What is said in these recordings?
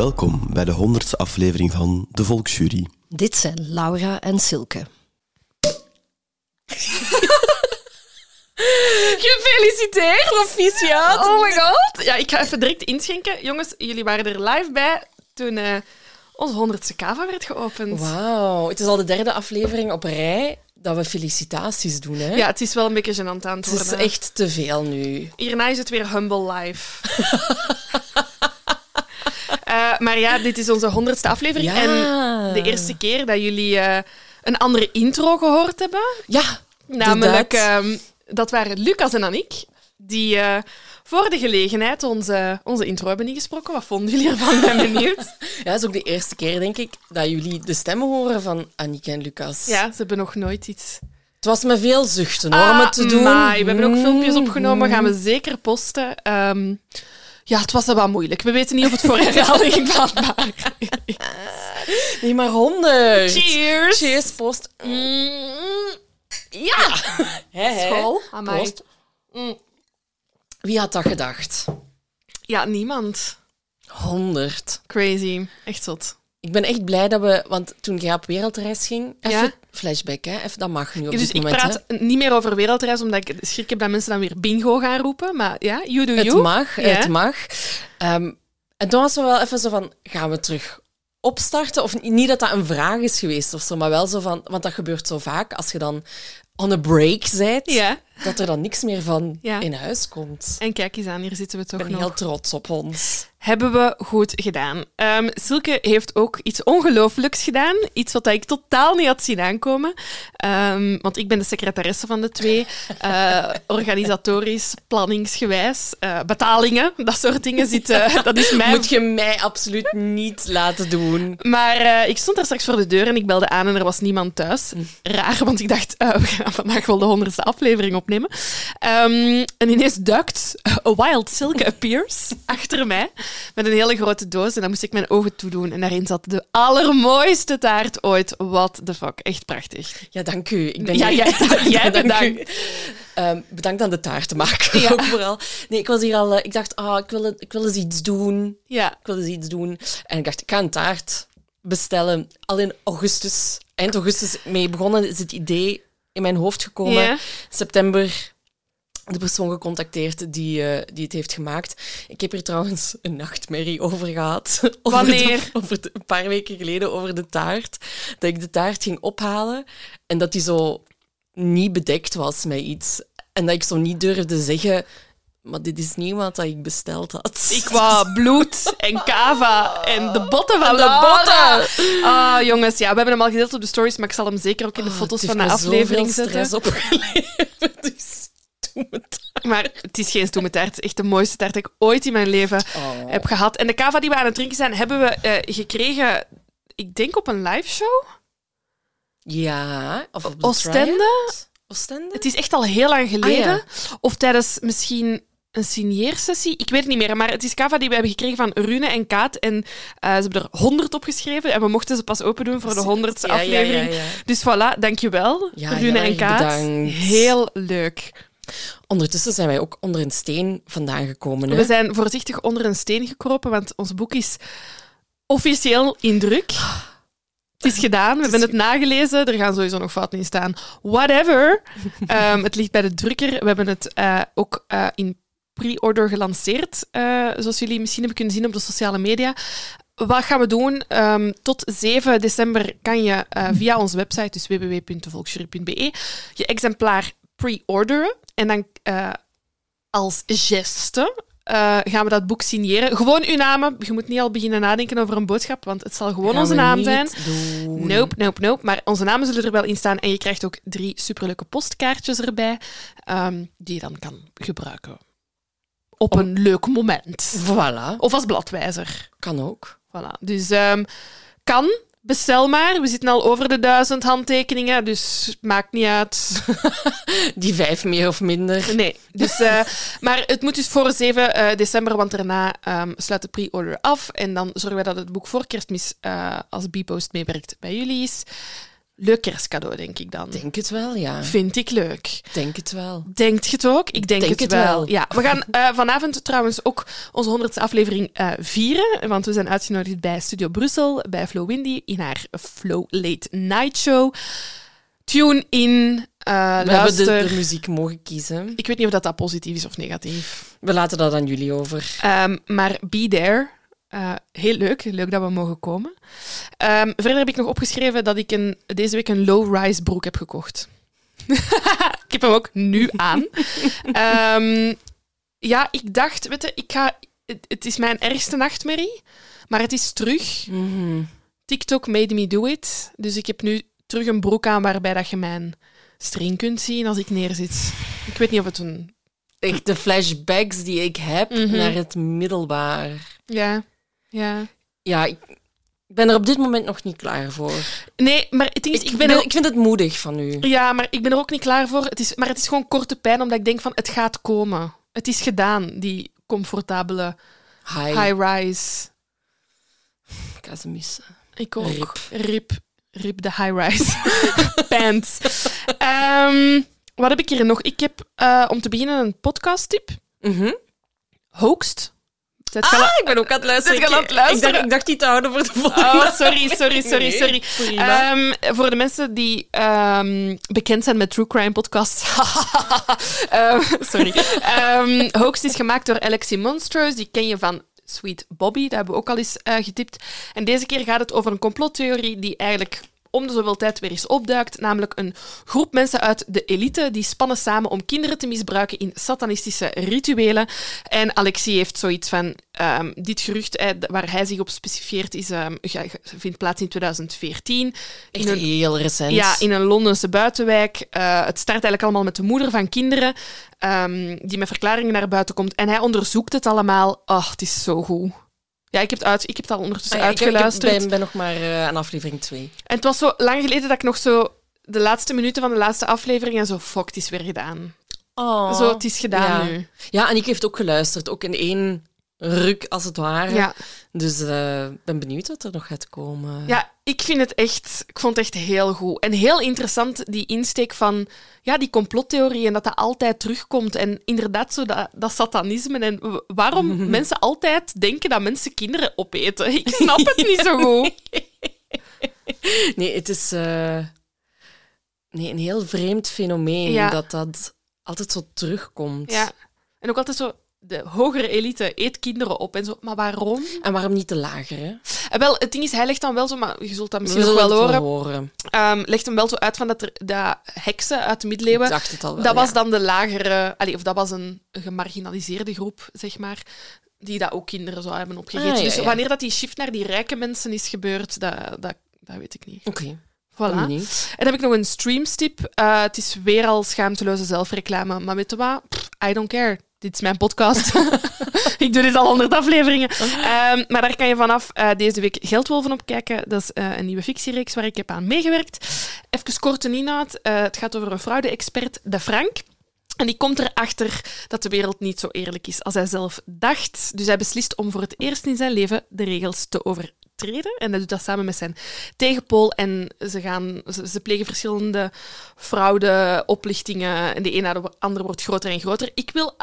Welkom bij de honderdste aflevering van De Volksjury. Dit zijn Laura en Silke. Gefeliciteerd! Proficiat! Oh my god! Ja, ik ga even direct inschenken. Jongens, jullie waren er live bij toen eh, onze honderdste kava werd geopend. Wauw, het is al de derde aflevering op rij dat we felicitaties doen. Hè? Ja, het is wel een beetje gênant aan het het is worden. echt te veel nu. Hierna is het weer Humble Life. Eh, maar ja, dit is onze honderdste aflevering. Ja. En de eerste keer dat jullie eh, een andere intro gehoord hebben. Ja, Namelijk, ehm, dat waren Lucas en Annick. Die eh, voor de gelegenheid onze, onze intro hebben ingesproken. Wat vonden jullie ervan? Ik ben benieuwd. Ja, het is ook de eerste keer, denk ik, dat jullie de stemmen horen van Annick en Lucas. Ja, ze hebben nog nooit iets... Het was met veel zuchten hoor, om het te doen. we hebben ook filmpjes Mm. opgenomen, gaan we zeker posten. Ehm, ja, het was wel moeilijk. We weten niet of het voor herhaling vatbaar is. Nee, maar honderd. Cheers! Cheers, post. Mm, ja! Hè. School. Amai. Proost. Wie had dat gedacht? Ja, niemand. Honderd. Crazy. Echt zot. Ik ben echt blij dat we... Want toen jij op wereldreis ging... Even Ja. Flashback, hè. Even, dat mag nu op dus dit ik moment, praat niet meer over wereldreis, omdat ik schrik heb dat mensen dan weer bingo gaan roepen. Maar ja, you do hè. Het you. mag, Ja. het mag. Ehm, en toen was er wel even zo van... Gaan we terug opstarten? Of niet dat dat een vraag is geweest of zo, maar wel zo van... Want dat gebeurt zo vaak, als je dan on a break bent, Ja. Dat er dan niks meer van Ja. in huis komt. En kijk eens aan, hier zitten we toch Ik ben nog. heel trots op ons. Hebben we goed gedaan. Ehm, Silke heeft ook iets ongelooflijks gedaan. Iets wat ik totaal niet had zien aankomen. Ehm, want ik ben de secretaresse van de twee. Eh, organisatorisch, planningsgewijs, eh, betalingen, dat soort dingen zitten. dat is mijn... Moet je mij absoluut niet laten doen. Maar eh, ik stond daar straks voor de deur en ik belde aan en er was niemand thuis. Raar, want ik dacht, we gaan vandaag wel de honderdste aflevering opnemen. Ehm, en ineens duikt A Wild Silke Appears achter mij met een hele grote doos. En dan moest ik mijn ogen toedoen. En daarin zat de allermooiste taart ooit. What the fuck. Echt prachtig. Ja, dank u. Ik ben Ja, jij- jij Dank bedankt. u. Ehm, bedankt aan de taartenmaker Ja. ook vooral. Nee, ik was hier al... eh, ik dacht, ah, ik, wil, ik wil eens iets doen. Ja. Ik wil eens iets doen. En ik dacht, ik ga een taart bestellen. Al in augustus. Eind augustus mee begonnen is het idee in mijn hoofd gekomen. Ja. September de persoon gecontacteerd die, eh, die het heeft gemaakt. Ik heb hier trouwens een nachtmerrie over gehad. Over de- Wanneer? over de- een paar weken geleden over de taart. Dat ik de taart ging ophalen en dat die zo niet bedekt was met iets. En dat ik zo niet durfde zeggen... Maar dit is niet wat dat ik besteld had. Ik wou bloed en kava en de botten van de botten. Ah, jongens, ja, we hebben hem al gedeeld op de stories, maar ik zal hem zeker ook in de Oh, foto's het van de aflevering zetten. stress opgeleverd. Dus. Maar het is geen stoeme taart. Het is echt de mooiste taart die ik ooit in mijn leven Oh. heb gehad. En de kava die we aan het drinken zijn, hebben we eh, gekregen, ik denk op een live show. Ja, of op de Oostende? Oostende? Het is echt al heel lang geleden. Ah, ja. Of tijdens misschien een signeersessie. Ik weet het niet meer. Maar het is kava die we hebben gekregen van Rune en Kaat. En eh, ze hebben er 100 op geschreven. En we mochten ze pas open doen voor de honderdste Ja, ja, ja, aflevering. ja. Dus voilà, dankjewel, Rune en Kaat. bedankt. Heel leuk. Ondertussen zijn wij ook onder een steen vandaan gekomen. Hè? We zijn voorzichtig onder een steen gekropen, want ons boek is officieel in druk. Het is gedaan, we hebben het nagelezen. Er gaan sowieso nog fouten in staan. Whatever. Ehm, het ligt bij de drukker. We hebben het eh, ook eh, in pre-order gelanceerd, eh, zoals jullie misschien hebben kunnen zien op de sociale media. Wat gaan we doen? Ehm, tot 7 december kan je eh, via onze website, dus www.volksjury.be, je exemplaar pre-orderen. En dan eh, als geste gaan we dat boek signeren. Gewoon uw namen. Je moet niet al beginnen nadenken over een boodschap, want het zal gewoon Gaan onze naam zijn. doen. Nope, nope, nope. Maar onze namen zullen er wel in staan. En je krijgt ook drie superleuke postkaartjes erbij, ehm, die je dan kan gebruiken. Op een leuk moment. Voilà, Of als bladwijzer. kan ook. Voilà. Dus ehm, kan, bestel maar. We zitten al over de duizend handtekeningen, dus maakt niet uit. Die vijf meer of minder. Nee. Dus, eh, maar het moet dus voor 7 eh, december, want daarna ehm, sluit de pre-order af. En dan zorgen wij dat het boek voor kerstmis eh, als B-post meewerkt bij jullie is. Leuk kerstcadeau, denk ik dan. Denk het wel, ja. Vind ik leuk. Denk het wel. Denkt je het ook? Ik denk, Denk het, het wel. wel. Ja, we gaan eh, vanavond trouwens ook onze honderdste aflevering eh, vieren. Want we zijn uitgenodigd bij Studio Brussel, bij Flo Windy, in haar Flow Late Night Show. Tune in, eh We luister. hebben de, de muziek mogen kiezen. Ik weet niet of dat, dat positief is of negatief. We laten dat aan jullie over. Ehm, maar be there. Eh, heel leuk, leuk dat we mogen komen. Ehm, verder heb ik nog opgeschreven dat ik een, deze week een low-rise broek heb gekocht. ik heb hem ook nu aan. Ehm, ja, ik dacht, weet je, ik ga, het, het is mijn ergste nachtmerrie, maar het is terug. Mhm. TikTok made me do it. Dus ik heb nu terug een broek aan waarbij dat je mijn string kunt zien als ik neerzit. Ik weet niet of het een... Echt de flashbacks die ik heb Mhm. naar het middelbaar. Ja, ja. Ja, ik ben er op dit moment nog niet klaar voor. Nee, maar het is, Ik, ik ben er ik vind het moedig van u. Ja, maar ik ben er ook niet klaar voor. Het is, maar het is gewoon korte pijn, omdat ik denk van, het gaat komen. Het is gedaan, die comfortabele Hi, high-rise. ik ga ze missen. Ik ook. Rip. Rip. Rip de high-rise pants. Ehm, wat heb ik hier nog? Ik heb, eh, om te beginnen, een podcast-tip. Mhm. Hoaxed. Zet Ah, ik ben ook aan het luisteren. Aan het? Ik dacht, ik dacht die te houden voor de volgende. Oh, sorry, sorry, sorry, sorry. Ehm, voor de mensen die ehm, bekend zijn met true crime podcasts. Ehm, sorry. Hoaxed is gemaakt door Alexi Monstros. Die ken je van Sweet Bobby. Dat hebben we ook al eens eh, getipt. En deze keer gaat het over een complottheorie die eigenlijk om de zoveel tijd weer eens opduikt. Namelijk een groep mensen uit de elite die spannen samen om kinderen te misbruiken in satanistische rituelen. En Alexi heeft zoiets van... ehm, dit gerucht waar hij zich op specifieert is, ga- vindt plaats in 2014. Echt in een, heel recent. ja, in een Londense buitenwijk. Eh, het start eigenlijk allemaal met de moeder van kinderen, ehm, die met verklaringen naar buiten komt. En hij onderzoekt het allemaal. Oh, het is zo goed. Ja, ik heb het, uit, ik heb het al ondertussen Ah ja, ik, uitgeluisterd. ben, ben nog maar eh, aan aflevering 2. En het was zo lang geleden dat ik nog zo de laatste minuten van de laatste aflevering en zo, fuck, het is weer gedaan. Oh. Zo, het is gedaan ja. nu. Ja, en ik heeft ook geluisterd. Ook in één ruk, als het ware. Ja. Dus eh, ik ben benieuwd wat er nog gaat komen. ja, ik vind het echt, ik vond het echt heel goed. En heel interessant die insteek van ja, die complottheorie en dat dat altijd terugkomt. En inderdaad, zo dat, dat satanisme en waarom mensen altijd denken dat mensen kinderen opeten. Ik snap het niet zo goed. Nee, het is eh, nee, een heel vreemd fenomeen Ja. dat dat altijd zo terugkomt. Ja. En ook altijd zo, de hogere elite eet kinderen op en zo. Maar waarom? En waarom niet de lagere? En wel, het ding is, hij legt dan wel zo, maar je zult dat misschien nog wel horen. horen. Ehm, legt hem wel zo uit van dat, er, dat heksen uit de Ik middeleeuwen, dacht het al wel. dat was dan de lagere, allee, of dat was een, gemarginaliseerde groep, zeg maar, die dat ook kinderen zou hebben opgegeten. Ah, ja, dus wanneer dat die shift naar die rijke mensen is gebeurd, dat, dat, dat weet ik niet. Oké, Voilà. ben En dan heb ik nog een streamstip. Eh, het is weer al schaamteloze zelfreclame, maar weet je wat? Pff, I don't care. Dit is mijn podcast. ik doe dit al honderd afleveringen. Ehm, maar daar kan je vanaf eh, deze week Geldwolven op kijken. Dat is eh, een nieuwe fictiereeks waar ik heb aan meegewerkt. Even kort een inhoud. Eh, het gaat over een fraude-expert, de Frank. En die komt erachter dat de wereld niet zo eerlijk is als hij zelf dacht. Dus hij beslist om voor het eerst in zijn leven de regels te overtreden. En hij doet dat samen met zijn tegenpool. En ze, gaan, ze, ze plegen verschillende fraude, oplichtingen. En de een na de ander wordt groter en groter. Ik wil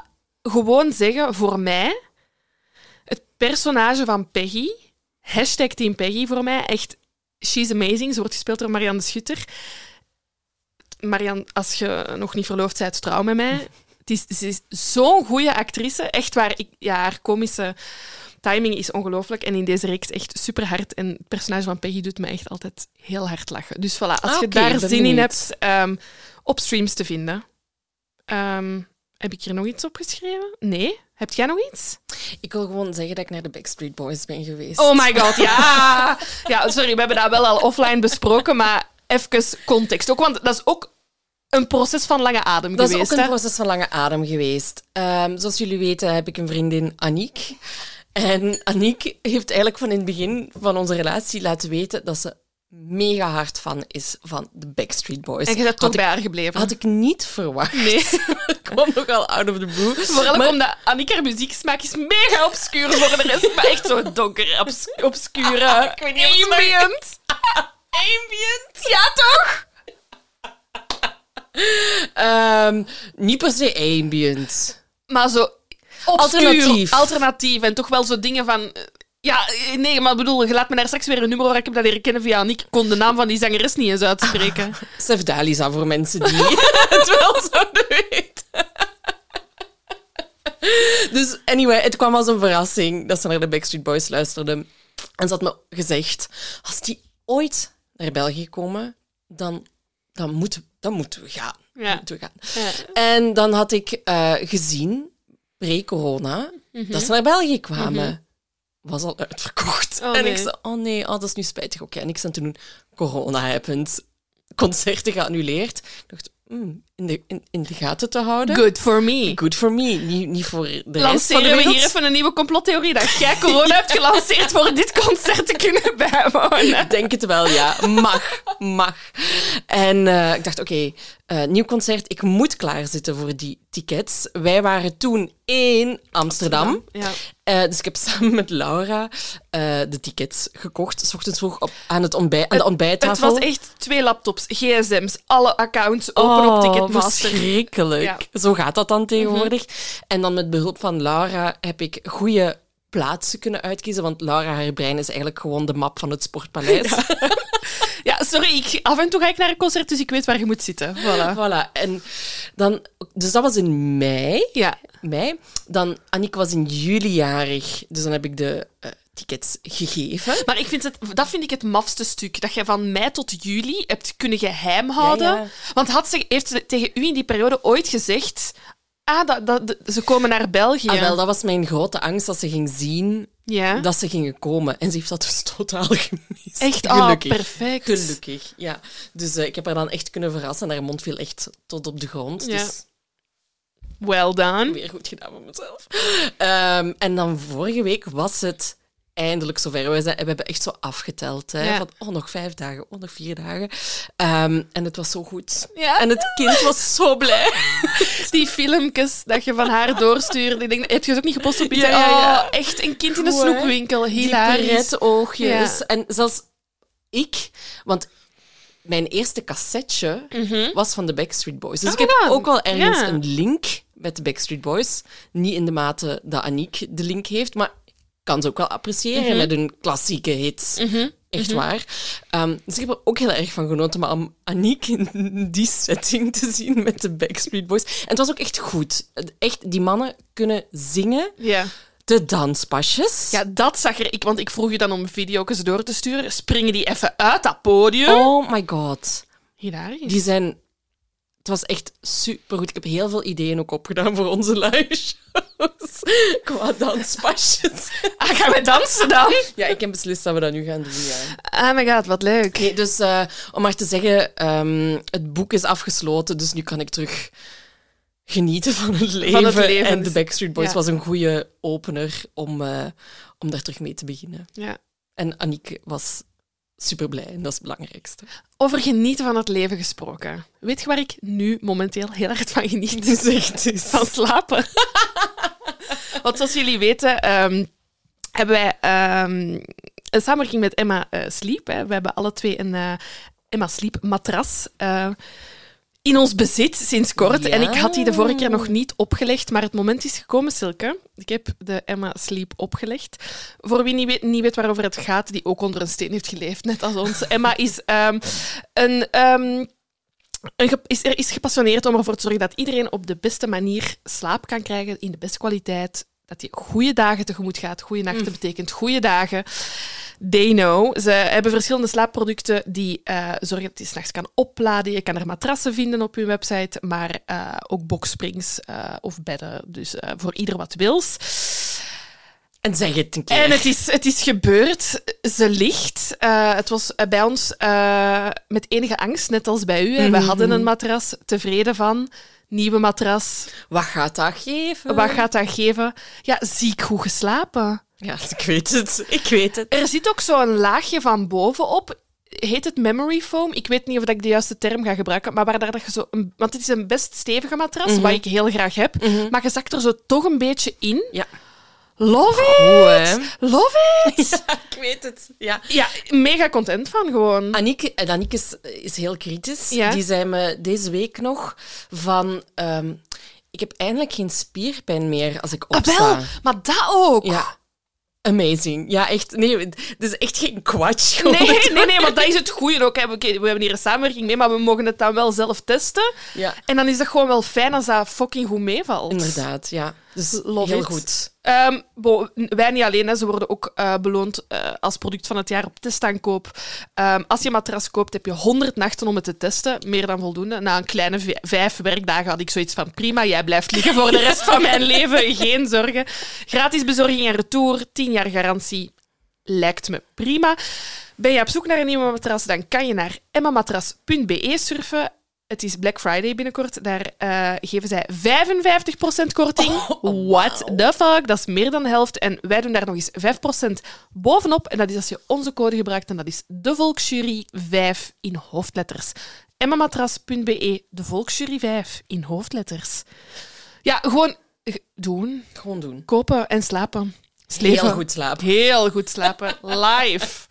gewoon zeggen, voor mij, het personage van Peggy, hashtag Team Peggy voor mij, echt She's Amazing. Ze wordt gespeeld door Marianne de Schutter. Marianne, als je nog niet verloofd bent, trouw met mij. Het is, ze is zo'n goede actrice. Echt waar. Ik, ja, haar komische timing is ongelooflijk. En in deze reeks echt super hard. En het personage van Peggy doet me echt altijd heel hard lachen. Dus voilà, als Ah, je oké, daar zin in hebt, ehm, op streams te vinden. Ehm, heb ik hier nog iets opgeschreven? Nee? Heb jij nog iets? Ik wil gewoon zeggen dat ik naar de Backstreet Boys ben geweest. Oh my god, ja! Ja, sorry, we hebben dat wel al offline besproken, maar even context. Ook, want dat is ook een proces van lange adem Dat is geweest. ook een proces van lange adem geweest. Ehm, zoals jullie weten heb ik een vriendin, Aniek. En Aniek heeft eigenlijk van in het begin van onze relatie laten weten dat ze mega hard fan is van de Backstreet Boys. En je bent toch bij haar gebleven. had ik niet verwacht. Nee. Kwam nogal out of the blue. Vooral Maar- omdat Annika haar muzieksmaak is mega obscuur voor de rest, maar echt zo donker, obs obscure, Ik weet niet ambient. Ambient? Ja, toch? Ehm, niet per se ambient. Maar zo obscuur, Alternatief. alternatief en toch wel zo dingen van... Ja, eh, nee, maar ik bedoel, je laat me daar straks weer een nummer horen. Ik heb dat leren kennen via Annick. Ik kon de naam van die zangeres niet eens uitspreken. Sef Dalisa voor mensen die het wel zouden weten. Dus anyway, het kwam als een verrassing dat ze naar de Backstreet Boys luisterde. En ze had me gezegd, als die ooit naar België komen, dan, dan, moeten, dan moeten we gaan. Ja. moeten we gaan. Ja. En dan had ik eh, gezien, pre-corona, Mhm. dat ze naar België kwamen. Was al uitverkocht. Oh, en nee. ik zei, oh nee, oh, dat is nu spijtig. Oké, niks aan te doen. Corona happened. Concerten geannuleerd. Ik dacht, hmm, in, de, in, in de gaten te houden. Good for me. Good for me. Niet, niet voor de rest van de Lanceren we wereld. hier even een nieuwe complottheorie dat jij corona hebt gelanceerd voor dit concert te kunnen bijwonen. Ik denk het wel, ja. Mag. Mag. En eh, ik dacht, oké, eh, nieuw concert. Ik moet klaarzitten voor die tickets. Wij waren toen in Amsterdam. Ja. Eh, dus ik heb samen met Laura de tickets gekocht. S ochtends vroeg op, aan, het ontbij aan de Het ontbijttafel. was echt twee laptops, gsm's, alle accounts open op Ticketmaster. Verschrikkelijk. Ja. Zo gaat dat dan tegenwoordig. En dan met behulp van Laura heb ik goede plaatsen kunnen uitkiezen. Want Laura, haar brein is eigenlijk gewoon de map van het Sportpaleis. Ja, sorry, ik, af en toe ga ik naar een concert, dus ik weet waar je moet zitten. Voilà. Voilà. En dan, dus dat was in mei. Ja. mei. Dan, Annick was in juli jarig. Dus dan heb ik de eh, tickets gegeven. Maar ik vind het, dat vind ik het mafste stuk. Dat je van mei tot juli hebt kunnen geheim houden. Ja, ja. Want had ze, heeft ze tegen u in die periode ooit gezegd... Ah, dat, dat, ze komen naar België. Ah, wel, dat was mijn grote angst dat ze ging zien ja. dat ze gingen komen. En ze heeft dat dus totaal gemist. Echt, ah, Gelukkig. perfect. Gelukkig, ja. Dus eh, ik heb haar dan echt kunnen verrassen. Haar mond viel echt tot op de grond. Ja. Dus Well done. weer goed gedaan van mezelf. Ehm, en dan vorige week was het eindelijk zover. We, zijn, we hebben echt zo afgeteld. Hè, Ja. Van, oh, nog vijf dagen, oh, nog vier dagen. Ehm, en het was zo goed. Ja. En het kind was zo blij. Die filmpjes dat je van haar doorstuurde. Ik denk, heb je ze ook niet gepost op Instagram? Ja, ja. Oh, echt een kind in een snoepwinkel. Die Hilarisch. pret-oogjes. Ja. En zelfs ik... Want mijn eerste cassetje was van de Backstreet Boys. Dus Ah, ik heb ook wel ergens een link met de Backstreet Boys. Niet in de mate dat Aniek de link heeft, maar kan ze ook wel appreciëren met hun klassieke hits. Echt waar. Ehm, dus ik heb er ook heel erg van genoten, maar om Aniek in die setting te zien met de Backstreet Boys. En het was ook echt goed. Echt, die mannen kunnen zingen. Ja. De danspasjes. ja, dat zag er... Ik, want ik vroeg je dan om video's door te sturen. Springen die even uit dat podium? Oh my god. Hilarisch. Die zijn... Het was echt supergoed. Ik heb heel veel ideeën ook opgedaan voor onze live shows. Qua danspasjes. Ah, gaan we dansen dan? Ja, ik heb beslist dat we dat nu gaan doen, ja. Oh my god, wat leuk. Nee, dus eh, om maar te zeggen, ehm, het boek is afgesloten, dus nu kan ik terug genieten van het leven. het leven, en de dus- Backstreet Boys ja. was een goede opener om, eh, om daar terug mee te beginnen. Ja. En Aniek was super blij en dat is het belangrijkste. Over genieten van het leven gesproken. Weet je waar ik nu momenteel heel hard van geniet? Het eens. Van slapen. Want zoals jullie weten, ehm, hebben wij ehm, een samenwerking met Emma eh, Sleep. Hè. We hebben alle twee een eh, Emma Sleep matras. Eh, in ons bezit sinds kort. Ja. En ik had die de vorige keer nog niet opgelegd, maar het moment is gekomen, Silke. Ik heb de Emma Sleep opgelegd. Voor wie niet weet, niet weet waarover het gaat, die ook onder een steen heeft geleefd, net als ons. Emma is ehm, een... ehm, een is, er is gepassioneerd om ervoor te zorgen dat iedereen op de beste manier slaap kan krijgen, in de beste kwaliteit. Dat je goede dagen tegemoet gaat. Goede nachten betekent goede dagen. They know. Ze hebben verschillende slaapproducten die eh, zorgen dat je s'nachts kan opladen. Je kan er matrassen vinden op hun website, maar eh, ook boxsprings eh, of bedden. Dus voor ieder wat wils. En zeg het een keer. En het is, het is gebeurd. Ze ligt. Eh, het was eh, bij ons eh, met enige angst, net als bij u. hè. We hadden een matras, tevreden van. Nieuwe matras. Wat gaat dat geven? Wat gaat dat geven? Ja, ziek goed geslapen. Ja, ik weet het. Ik weet het. Er zit ook zo'n laagje van bovenop. Heet het memory foam? Ik weet niet of ik de juiste term ga gebruiken, maar waar daar dat je zo... een- Want het is een best stevige matras, wat ik heel graag heb. Maar je zakt er zo toch een beetje in. Ja. Love it! Goed? Love it! ik weet het. Ja. Ja, mega content van gewoon. Aniek, en Aniek is, is heel kritisch. Ja. Die zei me deze week nog van... ehm, ik heb eindelijk geen spierpijn meer als ik Ah, opsta. wel, maar dat ook. Ja. Amazing. Ja, echt. Nee, het is echt geen kwatsch. Nee, nee, nee, maar dat is het goede ook. hè. We hebben hier een samenwerking mee, maar we mogen het dan wel zelf testen. Ja, En dan is dat gewoon wel fijn als dat fucking goed meevalt. inderdaad. Ja. Dus Love heel it. goed. Ehm, bo, wij niet alleen, hè, ze worden ook eh, beloond eh, als product van het jaar op testaankoop. Ehm, als je een matras koopt, heb je 100 nachten om het te testen. Meer dan voldoende. Na een kleine vijf werkdagen had ik zoiets van: prima, jij blijft liggen voor de rest van mijn leven. Geen zorgen. Gratis bezorging en retour, 10 jaar garantie. Lijkt me prima. Ben je op zoek naar een nieuwe matras, dan kan je naar emmamatras.be surfen. Het is Black Friday binnenkort. Daar eh, geven zij 55% korting. What the fuck? Dat is meer dan de helft. En wij doen daar nog eens 5% bovenop. En dat is als je onze code gebruikt. En dat is de Volksjury 5 in hoofdletters. emmamatras.be, de Volksjury 5 in hoofdletters. Ja, gewoon doen, Gewoon doen. kopen en slapen. Sleven. Heel goed slapen. Heel goed slapen. Live.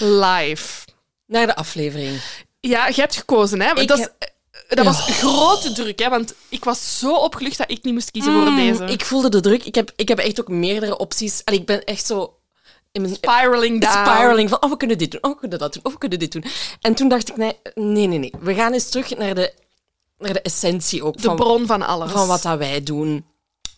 Live. Naar de aflevering. Ja, je hebt gekozen, hè? Ik dat, is- eh, dat was grote druk, hè? Want ik was zo opgelucht dat ik niet moest kiezen voor deze. Ik voelde de druk. Ik heb, ik heb echt ook meerdere opties. Allee, ik ben echt zo... In mijn, Spiraling down. spiraling van, oh, we kunnen dit doen, oh, we kunnen dat doen, oh, we kunnen dit doen. En toen dacht ik, nee, nee, nee, nee. We gaan eens terug naar de, naar de essentie ook De van, bron van alles. van wat dat wij doen.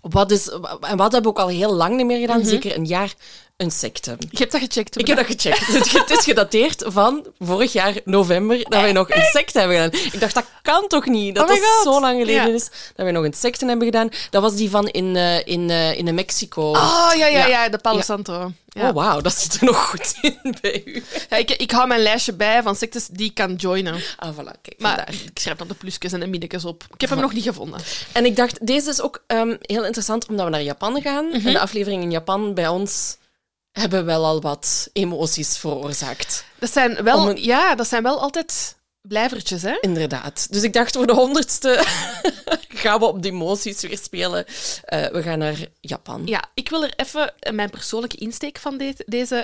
Wat is, en wat hebben we ook al heel lang niet meer gedaan, zeker een jaar, een secte. Je hebt dat gecheckt. Ik heb dat gecheckt. Het- is gedateerd van vorig jaar november dat wij nog een secte hebben gedaan. Ik dacht, dat kan toch niet? Dat Oh dat zo lang geleden Ja. is dat wij nog een secte hebben gedaan. Dat was die van in, eh, in, eh, in Mexico. Oh, ja, ja, Ja. ja, de Palo Ja. Santo. Ja. Oh, wauw, dat zit er nog goed in bij u. Ik, ik hou mijn lijstje bij van sectes die ik kan joinen. Ah, voilà, kijk, Maar ik schrijf dan de plusjes en de minnetjes op. Ik heb hem nog niet gevonden. En ik dacht, deze is ook ehm, heel interessant omdat we naar Japan gaan. Mhm. En de aflevering in Japan bij ons hebben wel al wat emoties veroorzaakt. Dat zijn wel, een- ja, dat zijn wel altijd blijvertjes, hè? Inderdaad. Dus ik dacht, voor de honderdste gaan we op die emoties weer spelen. Eh, we gaan naar Japan. Ja, ik wil er even mijn persoonlijke insteek van de- deze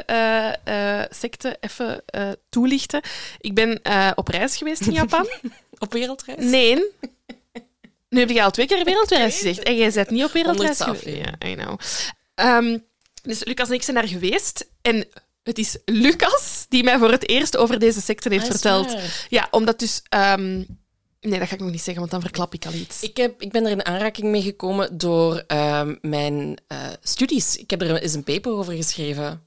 eh, secte even toelichten. Ik ben op reis geweest in Japan. Op wereldreis? Nee. Nu heb je al twee keer wereldreis gezegd. En jij bent niet op wereldreis geweest. Ja, I know. Ehm, dus Lucas en ik zijn daar geweest. En het is Lucas die mij voor het eerst over deze secte heeft Ah, verteld. waar. Ja, omdat dus... ehm, nee, dat ga ik nog niet zeggen, want dan verklap ik al iets. Ik, heb, ik ben er in aanraking mee gekomen door ehm, mijn eh, studies. Ik heb er eens een paper over geschreven.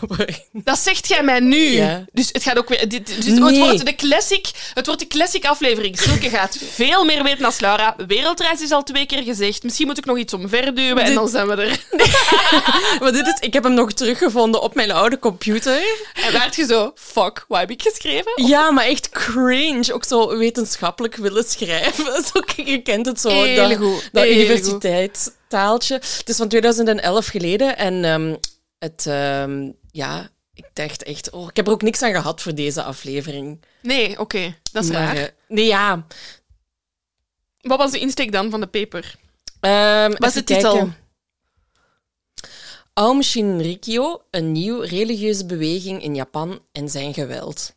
Dat zegt jij mij nu. Ja. Dus het gaat ook weer. Dit, dus Nee. het, wordt de classic, het wordt de classic aflevering. Silke gaat veel meer weten dan Laura. Wereldreis is al twee keer gezegd. Misschien moet ik nog iets omverduwen en dan zijn we er. maar dit is, ik heb hem nog teruggevonden op mijn oude computer. En werd je zo, fuck, wat heb ik geschreven? Ja, maar echt cringe. Ook zo wetenschappelijk willen schrijven. Zo, je kent het zo, Heel dat, goed, dat heel universiteitstaaltje. Het is van 2011 geleden en ehm, het... ehm, ja, ik dacht echt... Oh, ik heb er ook niks aan gehad voor deze aflevering. Nee, oké, dat is Maar, raar. eh, nee, ja. Wat was de insteek dan van de paper? Ehm, Wat is de titel? kijken. Aum Shinrikyo, een nieuw religieuze beweging in Japan en zijn geweld.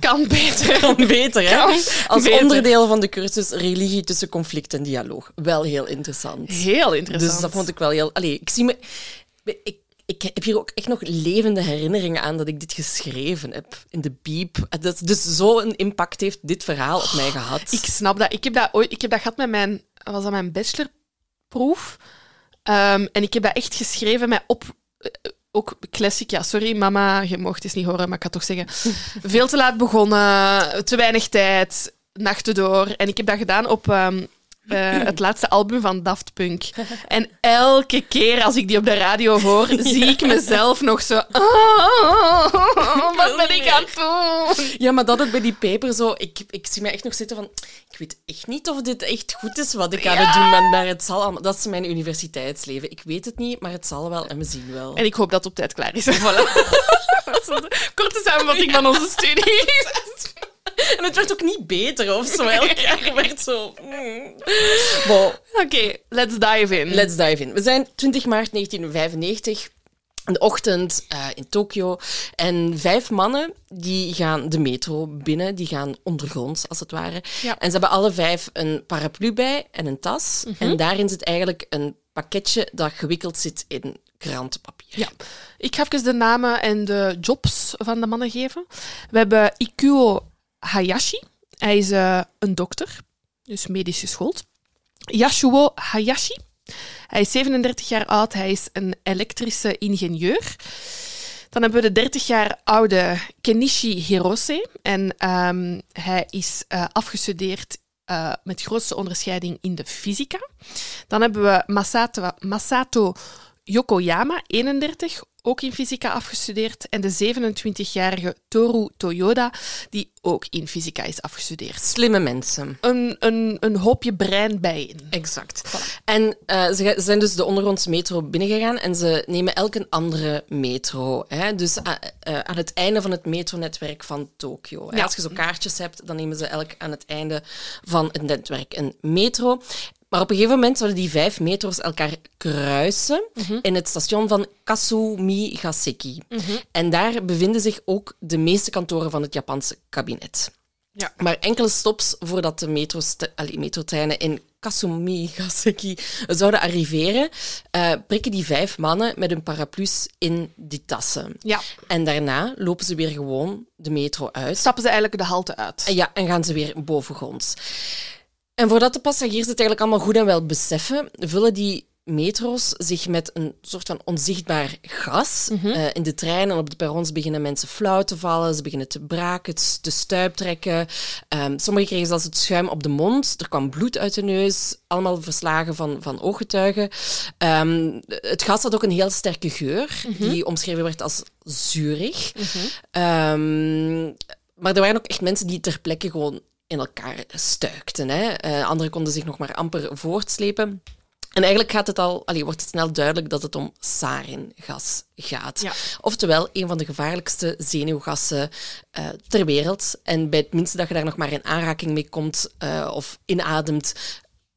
Kan beter. Kan beter, hè? Kan Als beter. onderdeel van de cursus religie tussen conflict en dialoog. Wel heel interessant. Heel interessant. Dus dat vond ik wel heel... Allee, ik zie me... Ik, ik heb hier ook echt nog levende herinneringen aan dat ik dit geschreven heb in de biep. Dat dus zo'n impact heeft dit verhaal op mij gehad. Ik snap dat. Ik heb dat, ooit, ik heb dat gehad met mijn... Was dat mijn bachelorproef? Ehm, en ik heb dat echt geschreven met op... eh, Ook classic, ja, sorry mama, je mocht het niet horen, maar ik ga toch zeggen. Veel te laat begonnen, te weinig tijd, nachten door. En ik heb dat gedaan op ehm, eh, het laatste album van Daft Punk. En elke keer als ik die op de radio hoor, zie ik mezelf nog zo... "Ah, wat ben ik aan het doen? Ja, maar dat het bij die paper zo... Ik, ik zie mij echt nog zitten van... Ik weet echt niet of dit echt goed is wat ik aan het doen ben, maar het zal allemaal... Dat is mijn universiteitsleven. Ik weet het niet, maar het zal wel en we zien wel. En ik hoop dat het op tijd klaar is. Voilà. Korte samenvatting van onze studie. En het werd ook niet beter of zo. Elk jaar werd zo... mm. Bon, Oké, let's dive in. let's dive in. We zijn 20 maart 1995... In de ochtend eh, in Tokio. En vijf mannen die gaan de metro binnen. Die gaan ondergronds, als het ware. Ja. En ze hebben alle vijf een paraplu bij en een tas. En daarin zit eigenlijk een pakketje dat gewikkeld zit in krantenpapier. Ja. Ik ga even de namen en de jobs van de mannen geven. We hebben Ikuo Hayashi. Hij is eh, een dokter, dus medisch geschoold. Yasuo Hayashi. Hij is 37 jaar oud. Hij is een elektrische ingenieur. Dan hebben we de 30 jaar oude Kenichi Hirose. En ehm, hij is eh, afgestudeerd eh, met grootste onderscheiding in de fysica. Dan hebben we Masato, Masato Yokoyama, 31, ook in fysica afgestudeerd. En de 27-jarige Toru Toyoda, die ook in fysica is afgestudeerd. Slimme mensen. Een, een, een hoopje brein bijeen. Exact. En eh, ze zijn dus de ondergrondse metro binnengegaan en ze nemen elk een andere metro. Hè? Dus a- eh, aan het einde van het metronetwerk van Tokio. Ja. Als je zo kaartjes hebt, dan nemen ze elk aan het einde van het netwerk een metro. Maar op een gegeven moment zouden die vijf metro's elkaar kruisen in het station van Kasumigaseki. En daar bevinden zich ook de meeste kantoren van het Japanse kabinet. Ja. Maar enkele stops voordat de metro's te- allee, metrotreinen in Kasumigaseki zouden arriveren, eh, prikken die vijf mannen met hun paraplu's in die tassen. Ja. En daarna lopen ze weer gewoon de metro uit. Stappen ze eigenlijk de halte uit. En ja, en gaan ze weer bovengronds. En voordat de passagiers het eigenlijk allemaal goed en wel beseffen, vullen die metro's zich met een soort van onzichtbaar gas. Eh, in de treinen en op de perrons beginnen mensen flauw te vallen, ze beginnen te braken, te- stuiptrekken. Ehm sommigen kregen zelfs het schuim op de mond, er kwam bloed uit de neus, allemaal verslagen van, van ooggetuigen. Ehm, het gas had ook een heel sterke geur, die omschreven werd als zuurig. Ehm, maar er waren ook echt mensen die ter plekke gewoon in elkaar stuikten. Hè. Eh, anderen konden zich nog maar amper voortslepen. En eigenlijk gaat het al, allee, wordt het snel duidelijk dat het om saringas gaat. Ja. Oftewel, een van de gevaarlijkste zenuwgassen eh, ter wereld. En bij het minste dat je daar nog maar in aanraking mee komt eh, of inademt,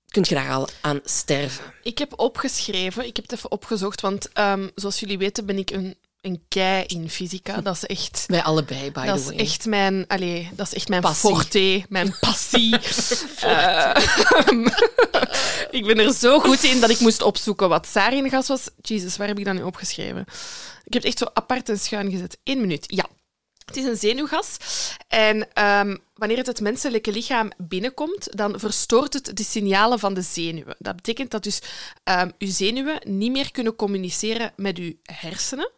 kun je daar al aan sterven. Ik heb opgeschreven, ik heb het even opgezocht, want ehm, zoals jullie weten ben ik een, een kei in fysica. Dat is echt... Wij allebei, by Dat the is way. echt mijn, allee, dat is echt mijn Passie. forte, mijn passie. Eh, ik ben er zo goed in dat ik moest opzoeken wat saringas was. Jezus, waar heb ik dat nu opgeschreven? Ik heb het echt zo apart en schuin gezet. Eén minuut, ja. Het is een zenuwgas. En ehm, wanneer het het menselijke lichaam binnenkomt, dan verstoort het de signalen van de zenuwen. Dat betekent dat dus ehm uw zenuwen niet meer kunnen communiceren met uw hersenen.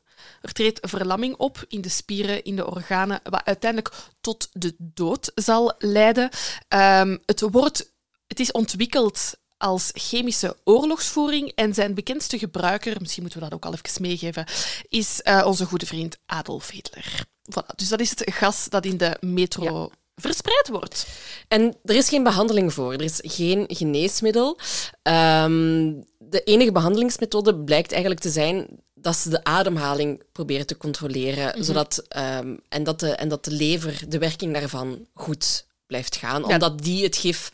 Er treedt verlamming op in de spieren, in de organen, wat uiteindelijk tot de dood zal leiden. Ehm, het, wordt, het is ontwikkeld als chemische oorlogsvoering en zijn bekendste gebruiker, misschien moeten we dat ook al even meegeven, is eh, onze goede vriend Adolf Hitler. Voilà, dus dat is het gas dat in de metro verspreid wordt. En er is geen behandeling voor. Er is geen geneesmiddel. Ehm, de enige behandelingsmethode blijkt eigenlijk te zijn dat ze de ademhaling proberen te controleren. zodat, ehm, en, dat de, en dat de lever, de werking daarvan, goed blijft gaan. Ja. Omdat die het gif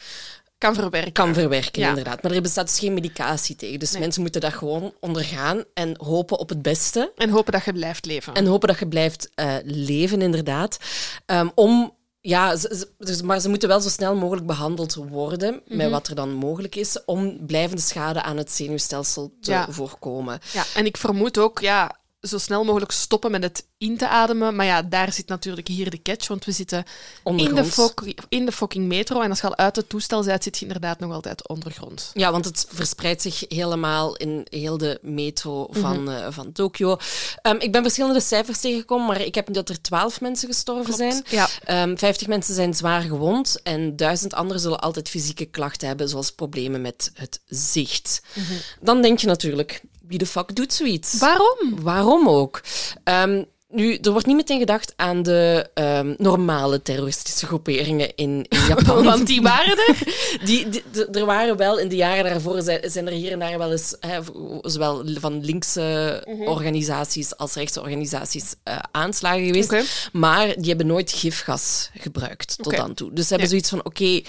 kan verwerken. kan verwerken, Ja. inderdaad. Maar er bestaat dus geen medicatie tegen. Dus Nee. mensen moeten dat gewoon ondergaan en hopen op het beste. En hopen dat je blijft leven. En hopen dat je blijft eh, leven, inderdaad. Ehm, om, ja, ze- ze- dus, maar ze moeten wel zo snel mogelijk behandeld worden, Mhm. met wat er dan mogelijk is, om blijvende schade aan het zenuwstelsel te Ja. voorkomen. Ja, en ik vermoed ook, ja, zo snel mogelijk stoppen met het in te ademen. Maar ja, daar zit natuurlijk hier de catch, want we zitten in de, fok- in de fucking metro. En als je al uit het toestel bent, zit je inderdaad nog altijd ondergrond. Ja, want het verspreidt zich helemaal in heel de metro van, Mhm. eh, van Tokio. Ehm, ik ben verschillende cijfers tegengekomen, maar ik heb dat er twaalf mensen gestorven zijn. Ja. Ehm 50 mensen zijn zwaar gewond en duizend anderen zullen altijd fysieke klachten hebben, zoals problemen met het zicht. Mhm. Dan denk je natuurlijk, wie de fuck doet zoiets? Waarom? Waarom ook? Ehm, nu, er wordt niet meteen gedacht aan de ehm, normale terroristische groeperingen in, in Japan. Want die waren er. Die, er waren wel in de jaren daarvoor zijn, zijn er hier en daar wel eens, hè, zowel van linkse organisaties als rechtse organisaties, eh, aanslagen geweest. Maar die hebben nooit gifgas gebruikt tot dan toe. Dus ze hebben Ja. zoiets van: oké,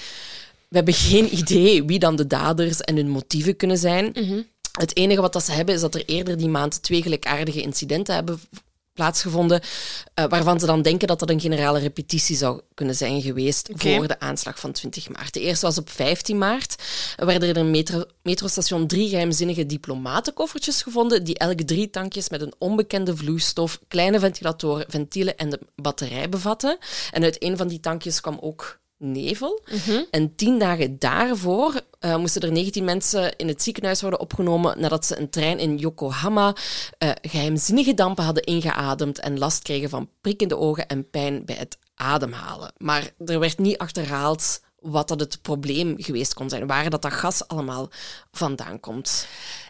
we hebben geen idee wie dan de daders en hun motieven kunnen zijn. Mhm. Het enige wat dat ze hebben is dat er eerder die maand twee gelijkaardige incidenten hebben plaatsgevonden, eh, waarvan ze dan denken dat dat een generale repetitie zou kunnen zijn geweest voor de aanslag van 20 maart. De eerste was op 15 maart. Er werden er in een metro, metrostation drie geheimzinnige diplomatenkoffertjes gevonden, die elk drie tankjes met een onbekende vloeistof, kleine ventilatoren, ventielen en de batterij bevatten. En uit een van die tankjes kwam ook nevel. En tien dagen daarvoor eh, moesten er 19 mensen in het ziekenhuis worden opgenomen nadat ze een trein in Yokohama eh, geheimzinnige dampen hadden ingeademd en last kregen van prikkende ogen en pijn bij het ademhalen. Maar er werd niet achterhaald wat dat het probleem geweest kon zijn, waar dat, dat gas allemaal vandaan komt.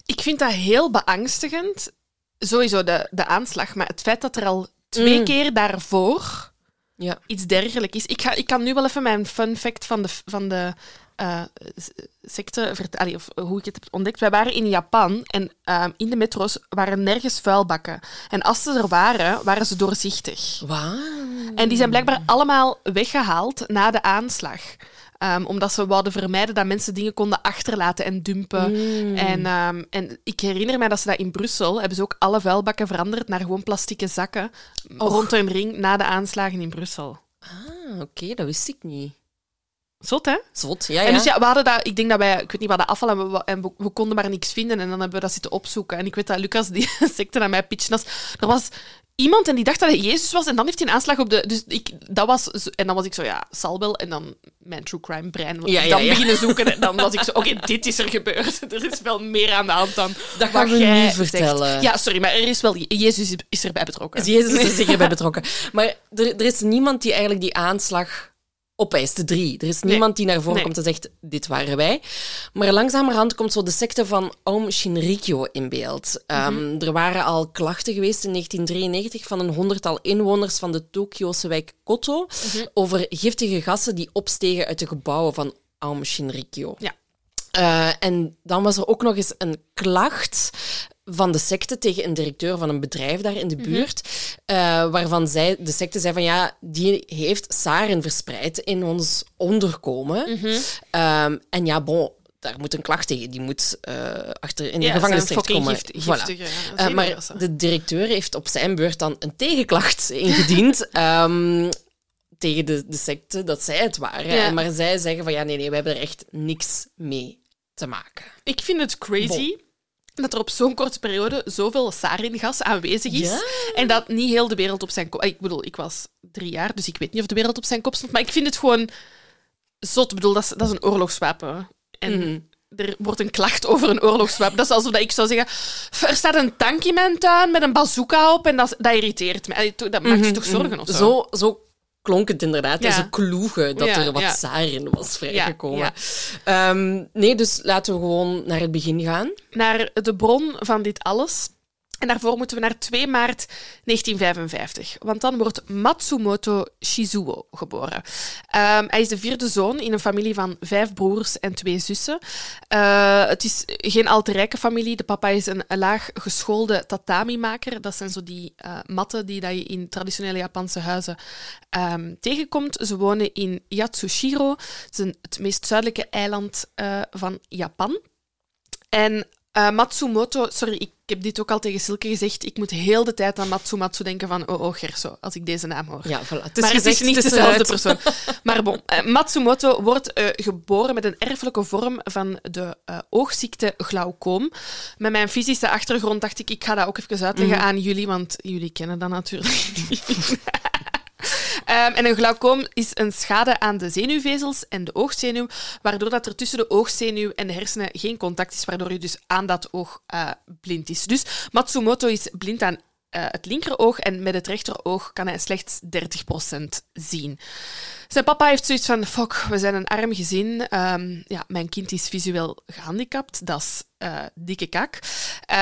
Ik vind dat heel beangstigend. Sowieso de, de aanslag, maar het feit dat er al twee Mm. keer daarvoor Ja. iets dergelijks is. Ik, ga, ik kan nu wel even mijn fun fact van de, van de s- secte vertellen, of hoe ik het heb ontdekt. Wij waren in Japan en ehm, in de metro's waren nergens vuilbakken. En als ze er waren, waren ze doorzichtig. Wauw. En die zijn blijkbaar allemaal weggehaald na de aanslag. Ehm, omdat ze wilden vermijden dat mensen dingen konden achterlaten en dumpen. En, ehm, en ik herinner mij dat ze dat in Brussel hebben ze ook alle vuilbakken veranderd naar gewoon plastieke zakken rond een ring na de aanslagen in Brussel. Ah, oké, dat wist ik niet. Zot, hè? Zot, ja, En ja. dus ja, we hadden dat, ik denk dat wij, ik weet niet, we hadden afval en, we, en we, we konden maar niks vinden. En dan hebben we dat zitten opzoeken. En ik weet dat Lucas die secte naar mij pitchen als er was iemand en die dacht dat hij Jezus was en dan heeft hij een aanslag op de... Dus ik, dat was... En dan was ik zo, ja, zal wel. En dan mijn true crime brein. Ja, ja, dan ja. beginnen zoeken en dan was ik zo, oké, dit is er gebeurd. Er is wel meer aan de hand dan Dat gaan we nu zegt. vertellen. Ja, sorry, maar er is wel... Jezus is, erbij betrokken. Jezus is er zeker bij betrokken. Maar er, er is niemand die eigenlijk die aanslag opeist, de drie. Er is niemand die naar voren Nee. komt en zegt, dit waren wij. Maar langzamerhand komt zo de secte van Aum Shinrikyo in beeld. Ehm, er waren al klachten geweest in 1993 van een honderdtal inwoners van de Tokio'se wijk Koto over giftige gassen die opstegen uit de gebouwen van Aum Shinrikyo. Ja. Eh, en dan was er ook nog eens een klacht van de secte tegen een directeur van een bedrijf daar in de buurt, eh, waarvan zij, de secte zei van ja, die heeft saren verspreid in ons onderkomen. Ehm, en ja, bon, daar moet een klacht tegen. Die moet eh, achter in de Ja, gevangenis terechtkomen. gift- Voilà. maar de directeur heeft op zijn beurt dan een tegenklacht ingediend. ehm, tegen de, de secte dat zij het waren. Ja. Maar zij zeggen van ja, nee, nee, we hebben er echt niks mee te maken. Ik vind het crazy dat er op zo'n korte periode zoveel saringas aanwezig is. Ja. En dat niet heel de wereld op zijn kop... Ik bedoel, ik was drie jaar, dus ik weet niet of de wereld op zijn kop stond. Maar ik vind het gewoon zot. Ik bedoel, dat is, dat is een oorlogswapen. En Mhm. er wordt een klacht over een oorlogswapen. Dat is alsof dat ik zou zeggen... Er staat een tank in mijn tuin met een bazooka op en dat, dat irriteert me. Dat maakt je toch zorgen of zo? Zo, zo klonk het inderdaad. Ja. Ja. Ze kloegen dat Ja, er wat ja. sarin was vrijgekomen. Ehm, nee, dus laten we gewoon naar het begin gaan. Naar de bron van dit alles. En daarvoor moeten we naar 2 maart 1955, want dan wordt Matsumoto Shizuo geboren. Ehm, hij is de vierde zoon in een familie van vijf broers en twee zussen. Uh, het is geen al te rijke familie. De papa is een, laag geschoolde tatami-maker. Dat zijn zo die uh, matten die dat je in traditionele Japanse huizen um, tegenkomt. Ze wonen in Yatsushiro, is het meest zuidelijke eiland uh, van Japan. En uh, Matsumoto, sorry, ik heb dit ook al tegen Silke gezegd. Ik moet heel de tijd aan Matsumatsu denken van oh, oh Gerso, als ik deze naam hoor. Ja, voilà. Het maar het is niet dezelfde persoon. maar bon, uh, Matsumoto wordt uh, geboren met een erfelijke vorm van de oogziekte glaucoom. Met mijn fysische achtergrond dacht ik, ik ga dat ook even uitleggen mm. aan jullie, want jullie kennen dat natuurlijk niet. Um, en een glaucoom is een schade aan de zenuwvezels en de oogzenuw, waardoor dat er tussen de oogzenuw en de hersenen geen contact is, waardoor je dus aan dat oog uh, blind is. Dus Matsumoto is blind aan uh, het linkeroog en met het rechteroog kan hij slechts 30% zien. Zijn papa heeft zoiets van, fuck, we zijn een arm gezin. Um, ja, mijn kind is visueel gehandicapt, dat is uh, dikke kak.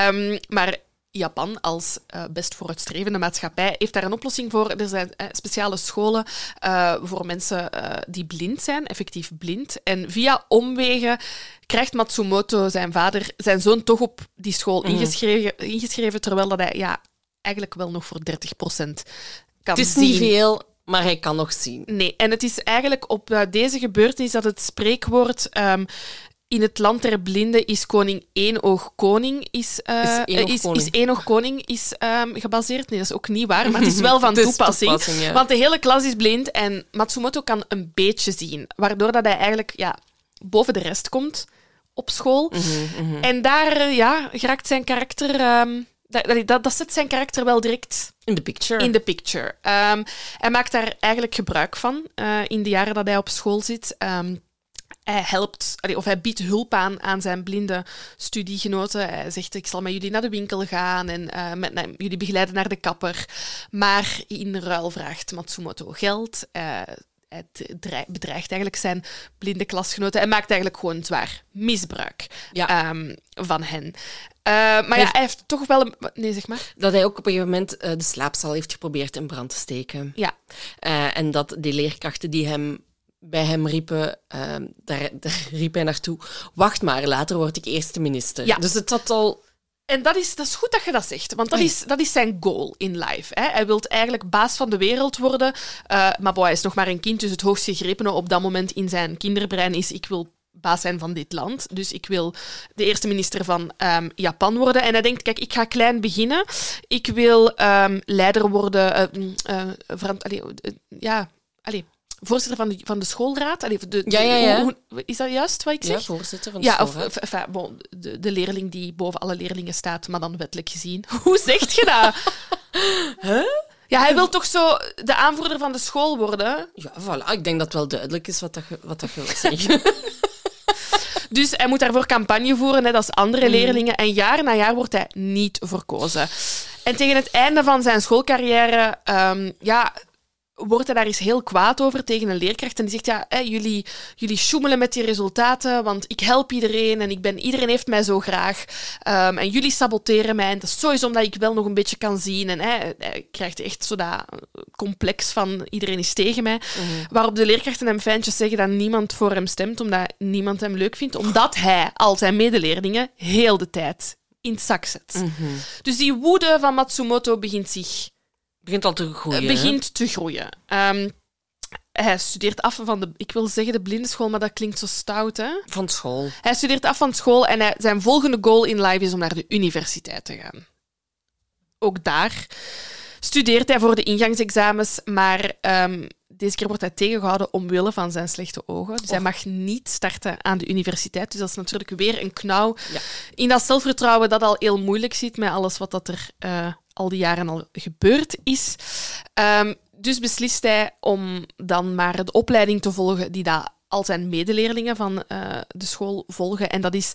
Um, maar Japan als uh, best vooruitstrevende maatschappij heeft daar een oplossing voor. Er zijn uh, speciale scholen uh, voor mensen die blind zijn, effectief blind. En via omwegen krijgt Matsumoto zijn vader, zijn zoon, toch op die school mm. ingeschreven, ingeschreven, terwijl dat hij ja, eigenlijk wel nog voor 30% kan zien. Het is niet veel, maar hij kan nog zien. Nee, en het is eigenlijk op deze gebeurtenis dat het spreekwoord um, in het land der blinden is koning één oog koning is, uh, is, één is, koning. is één oog koning is um, gebaseerd. Nee, dat is ook niet waar, maar het is wel van toepassing. toepassing ja. Want de hele klas is blind en Matsumoto kan een beetje zien, waardoor dat hij eigenlijk ja, boven de rest komt op school. Mm -hmm, mm -hmm. En daar ja, geraakt zijn karakter... Um, dat, dat, dat, zet zijn karakter wel direct in de picture. In the picture. Um, hij maakt daar eigenlijk gebruik van uh, in de jaren dat hij op school zit. Um, hij helpt, of hij biedt hulp aan aan zijn blinde studiegenoten. Hij zegt, ik zal met jullie naar de winkel gaan en uh, met, nou, jullie begeleiden naar de kapper. Maar in ruil vraagt Matsumoto geld. Uh, hij bedreigt eigenlijk zijn blinde klasgenoten en maakt eigenlijk gewoon zwaar misbruik ja. um, van hen. Uh, maar ja, hij heeft toch wel een... Nee, zeg maar. Dat hij ook op een gegeven moment uh, de slaapzaal heeft geprobeerd in brand te steken. Ja. Uh, en dat die leerkrachten die hem bij hem riepen, uh, daar, daar, riep hij naartoe, wacht maar, later word ik eerste minister. Ja. Dus het had al... En dat is, dat is goed dat je dat zegt, want dat, is, dat is zijn goal in life. Hè. Hij wil eigenlijk baas van de wereld worden, uh, maar boy, hij is nog maar een kind, dus het hoogst gegrepene op dat moment in zijn kinderbrein is ik wil baas zijn van dit land. Dus ik wil de eerste minister van um, Japan worden. En hij denkt, kijk, ik ga klein beginnen. Ik wil um, leider worden... Uh, uh, allee, ja, allee, voorzitter van de, van de schoolraad. Allee, de, ja, ja, ja. Hoe, is dat juist wat ik zeg? Ja, voorzitter van de ja, schoolraad. Of, enfin, bon, de, de leerling die boven alle leerlingen staat, maar dan wettelijk gezien. Hoe zegt je dat? huh? Ja, hij wil toch zo de aanvoerder van de school worden? Ja, voilà. Ik denk dat het wel duidelijk is wat dat wat dat je wilt zeggen. Dus hij moet daarvoor campagne voeren, net als andere mm. leerlingen. En jaar na jaar wordt hij niet verkozen. En tegen het einde van zijn schoolcarrière um, ja, wordt hij daar eens heel kwaad over tegen een leerkracht. En die zegt, ja, hè, jullie, jullie sjoemelen met die resultaten, want ik help iedereen en ik ben, iedereen heeft mij zo graag. Um, en jullie saboteren mij. En dat is sowieso omdat ik wel nog een beetje kan zien. En hij krijgt echt zo dat complex van iedereen is tegen mij. Mm. Waarop de leerkrachten hem fijntjes zeggen dat niemand voor hem stemt, omdat niemand hem leuk vindt. Omdat hij al zijn medeleerlingen heel de tijd in het zak zet. Mm -hmm. Dus die woede van Matsumoto begint zich begint al te groeien. begint hè? te groeien. Um, hij studeert af van de, ik wil zeggen de blindenschool, maar dat klinkt zo stout, hè? Van school. Hij studeert af van school en hij, zijn volgende goal in life is om naar de universiteit te gaan. Ook daar studeert hij voor de ingangsexamens, maar um, deze keer wordt hij tegengehouden omwille van zijn slechte ogen. Dus oh. hij mag niet starten aan de universiteit. Dus dat is natuurlijk weer een knauw ja. in dat zelfvertrouwen dat al heel moeilijk zit met alles wat dat er uh, al die jaren al gebeurd is. Um, dus beslist hij om dan maar de opleiding te volgen die dat al zijn medeleerlingen van uh, de school volgen. En dat is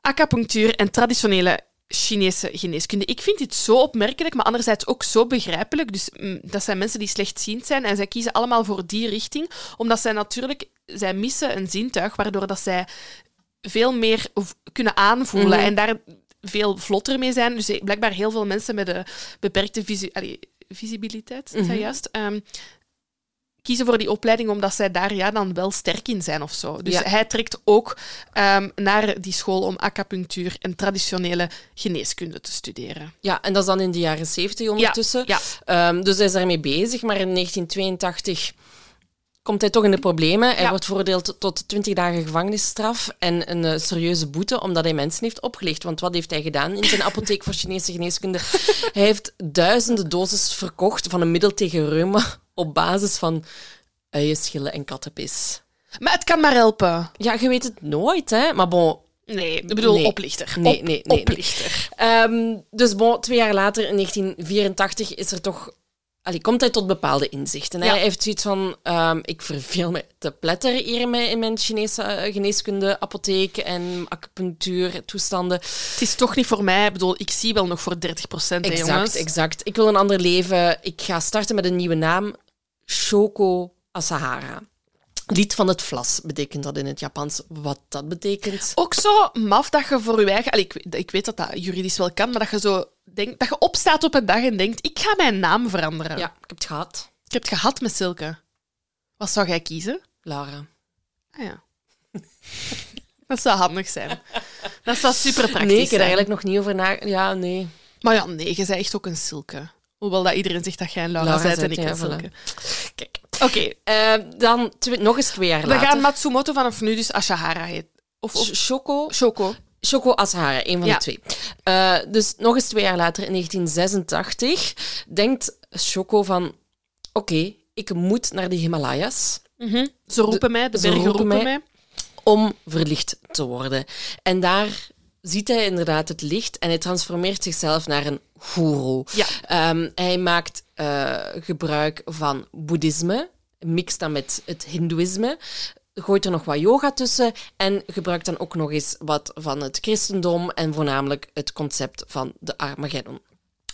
acupunctuur en traditionele Chinese geneeskunde. Ik vind dit zo opmerkelijk, maar anderzijds ook zo begrijpelijk. Dus mm, dat zijn mensen die slechtziend zijn en zij kiezen allemaal voor die richting, omdat zij natuurlijk zij missen een zintuig, waardoor dat zij veel meer kunnen aanvoelen. Mhm. En daar veel vlotter mee zijn. Dus eh, blijkbaar heel veel mensen met een beperkte visu allee, visibiliteit, is dat juist, ehm, kiezen voor die opleiding omdat zij daar ja, dan wel sterk in zijn of zo. Dus Ja. hij trekt ook ehm, naar die school om acupunctuur en traditionele geneeskunde te studeren. Ja, en dat is dan in de jaren 70 ondertussen. Ja, Ehm, dus hij is daarmee bezig, maar in 1982 komt hij toch in de problemen. Hij Ja. wordt veroordeeld tot 20 dagen gevangenisstraf en een eh, serieuze boete, omdat hij mensen heeft opgelicht. Want wat heeft hij gedaan in zijn apotheek voor Chinese geneeskunde? hij heeft duizenden doses verkocht van een middel tegen reuma op basis van uienschillen en kattenpis. Maar het kan maar helpen. Ja, je weet het nooit, hè? Maar bon, Nee, ik bedoel Nee. oplichter. Nee, Op- nee, nee, nee. Oplichter. Ehm, dus bon, twee jaar later, in 1984, is er toch... Allee, komt hij tot bepaalde inzichten. Ja. Hij heeft zoiets van, ehm, ik verveel me te pletteren hier in mijn, in mijn Chinese eh, geneeskunde, apotheek en acupunctuur toestanden. Het is toch niet voor mij. Ik bedoel, ik zie wel nog voor 30 procent, Exact, jongens. exact. Ik wil een ander leven. Ik ga starten met een nieuwe naam. Shoko Asahara. Lied van het vlas betekent dat in het Japans. Wat dat betekent... Ook zo maf dat je voor je eigen... Allee, ik, weet- ik weet dat dat juridisch wel kan, maar dat je zo denkt, dat je opstaat op een dag en denkt, ik ga mijn naam veranderen. Ja, ik heb het gehad. Ik heb het gehad met Silke. Wat zou jij kiezen? Lara. Ah ja. dat zou handig zijn. Dat zou super praktisch Nee, ik heb er eigenlijk nog niet over na... Ja, nee. Maar ja, nee, je bent echt ook een Silke. Hoewel dat iedereen zegt dat jij een Laura, Laura bent en ik een. Silke. Kijk. Oké, Eh, dan nog eens twee jaar we later. gaan Matsumoto vanaf nu dus Ashihara heet. Of, of Sh- Shoko, Shoko. Asahara, een van Ja. de twee. Eh, dus nog eens twee jaar later, in 1986, denkt Shoko van... Oké, ik moet naar de Himalayas Mhm. Ze roepen mij, de bergen roepen roepen, mij. mij. om verlicht te worden. En daar ziet hij inderdaad het licht en hij transformeert zichzelf naar een guru. Ja. Ehm, hij maakt eh, gebruik van boeddhisme, mixt dat met het hindoeïsme, gooit er nog wat yoga tussen en gebruikt dan ook nog eens wat van het christendom en voornamelijk het concept van de Armageddon.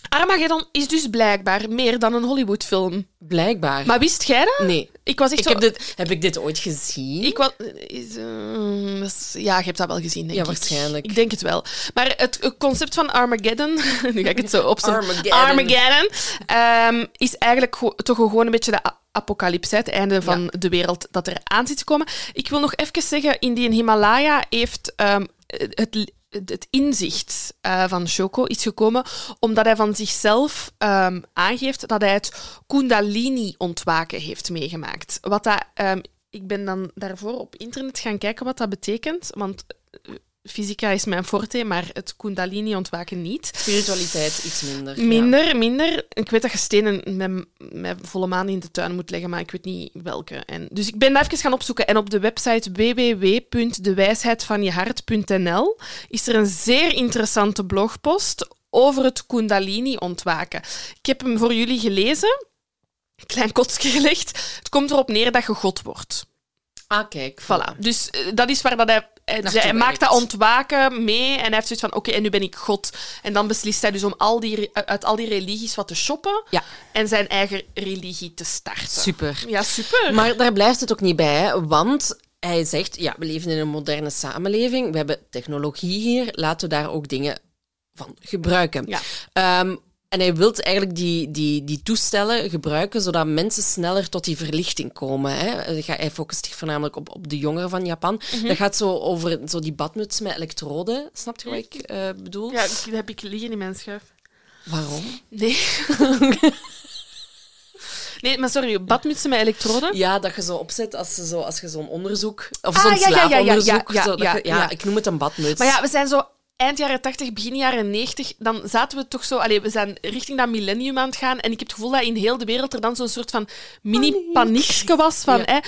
Armageddon is dus blijkbaar meer dan een Hollywoodfilm. Blijkbaar. Maar wist jij dat? nee. Ik was echt Ik zo... heb, dit, heb ik dit ooit gezien? Ik was, is, eh, dat is- ja, je hebt dat wel gezien, denk Ja, ik. waarschijnlijk. Ik denk het wel. Maar het, concept van Armageddon, nu ga ik het zo opzetten. Armageddon. Armageddon ehm, is eigenlijk toch gewoon een beetje de apocalypse, het einde van de wereld dat er aan zit te komen. Ik wil nog even zeggen, in die Himalaya heeft ehm, het, het inzicht eh, van Shoko is gekomen omdat hij van zichzelf ehm, aangeeft dat hij het Kundalini-ontwaken heeft meegemaakt. Wat dat, ehm, ik ben dan daarvoor op internet gaan kijken wat dat betekent, want fysica is mijn forte, maar het Kundalini-ontwaken niet. Spiritualiteit iets minder. ja. Minder, minder. Ik weet dat je stenen met, met volle maan in de tuin moet leggen, maar ik weet niet welke. En, dus ik ben dat even gaan opzoeken. En op de website www.dewijsheidvanjehart.nl is er een zeer interessante blogpost over het Kundalini-ontwaken. Ik heb hem voor jullie gelezen. Klein kotsje gelegd. Het komt erop neer dat je God wordt. Ah, kijk. Voilà. Dus eh, dat is waar dat hij... Hij, Naartoe hij maakt dat ontwaken mee en hij heeft zoiets van, oké, en nu ben ik God. En dan beslist hij dus om al die, uit al die religies wat te shoppen Ja. en zijn eigen religie te starten. Super. Ja, super. Maar daar blijft het ook niet bij, want hij zegt, ja, we leven in een moderne samenleving, we hebben technologie hier, laten we daar ook dingen van gebruiken. Ja. Ehm, en hij wil eigenlijk die, die, die toestellen gebruiken zodat mensen sneller tot die verlichting komen. Hè. Hij ga- Hij focust zich voornamelijk op, op de jongeren van Japan. Mhm. Dat gaat zo over zo die badmuts met elektroden. Snap je wat ik eh, bedoel? Ja, dat heb ik liggen in mijn schuif. Waarom? Nee. nee, maar sorry, badmutsen met elektroden? Ja, dat je zo opzet als, ze zo, als je zo'n onderzoek... Of Ah, zo'n ja, ja, ja, ja, slaaponderzoek... ja, ja, ja, ja. ik noem het een badmuts. Maar ja, we zijn zo eind jaren 80, begin jaren 90. Dan zaten we toch zo... Allee, we zijn richting dat millennium aan het gaan. En ik heb het gevoel dat in heel de wereld er dan zo'n soort van mini-paniekje was. Van, Ja. hè,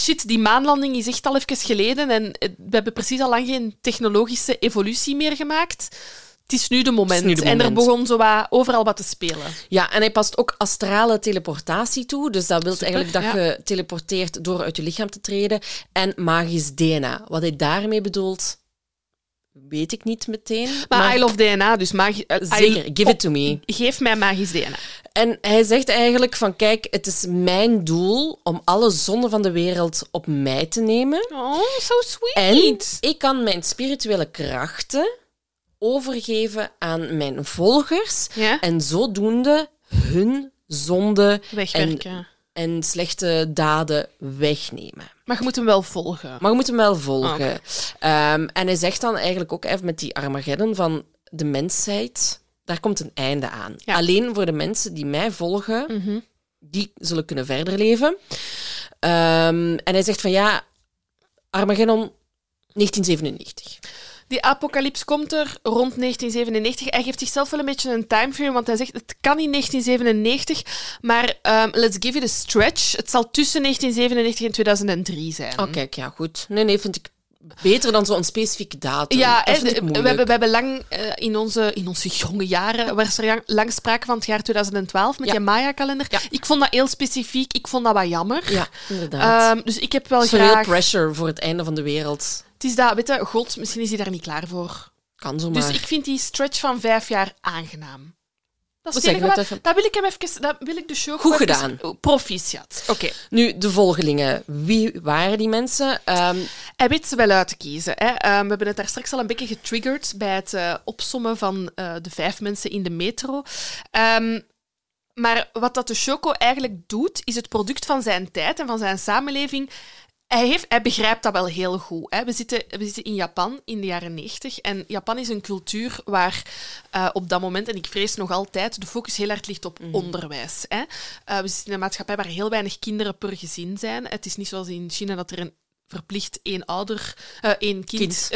shit, die maanlanding is echt al even geleden. En eh, we hebben precies al lang geen technologische evolutie meer gemaakt. Het is nu de moment. nu de En er begon zo wat, overal wat te spelen. Ja, en hij past ook astrale teleportatie toe. Dus dat wil eigenlijk dat ja. je teleporteert door uit je lichaam te treden. En magisch DNA. Wat hij daarmee bedoelt, weet ik niet meteen. Maar, I love DNA, dus magi- eh, Zeker, give it to me. Geef mij magisch DNA. En hij zegt eigenlijk van, kijk, het is mijn doel om alle zonden van de wereld op mij te nemen. Oh, so En sweet. ik kan mijn spirituele krachten overgeven aan mijn volgers Ja? en zodoende hun zonde Wegwerken. en slechte daden wegnemen. Maar je moet hem wel volgen. Maar je moet hem wel volgen. Oké. Ehm, en hij zegt dan eigenlijk ook even met die Armageddon van de mensheid, daar komt een einde aan. Ja. Alleen voor de mensen die mij volgen, Mhm. die zullen kunnen verder leven. Ehm, en hij zegt van ja, Armageddon 1997. Die apocalyps komt er rond 1997. Hij geeft zichzelf wel een beetje een timeframe, want hij zegt het kan in 1997, maar ehm, let's give it a stretch. Het zal tussen 1997 en 2003 zijn. Kijk, ja, goed. Nee, nee, vind ik beter dan zo'n specifieke datum. Ja, we, hebben, we hebben lang eh, in, onze, in onze jonge jaren, was er lang, sprake van het jaar 2012 met Ja. die Maya-kalender. Ja. Ik vond dat heel specifiek, ik vond dat wat jammer. Ja, inderdaad. Ehm, dus ik heb wel graag... pressure voor het einde van de wereld. Het is dat, weet je, God, misschien is hij daar niet klaar voor. Kan zomaar. Dus ik vind die stretch van vijf jaar aangenaam. Dat, is het enige wat- dat wil ik hem even... Dat wil ik de show Goed gedaan. Oh, Proficiat. Oké. Nu, de volgelingen. Wie waren die mensen? Ehm, Hij weet ze wel uit te kiezen. Hè. Ehm, we hebben het daar straks al een beetje getriggerd bij het eh, opsommen van eh, de vijf mensen in de metro. Ehm, maar wat dat de Choco eigenlijk doet, is het product van zijn tijd en van zijn samenleving. Hij, heeft, hij begrijpt dat wel heel goed. Hè. We, zitten, we zitten in Japan in de jaren 90. En Japan is een cultuur waar eh, op dat moment, en ik vrees nog altijd, de focus heel hard ligt op onderwijs. Hè. Eh, we zitten in een maatschappij waar heel weinig kinderen per gezin zijn. Het is niet zoals in China dat er een verplicht één ouder, eh één kind, Kind.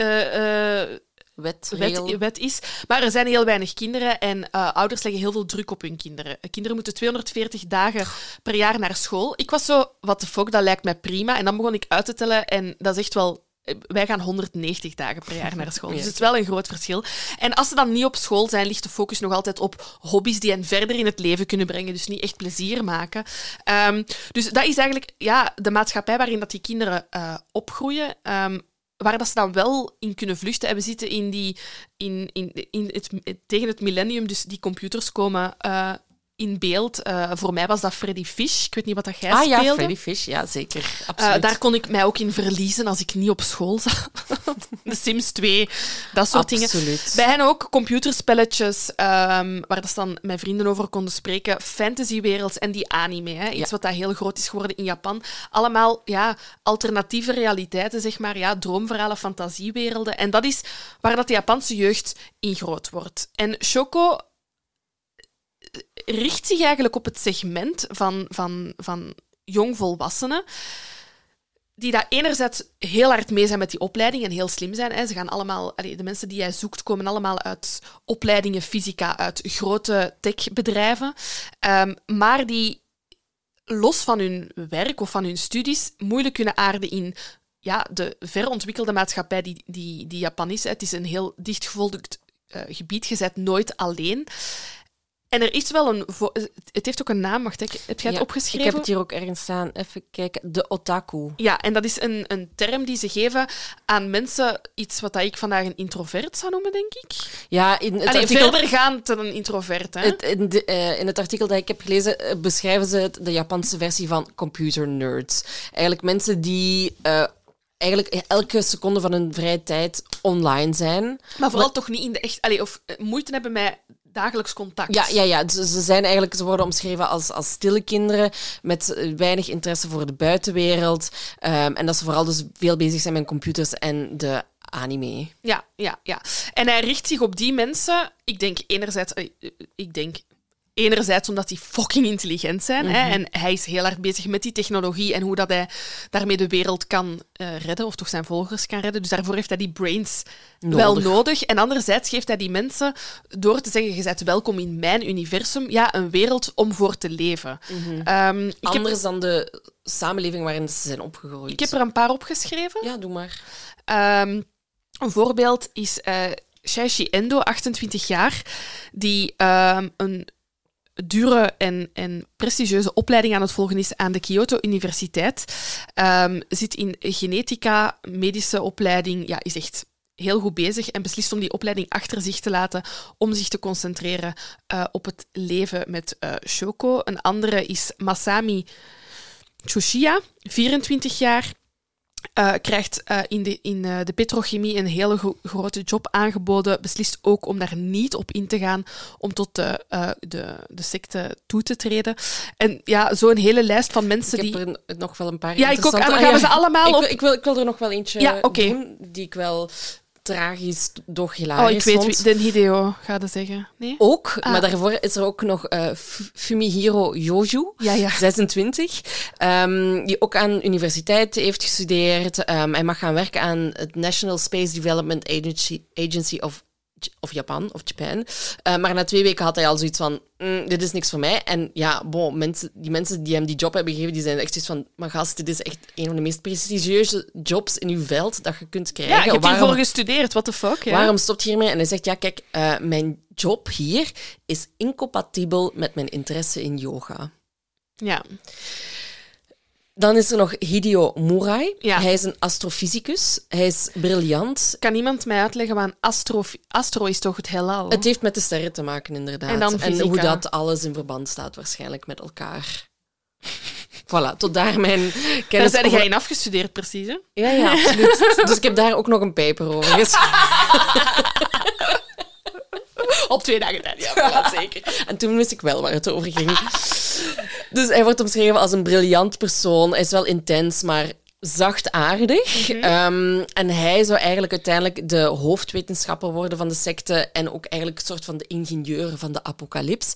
Wet, wet, is. Maar er zijn heel weinig kinderen en eh, ouders leggen heel veel druk op hun kinderen. Eh, Kinderen moeten 240 dagen per jaar naar school. Ik was zo, wat de fuck, dat lijkt mij prima. En dan begon ik uit te tellen en dat is echt wel... eh, Wij gaan 190 dagen per jaar naar school. Dus het is wel een groot verschil. En als ze dan niet op school zijn, ligt de focus nog altijd op hobby's die hen verder in het leven kunnen brengen. Dus niet echt plezier maken. Ehm, dus dat is eigenlijk ja, de maatschappij waarin dat die kinderen opgroeien. Ehm, waar dat ze dan wel in kunnen vluchten. En we zitten in die, in, in, in het, tegen het millennium, dus die computers komen eh, in beeld. Eh, voor mij was dat Freddy Fish. Ik weet niet wat dat jij Ah ja, speelde. Freddy Fish. Ja, zeker. Eh, daar kon ik mij ook in verliezen als ik niet op school zat. De Sims 2, dat soort dingen. Absoluut. Bij hen ook computerspelletjes, ehm, waar dat ze dan met vrienden over konden spreken. Fantasywerelds en die anime. Hè? Iets Ja. wat dat heel groot is geworden in Japan. Allemaal ja, alternatieve realiteiten, zeg maar. Ja, droomverhalen, fantasiewerelden. En dat is waar dat de Japanse jeugd in groot wordt. En Shoko richt zich eigenlijk op het segment van, van, van jongvolwassenen die daar enerzijds heel hard mee zijn met die opleiding en heel slim zijn. Ze gaan allemaal, de mensen die jij zoekt, komen allemaal uit opleidingen fysica, uit grote techbedrijven. Ehm, maar die los van hun werk of van hun studies moeilijk kunnen aarden in ja, de verontwikkelde maatschappij die, die, die Japan is. Het is een heel dichtgevolgd eh, gebied, je bent nooit alleen. En er is wel een... Het heeft ook een naam, wacht, ik- heb jij het Ja, opgeschreven? Ik heb het hier ook ergens staan. Even kijken. De otaku. Ja, en dat is een, een term die ze geven aan mensen, iets wat dat ik vandaag een introvert zou noemen, denk ik. Ja, in het Allee, artikel... verder gaan dan een introvert, hè? Het, in, de- eh, in het artikel dat ik heb gelezen eh, beschrijven ze het, de Japanse versie van computer nerds. Eigenlijk mensen die eh, eigenlijk elke seconde van hun vrije tijd online zijn. maar vooral toch niet in de echt... Allee, of moeite hebben met dagelijks contact. Ja, ja, ja. Ze, ze zijn eigenlijk, ze worden omschreven als, als stille kinderen met eh, weinig interesse voor de buitenwereld. Ehm, en dat ze vooral dus veel bezig zijn met computers en de anime. Ja, ja, ja. En hij richt zich op die mensen. Ik denk enerzijds... eh, eh, Ik denk enerzijds omdat die fucking intelligent zijn. hè, en hij is heel erg bezig met die technologie en hoe dat hij daarmee de wereld kan eh, redden, of toch zijn volgers kan redden. Dus daarvoor heeft hij die brains wel Nodig. nodig. En anderzijds geeft hij die mensen, door te zeggen, je bent welkom in mijn universum, ja, een wereld om voor te leven. Heb, Anders dan de samenleving waarin ze zijn opgegroeid. ik heb er een paar opgeschreven. Ja, doe maar. Ehm, een voorbeeld is eh Shaishi Endo, 28 jaar, die ehm, een dure en, en prestigieuze opleiding aan het volgen is aan de Kyoto Universiteit. Ehm, zit in genetica, medische opleiding, ja, is echt heel goed bezig en beslist om die opleiding achter zich te laten om zich te concentreren eh, op het leven met eh, Shoko. Een andere is Masami Chushiya, 24 jaar. Eh, krijgt eh, in, de, in eh, de petrochemie een hele gro- grote job aangeboden. Beslist ook om daar niet op in te gaan, om tot de, de, de secte toe te treden. En ja, zo'n hele lijst van mensen Ik die... heb er nog wel een paar Ja, ik ook. En dan interessante- gaan we Ah, ze allemaal ik op... wil, ik, wil, ik wil er nog wel eentje Ja, doen, die ik wel tragisch, doch Oh, hilarisch ik weet vond. wie. Den Hideo, ga je zeggen. Nee? Ook, Ah. maar daarvoor is er ook nog eh, Fumihiro Yoju. Ja, ja. 26, ehm, die ook aan universiteit heeft gestudeerd. Ehm, hij mag gaan werken aan het National Space Development Agency, Agency of, of Japan, of Japan. Eh, maar na twee weken had hij al zoiets van, "Mm, dit is niks voor mij. En ja, bon, mensen, die mensen die hem die job hebben gegeven, die zijn echt zoiets van, maar gast, dit is echt een van de meest prestigieuze jobs in uw veld dat je kunt krijgen. Ja, je hebt Waarom- hiervoor gestudeerd. What the fuck? Ja. Waarom stopt je hiermee? En hij zegt, ja, kijk, eh, mijn job hier is incompatibel met mijn interesse in yoga. Ja. Dan is er nog Hideo Murai. Ja. Hij is een astrofysicus. Hij is briljant. Kan iemand mij uitleggen wat een astro... Astro is toch het heelal? Het heeft met de sterren te maken, inderdaad. En hoe dat alles in verband staat, waarschijnlijk met elkaar. Voilà, tot daar mijn Daar kennis zijn over- jij in afgestudeerd, precies. Hè? Ja, ja, absoluut. dus ik heb daar ook nog een paper over. Op twee dagen tijd. Ja, voilà, zeker. En toen wist ik wel waar het over ging. Dus hij wordt omschreven als een briljant persoon. Hij is wel intens, maar zachtaardig. Ehm, en hij zou eigenlijk uiteindelijk de hoofdwetenschapper worden van de secte en ook eigenlijk een soort van de ingenieur van de apocalyps.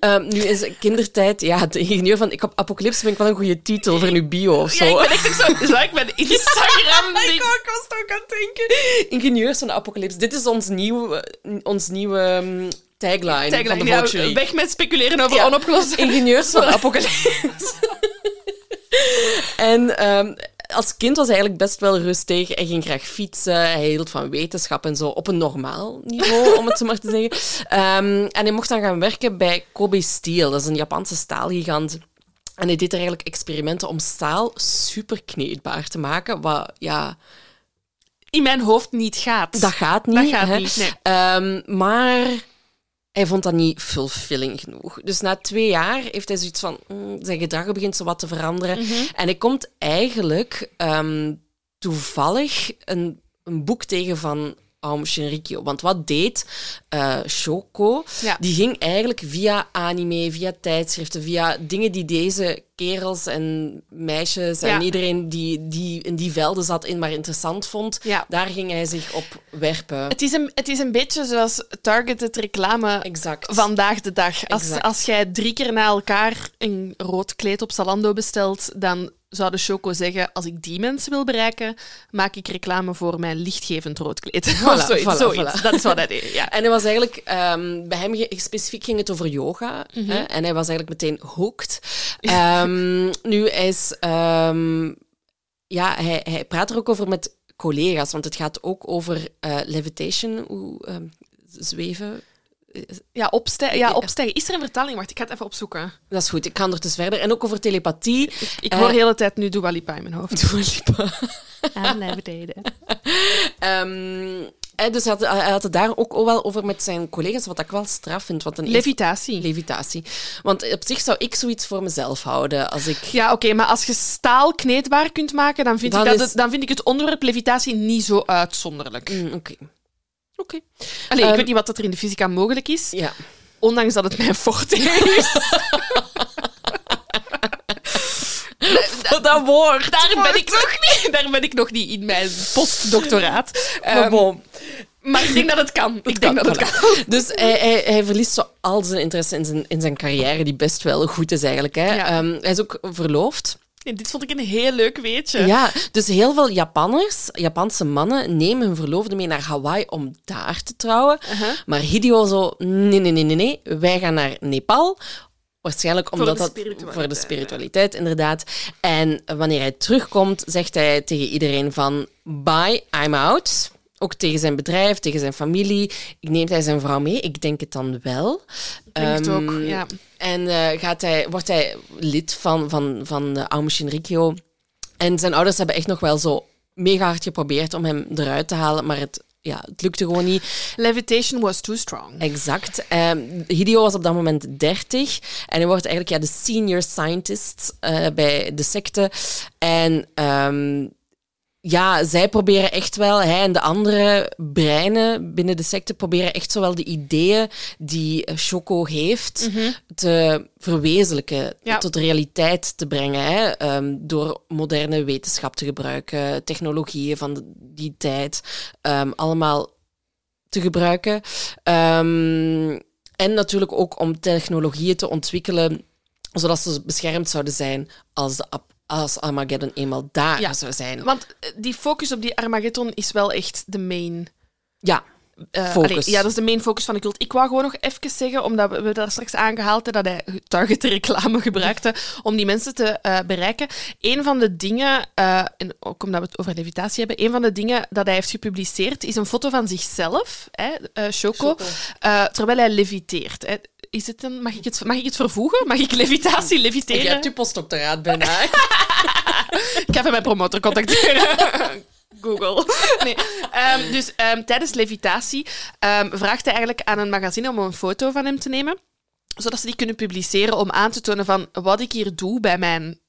Ehm, nu is kindertijd, ja, de ingenieur van ik apocalyps vind ik wel een goede titel voor uw bio of zo. Ja, ik ben echt zo... Zo, ik ben Instagram... Ik ook, was ook aan het denken. Ingenieurs van de apocalyps. Dit is ons nieuwe, ons nieuwe ehm, tagline, van de ja, weg met speculeren over Ja. onopgeloste... Ingenieurs van de apocalyps. en als kind was hij eigenlijk best wel rustig. Hij ging graag fietsen. Hij hield van wetenschap en zo. Op een normaal niveau, om het zo maar te zeggen. Ehm, en hij mocht dan gaan werken bij Kobe Steel. Dat is een Japanse staalgigant. En hij deed er eigenlijk experimenten om staal super kneedbaar te maken. Wat, ja, In mijn hoofd niet gaat. dat gaat niet. Dat gaat hè. niet, nee. Ehm, maar hij vond dat niet fulfilling genoeg. Dus na twee jaar heeft hij zoiets van... mm, zijn gedrag begint zo wat te veranderen. Mhm. En hij komt eigenlijk ehm, toevallig een, een boek tegen van Aum Shinrikyo. Want wat deed eh, Shoko? Ja. Die ging eigenlijk via anime, via tijdschriften, via dingen die deze kerels en meisjes en Ja. iedereen die, die in die velden zat in maar interessant vond, Ja. daar ging hij zich op werpen. Het is, een, het is een beetje zoals targeted reclame Exact. vandaag de dag. Als, Exact. als jij drie keer na elkaar een rood kleed op Zalando bestelt, dan zou de Choco zeggen, als ik die mensen wil bereiken, maak ik reclame voor mijn lichtgevend rood kleed. of Voilà, zoiets. voilà, zoiets. voilà. Dat is wat hij deed, ja. En hij was eigenlijk, ehm, bij hem specifiek ging het over yoga. Mhm. hè, en hij was eigenlijk meteen hooked. Ehm, nu hij is, ehm, ja, hij, hij praat er ook over met collega's, want het gaat ook over eh, levitation, hoe zweven. Ja, opstijgen. ja, opstijgen. Is er een vertaling? Wacht, ik ga het even opzoeken. Dat is goed, ik kan er dus verder. En ook over telepathie. Ik Eh, hoor de hele tijd nu Dua Lipa in mijn hoofd. Dua Lipa. Levitating. Ehm, hè, dus hij had, hij had het daar ook wel over met zijn collega's, wat ik wel straf vind. Want een Levitatie. levitatie. Want op zich zou ik zoiets voor mezelf houden als ik... Ja, oké, maar als je staal kneedbaar kunt maken, dan vind, Dan ik, dat is- het, dan vind ik het onderwerp levitatie niet zo uitzonderlijk. Mm, Oké. Oké. Allee, ik Ehm, weet niet wat dat er in de fysica mogelijk is, Ja. ondanks dat het mijn forte is. Dat woord. Daar ben, ik nog niet, daar ben ik nog niet in mijn postdoctoraat. Maar Ehm, bon. maar ik denk dat het kan. Ik denk dat het kan. Dus hij, hij, hij verliest zo al zijn interesse in zijn, in zijn carrière, die best wel goed is eigenlijk. Hè. Ja. Ehm, hij is ook verloofd. Dit vond ik een heel leuk weetje. Ja, dus heel veel Japanners, Japanse mannen, nemen hun verloofde mee naar Hawaii om daar te trouwen. Uh-huh. Maar Hideo zo, nee, nee, nee, nee, nee, wij gaan naar Nepal. Waarschijnlijk omdat dat voor de spiritualiteit, inderdaad. En wanneer hij terugkomt, zegt hij tegen iedereen van bye, I'm out. Ook tegen zijn bedrijf, tegen zijn familie. Neemt hij zijn vrouw mee? Ik denk het dan wel. Ik denk het ook, Ehm, ja. En eh, gaat hij, wordt hij lid van, van, van uh, Aum Shinrikyo. En zijn ouders hebben echt nog wel zo mega hard geprobeerd om hem eruit te halen, maar het, ja, het lukte gewoon niet. Levitation was too strong. Exact. Ehm, Hideo was op dat moment 30 en hij wordt eigenlijk ja, de senior scientist eh, bij de secte. En ehm, ja, zij proberen echt wel, hij en de andere breinen binnen de secte proberen echt zowel de ideeën die eh, Choco heeft te verwezenlijken, Ja. tot realiteit te brengen. Hè? ehm, door moderne wetenschap te gebruiken, technologieën van de- die tijd, ehm, allemaal te gebruiken. Ehm, en natuurlijk ook om technologieën te ontwikkelen zodat ze beschermd zouden zijn als, de, ap- als Armageddon eenmaal daar Ja. zou zijn. Want eh, die focus op die Armageddon is wel echt de main Ja, eh, Focus. allee, ja, dat is de main focus van de cult. Ik wou gewoon nog even zeggen, omdat we, daar straks aangehaald hebben dat hij target reclame gebruikte om die mensen te eh, bereiken. Een van de dingen, en ook omdat we het over levitatie hebben, een van de dingen dat hij heeft gepubliceerd is een foto van zichzelf, hè, Choco, terwijl hij leviteert. Hè. Is het een, mag, ik het, mag ik het vervoegen? Mag ik levitatie, je leviteren? hebt je postdoctoraat bijna. Ik ga even mijn promotor contacteren. Google. Nee. Ehm, dus ehm, tijdens levitatie ehm, vraagt hij eigenlijk aan een magazine om een foto van hem te nemen, zodat ze die kunnen publiceren om aan te tonen van wat ik hier doe bij mijn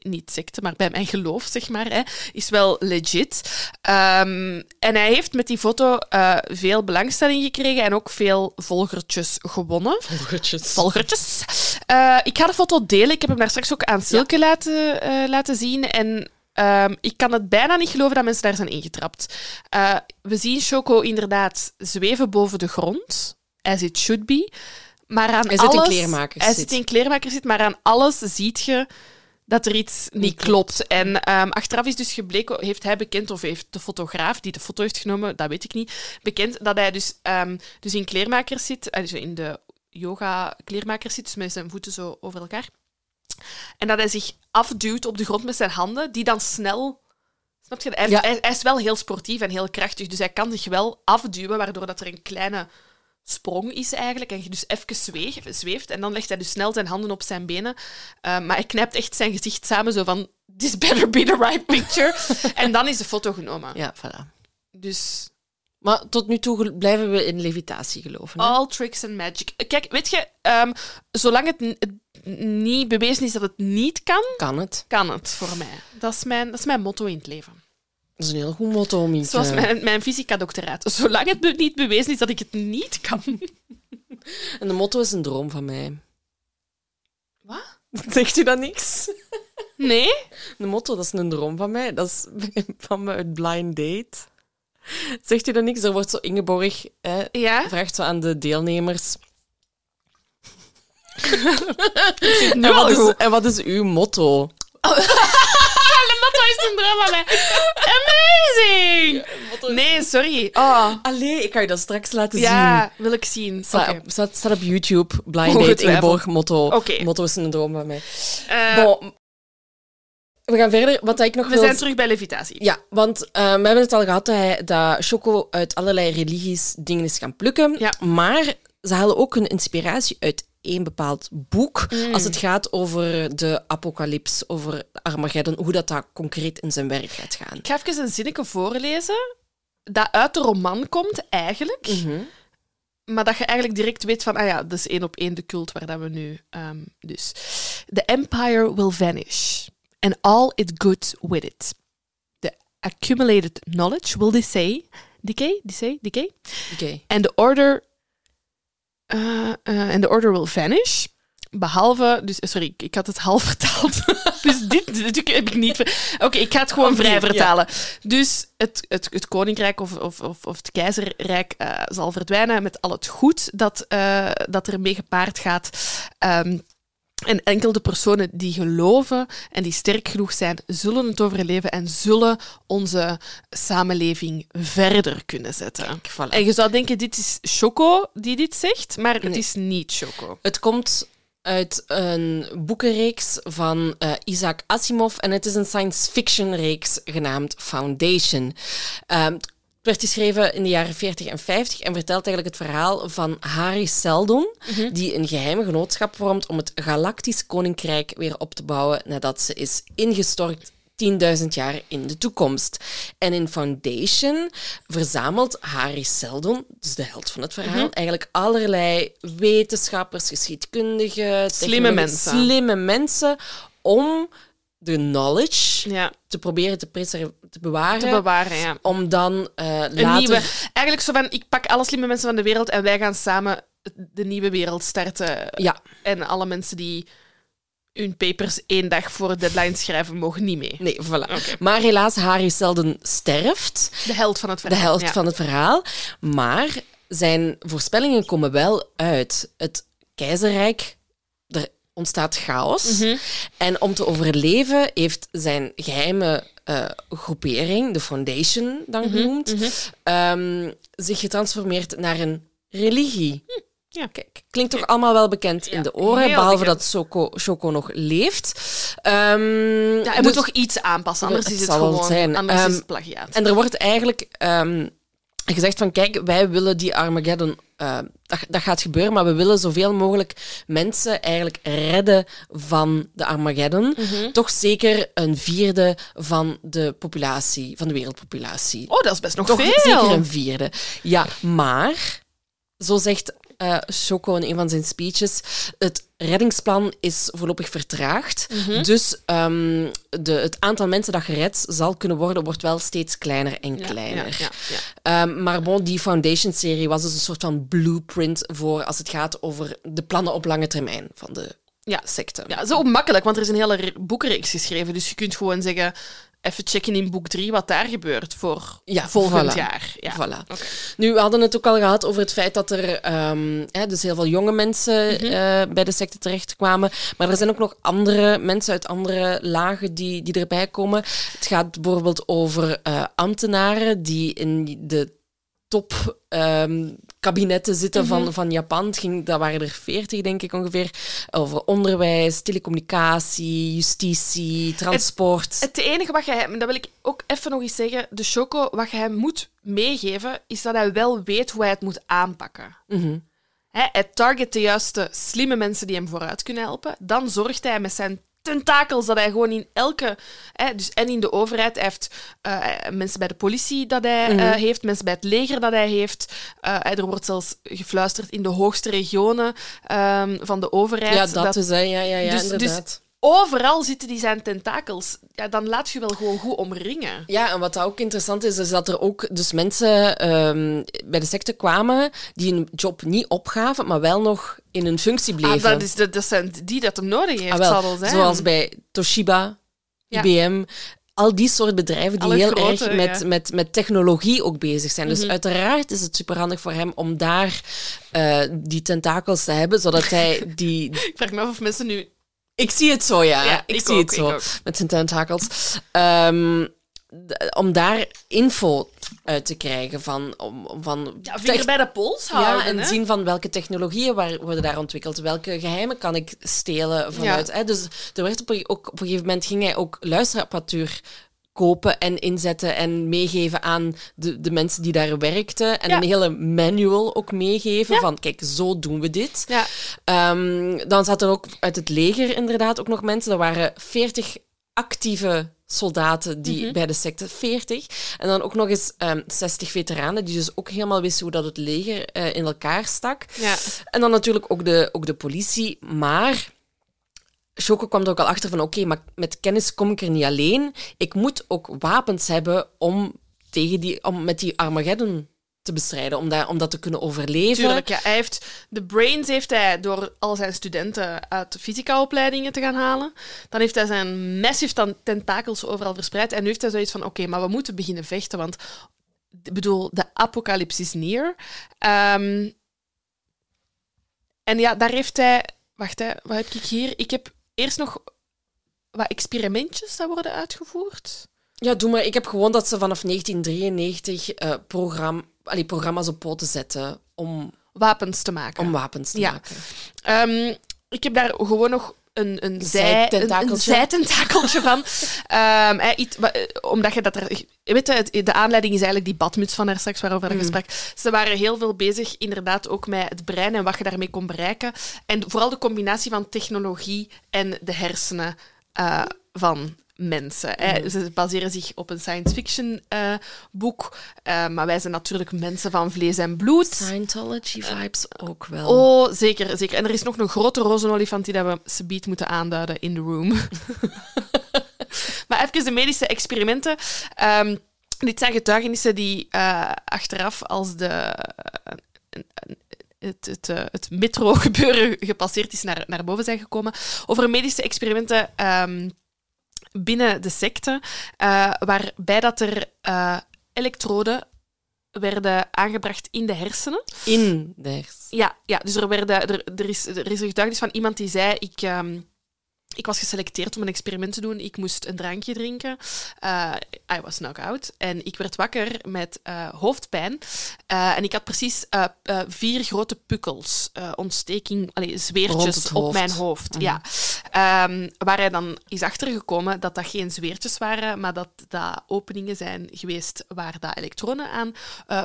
niet secte, maar bij mijn geloof, zeg maar, hè, is wel legit. Ehm, en hij heeft met die foto eh, veel belangstelling gekregen en ook veel volgertjes gewonnen. Volgertjes. Volgertjes. Eh, ik ga de foto delen. Ik heb hem daar straks ook aan Silke laten, eh, laten zien. En ehm, ik kan het bijna niet geloven dat mensen daar zijn ingetrapt. We zien Choco inderdaad zweven boven de grond, as it should be. Maar aan Hij zit in alles, kleermakers Hij zit. zit in kleermakers zit, maar aan alles ziet je dat er iets niet, klopt. En ehm, achteraf is dus gebleken, heeft hij bekend, of heeft de fotograaf die de foto heeft genomen, dat weet ik niet, bekend dat hij dus, ehm, dus in kleermakers zit, eh, dus in de yoga-kleermakers zit, dus met zijn voeten zo over elkaar. En dat hij zich afduwt op de grond met zijn handen, die dan snel... Snap je? Hij, Ja. hij, hij is wel heel sportief en heel krachtig, dus hij kan zich wel afduwen, waardoor dat er een kleine sprong is eigenlijk. En je dus even zweeft. En dan legt hij dus snel zijn handen op zijn benen. Uh, maar hij knijpt echt zijn gezicht samen, zo van... This better be the right picture. en dan is de foto genomen. Ja, voilà. Dus Maar tot nu toe blijven we in levitatie geloven. hè? all tricks and magic. Kijk, weet je, ehm, zolang het niet bewezen is dat het niet kan, Kan het? kan het voor mij. Dat is mijn, dat is mijn motto in het leven. Dat is een heel goed motto, Mieke. Zoals mijn, mijn fysica-doctoraat. Zolang het niet bewezen is dat ik het niet kan. En de motto is een droom van mij. Wat? Zegt u dat niks? Nee? De motto, dat is een droom van mij. Dat is van me uit Blind Date. Zegt u dat niks? Er wordt zo Ingeborg, hè, Ja? vraagt zo aan de deelnemers. En wat, is, en wat is uw motto? Motto is een mij. Amazing! Nee, sorry. Oh. Allee, ik ga je dat straks laten zien. Ja, wil ik zien. Oké. op, staat, staat op YouTube. Blind Date, Ongetwijfeld. Ingeborg, motto. Oké. Motto is een droom van mij. Eh, Bon, we gaan verder. Wat ik nog we wil... zijn terug bij levitatie. Ja, want eh, we hebben het al gehad dat, hij, dat Choco uit allerlei religies dingen is gaan plukken. Ja. Maar ze halen ook hun inspiratie uit één bepaald boek. Mm. Als het gaat over de apocalyps, over Armageddon, hoe dat, dat concreet in zijn werk gaat gaan. Ik ga even een zinnetje voorlezen dat uit de roman komt, eigenlijk. Mhm. Maar dat je eigenlijk direct weet van, ah ja, dat is één op één de cult waar dat we nu... ehm, dus. The empire will vanish, and all it good with it. The accumulated knowledge will decay, decay, decay, decay, Oké. and the order... eh, eh, and the order will vanish. Behalve... Dus, sorry, ik- had het half vertaald. dus dit, dit heb ik niet... Oké, ik ga het gewoon Opnieuw, vrij ja. vertalen. Dus het, het, het koninkrijk of, of, of, of het keizerrijk eh, zal verdwijnen met al het goed dat, eh, dat er mee gepaard gaat. Ehm, en enkel de personen die geloven en die sterk genoeg zijn, zullen het overleven en zullen onze samenleving verder kunnen zetten. Voilà. En je zou denken, dit is Choco die dit zegt, maar het is niet Choco. Het komt uit een boekenreeks van eh, Isaac Asimov en het is een science fiction reeks genaamd Foundation. Ehm, het werd geschreven in de jaren 40 en 50 en vertelt eigenlijk het verhaal van Harry Seldon, die een geheime genootschap vormt om het galactisch koninkrijk weer op te bouwen nadat ze is ingestort 10.000 jaar in de toekomst. En in Foundation verzamelt Harry Seldon, dus de held van het verhaal, eigenlijk allerlei wetenschappers, geschiedkundigen, Slimme mensen. slimme mensen om de knowledge Ja, te proberen te, te bewaren. te bewaren, ja. om dan eh Een later... nieuwe... Eigenlijk zo van, ik pak alle slimme mensen van de wereld en wij gaan samen de nieuwe wereld starten. Ja, En alle mensen die hun papers één dag voor het deadline schrijven, mogen niet mee. nee, voilà. Maar helaas, Harry Selden sterft. De held van het de verhaal. helft ja. van het verhaal. Maar zijn voorspellingen komen wel uit. Het keizerrijk, er ontstaat chaos. Mhm. En om te overleven heeft zijn geheime eh, groepering, de Foundation dan Mhm, genoemd, ehm, zich getransformeerd naar een religie. Ja. Kijk, klinkt toch allemaal wel bekend in de oren, behalve bekend. dat Choco, Choco nog leeft. Ehm, Ja, hij dus- moet toch iets aanpassen, anders Het is het gewoon zijn. anders Ehm, is het plagiaat. En er wordt eigenlijk ehm, gezegd van, kijk, wij willen die Armageddon... eh, dat, dat gaat gebeuren, maar we willen zoveel mogelijk mensen eigenlijk redden van de Armageddon. Mhm. Toch zeker een vierde van de populatie, van de wereldpopulatie. Oh, dat is best nog Toch veel. zeker een vierde. Ja, maar, zo zegt Choco in een van zijn speeches, het reddingsplan is voorlopig vertraagd. Mhm. Dus ehm, de, het aantal mensen dat gered zal kunnen worden, wordt wel steeds kleiner en Ja, kleiner. Ja, ja, ja. Ehm, maar bon, die Foundation-serie was dus een soort van blueprint voor als het gaat over de plannen op lange termijn van de Ja. secte. Ja, zo makkelijk, want er is een hele re- boekenreeks geschreven. Dus je kunt gewoon zeggen, even checken in boek 3 wat daar gebeurt voor Ja, volgend voilà. jaar. Ja. Voilà. Nu, we hadden het ook al gehad over het feit dat er ehm, hè, dus heel veel jonge mensen Mhm. eh, bij de secte terechtkwamen. Maar er zijn ook nog andere mensen uit andere lagen die, die erbij komen. Het gaat bijvoorbeeld over eh, ambtenaren die in de top ehm, kabinetten zitten Mhm. van, van Japan. Het ging, dat waren er veertig, denk ik ongeveer. Over onderwijs, telecommunicatie, justitie, transport. Het enige wat je hem, dat wil ik ook even nog eens zeggen, de choco, wat je hem moet meegeven, is dat hij wel weet hoe hij het moet aanpakken. Hè, hij target de juiste slimme mensen die hem vooruit kunnen helpen. Dan zorgt hij met zijn tentakels dat hij gewoon in elke... Hè, dus en in de overheid, hij heeft eh, mensen bij de politie dat hij Mhm. eh, heeft, mensen bij het leger dat hij heeft. Eh, er wordt zelfs gefluisterd in de hoogste regionen ehm, van de overheid. ja, dat, is, hè. ja, ja, ja Dus- dus- inderdaad. Overal zitten die zijn tentakels. Ja, dan laat je wel gewoon goed omringen. Ja, en wat ook interessant is, is dat er ook dus mensen ehm, bij de secte kwamen die hun job niet opgaven, maar wel nog in hun functie bleven. Ah, dat, is, dat, dat zijn die dat hem nodig heeft, Ah, wel, zal wel zijn. Zoals bij Toshiba, Ja. IBM. Al die soort bedrijven die Alle heel grote, erg met, ja. met, met technologie ook bezig zijn. Dus Mhm. uiteraard is het superhandig voor hem om daar eh, die tentakels te hebben, zodat hij die... Ik vraag me af of mensen nu... Ik zie het zo, ja. Ja, ik, ik zie ook, het zo. Met zijn tentakels. Ehm, d- om daar info uit te krijgen van... Om, van Ja, vinger bij de pols houden. ja, en hè? zien van welke technologieën waar, worden daar ontwikkeld. Welke geheimen kan ik stelen vanuit. Hè? Dus er werd op, ook, op een gegeven moment ging hij ook luisterapparatuur kopen en inzetten en meegeven aan de, de mensen die daar werkten. En Ja. een hele manual ook meegeven Ja. van, kijk, zo doen we dit. Ja, Ehm, dan zaten er ook uit het leger inderdaad ook nog mensen. Er waren 40 actieve soldaten die Mhm. bij de secte, 40. En dan ook nog eens ehm 60 veteranen, die dus ook helemaal wisten hoe dat het leger eh, in elkaar stak. ja. En dan natuurlijk ook de, ook de politie. Maar Choco kwam er ook al achter van, oké, maar met kennis kom ik er niet alleen. Ik moet ook wapens hebben om, tegen die, om met die Armageddon te bestrijden, om, daar, om dat te kunnen overleven. Tuurlijk, ja. Hij heeft, de brains heeft hij door al zijn studenten uit fysica-opleidingen te gaan halen. Dan heeft hij zijn massive tentakels overal verspreid. En nu heeft hij zoiets van, oké, maar we moeten beginnen vechten, want ik bedoel, de apocalypse is near. Ehm, en ja, daar heeft hij... Wacht, hè, wat heb ik hier? Ik heb eerst nog wat experimentjes dat worden uitgevoerd. Ja, doe maar. Ik heb gewoon dat ze vanaf 1993 eh, program, allee, programma's op poten zetten om, Wapens te maken. om wapens te Ja. maken. Ehm, ik heb daar gewoon nog een, een, zij, een, een zijtentakeltje. van. Ehm, eh, iets, omdat je dat er... Weet je, de aanleiding is eigenlijk die badmuts van daar straks waarover Mhm. mm. sprak. Ze waren heel veel bezig, inderdaad, ook met het brein en wat je daarmee kon bereiken. En vooral de combinatie van technologie en de hersenen eh, van mensen. hè. Mhm. Ze baseren zich op een science fiction eh, boek, eh, maar wij zijn natuurlijk mensen van vlees en bloed. Scientology vibes ook wel. Oh, zeker, zeker. En er is nog een grote rozenolifant die dat we subiet moeten aanduiden in de room. even de medische experimenten. Ehm, dit zijn getuigenissen die eh, achteraf als de, eh, het, het, eh, het metro-gebeuren gepasseerd is, naar, naar boven zijn gekomen. Over medische experimenten ehm, binnen de secte, eh, waarbij dat er eh, elektroden werden aangebracht in de hersenen. In de hersens. Ja, ja dus er, werden, er, er, is, er is een getuigenis van iemand die zei... Ik, ehm, ik was geselecteerd om een experiment te doen. Ik moest een drankje drinken. Uh, I was knock-out. En ik werd wakker met uh, hoofdpijn. Uh, en ik had precies vier grote pukkels. ontsteking, allez, zweertjes op mijn hoofd. Mm. Ja. Um, waar hij dan is achtergekomen dat dat geen zweertjes waren, maar dat dat openingen zijn geweest waar dat elektronen aan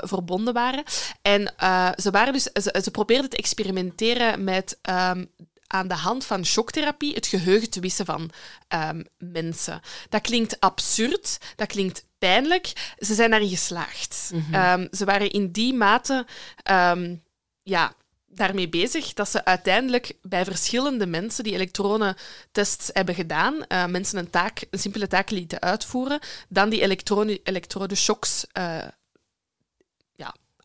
verbonden waren. En ze, waren dus, ze, ze probeerden te experimenteren met um, aan de hand van shocktherapie het geheugen te wissen van um, mensen. Dat klinkt absurd, dat klinkt pijnlijk. Ze zijn daarin geslaagd. Mm -hmm. um, ze waren in die mate um, ja, daarmee bezig dat ze uiteindelijk bij verschillende mensen die elektronentests hebben gedaan, uh, mensen een, taak, een simpele taak lieten uitvoeren, dan die elektrode shocks uh,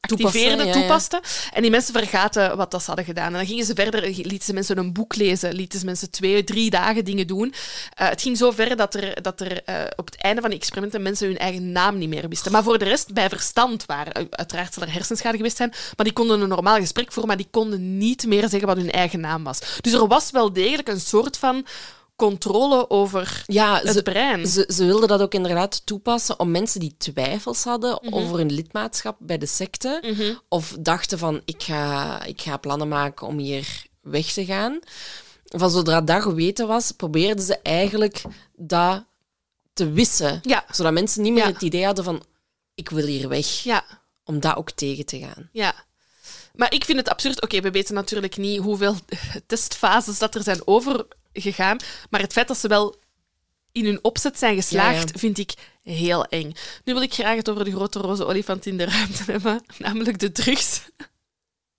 activeerde, ja, toepaste. Ja. En die mensen vergaten wat dat ze hadden gedaan. En dan gingen ze verder, lieten ze mensen een boek lezen, lieten ze mensen twee, drie dagen dingen doen. Uh, het ging zo ver dat er, dat er uh, op het einde van de experimenten mensen hun eigen naam niet meer wisten. Maar voor de rest bij verstand waren. Uiteraard zal er hersenschade geweest zijn, maar die konden een normaal gesprek voeren, maar die konden niet meer zeggen wat hun eigen naam was. Dus er was wel degelijk een soort van controle over ja, het ze, brein. Ze, ze wilden dat ook inderdaad toepassen om mensen die twijfels hadden mm -hmm. over een lidmaatschap bij de secte, mm -hmm. of dachten van ik ga, ik ga plannen maken om hier weg te gaan. Van zodra dat geweten was, probeerden ze eigenlijk dat te wissen. Ja. Zodat mensen niet meer ja. het idee hadden van ik wil hier weg. Ja. Om dat ook tegen te gaan. Ja. Maar ik vind het absurd. Oké, okay, we weten natuurlijk niet hoeveel testfases dat er zijn over gegaan. Maar het feit dat ze wel in hun opzet zijn geslaagd, ja, ja. vind ik heel eng. Nu wil ik graag het over de grote roze olifant in de ruimte hebben, namelijk de drugs.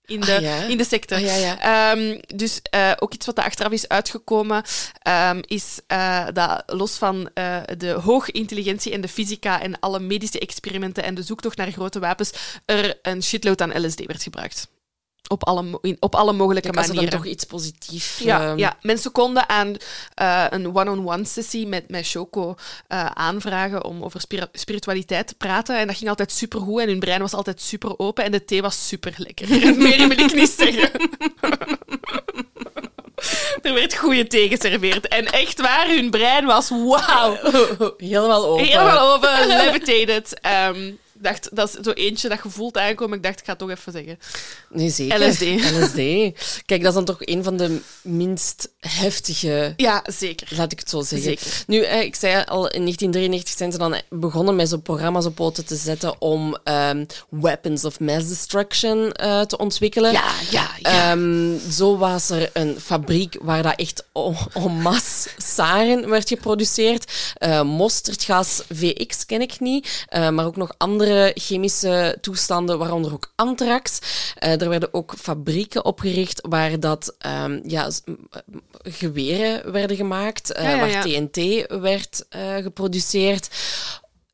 In de, ah, ja. in de secte. Ah, um, dus uh, ook iets wat er achteraf is uitgekomen, um, is uh, dat los van uh, de hoge intelligentie en de fysica en alle medische experimenten en de zoektocht naar grote wapens, er een shitload aan LSD werd gebruikt op alle, in, op alle mogelijke manieren. toch iets positiefs. Ja, um... ja, mensen konden aan uh, een one-on-one sessie met, met Choco uh, aanvragen om over spir spiritualiteit te praten. En dat ging altijd supergoed en hun brein was altijd super open en de thee was super lekker. Meer wil ik niet zeggen. er werd goede thee geserveerd. En echt waar, hun brein was wauw. Helemaal open. Helemaal open, levitated. Um, ik dacht, dat is zo eentje dat gevoeld aankomen. Ik dacht, ik ga het toch even zeggen. Nee, zeker. LSD. LSD. Kijk, dat is dan toch een van de minst heftige... Ja, zeker. Laat ik het zo zeggen. Zeker. Nu, ik zei al, in 1993 zijn ze dan begonnen met zo'n programma's op poten te zetten om um, weapons of mass destruction uh, te ontwikkelen. Ja, ja, ja. Um, zo was er een fabriek waar dat echt en masse sarin werd geproduceerd. Uh, mosterdgas VX ken ik niet, uh, maar ook nog andere chemische toestanden, waaronder ook anthrax. Uh, er werden ook fabrieken opgericht waar dat um, ja, geweren werden gemaakt, ja, ja, waar. TNT werd uh, geproduceerd.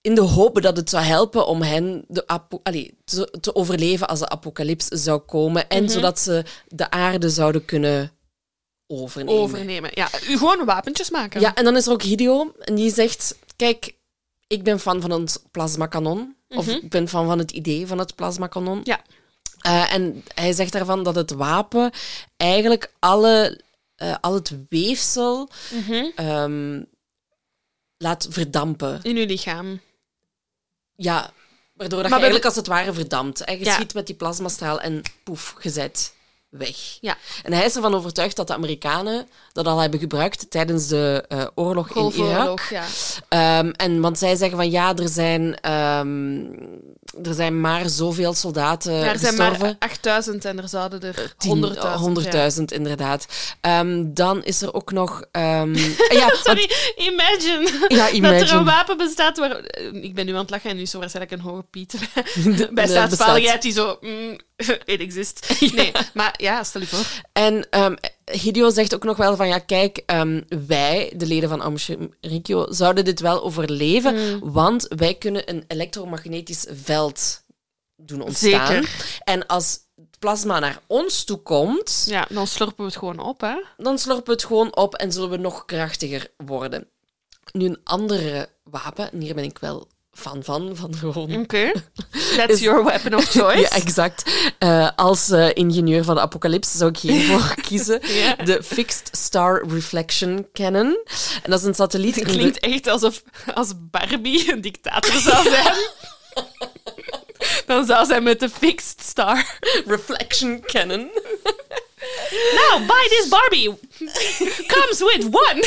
In de hoop dat het zou helpen om hen de allee, te, te, overleven als de apocalyps zou komen. En Mhm. zodat ze de aarde zouden kunnen overnemen. Overnemen. Ja, gewoon wapentjes maken. Ja, en dan is er ook Hideo. En die zegt, kijk, ik ben fan van ons plasmakanon. Of Mhm. ik ben fan van het idee van het plasmakanon. Ja. Uh, en hij zegt daarvan dat het wapen eigenlijk alle, uh, al het weefsel Mhm. um, laat verdampen. In uw lichaam. Ja, waardoor dat Maar je eigenlijk als het ware verdampt. En je Ja. schiet met die plasmastraal en poef, gezet weg. Ja. En hij is ervan overtuigd dat de Amerikanen dat al hebben gebruikt tijdens de uh, oorlog in Irak. Ja. Um, en want zij zeggen van ja, er zijn, um, er zijn maar zoveel soldaten Ja, er zijn gestorven. maar 8000 en er zouden er Tien- 100.000. 100.000, inderdaad. Um, dan is er ook nog... um, ja, want- Sorry, imagine, Ja, dat er imagine. een wapen bestaat waar... Ik ben nu aan het lachen en nu is er waarschijnlijk een hoge piet bij bestaat. staatsveiligheid die zo... Mm, it exists. Nee, maar ja, stel je voor. En um, Hideo zegt ook nog wel van, ja, kijk, ehm, wij, de leden van Amsterdam Rikyo, zouden dit wel overleven, Mm. want wij kunnen een elektromagnetisch veld doen ontstaan. Zeker. En als het plasma naar ons toe komt, Ja, dan slorpen we het gewoon op, hè. dan slorpen we het gewoon op en zullen we nog krachtiger worden. Nu, een andere wapen, en hier ben ik wel fan van, van gewoon Oké. That's Is- your weapon of choice. Ja, exact. Eh, als eh, ingenieur van de apocalypse zou ik hiervoor kiezen. Ja. De Fixed Star Reflection Cannon. En dat is een satelliet... Het de- klinkt echt alsof als Barbie een dictator zou zijn. Dan zou zij met de fixed star. Reflection Cannon. Now, buy this Barbie. Comes with one.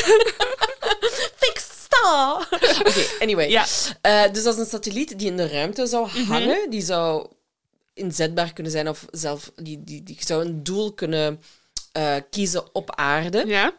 Fixed Star! Oké, anyway. Ja. Eh, dus dat is een satelliet die in de ruimte zou hangen. Die zou inzetbaar kunnen zijn of zelf... Die, die, die zou een doel kunnen eh, kiezen op aarde. Ja.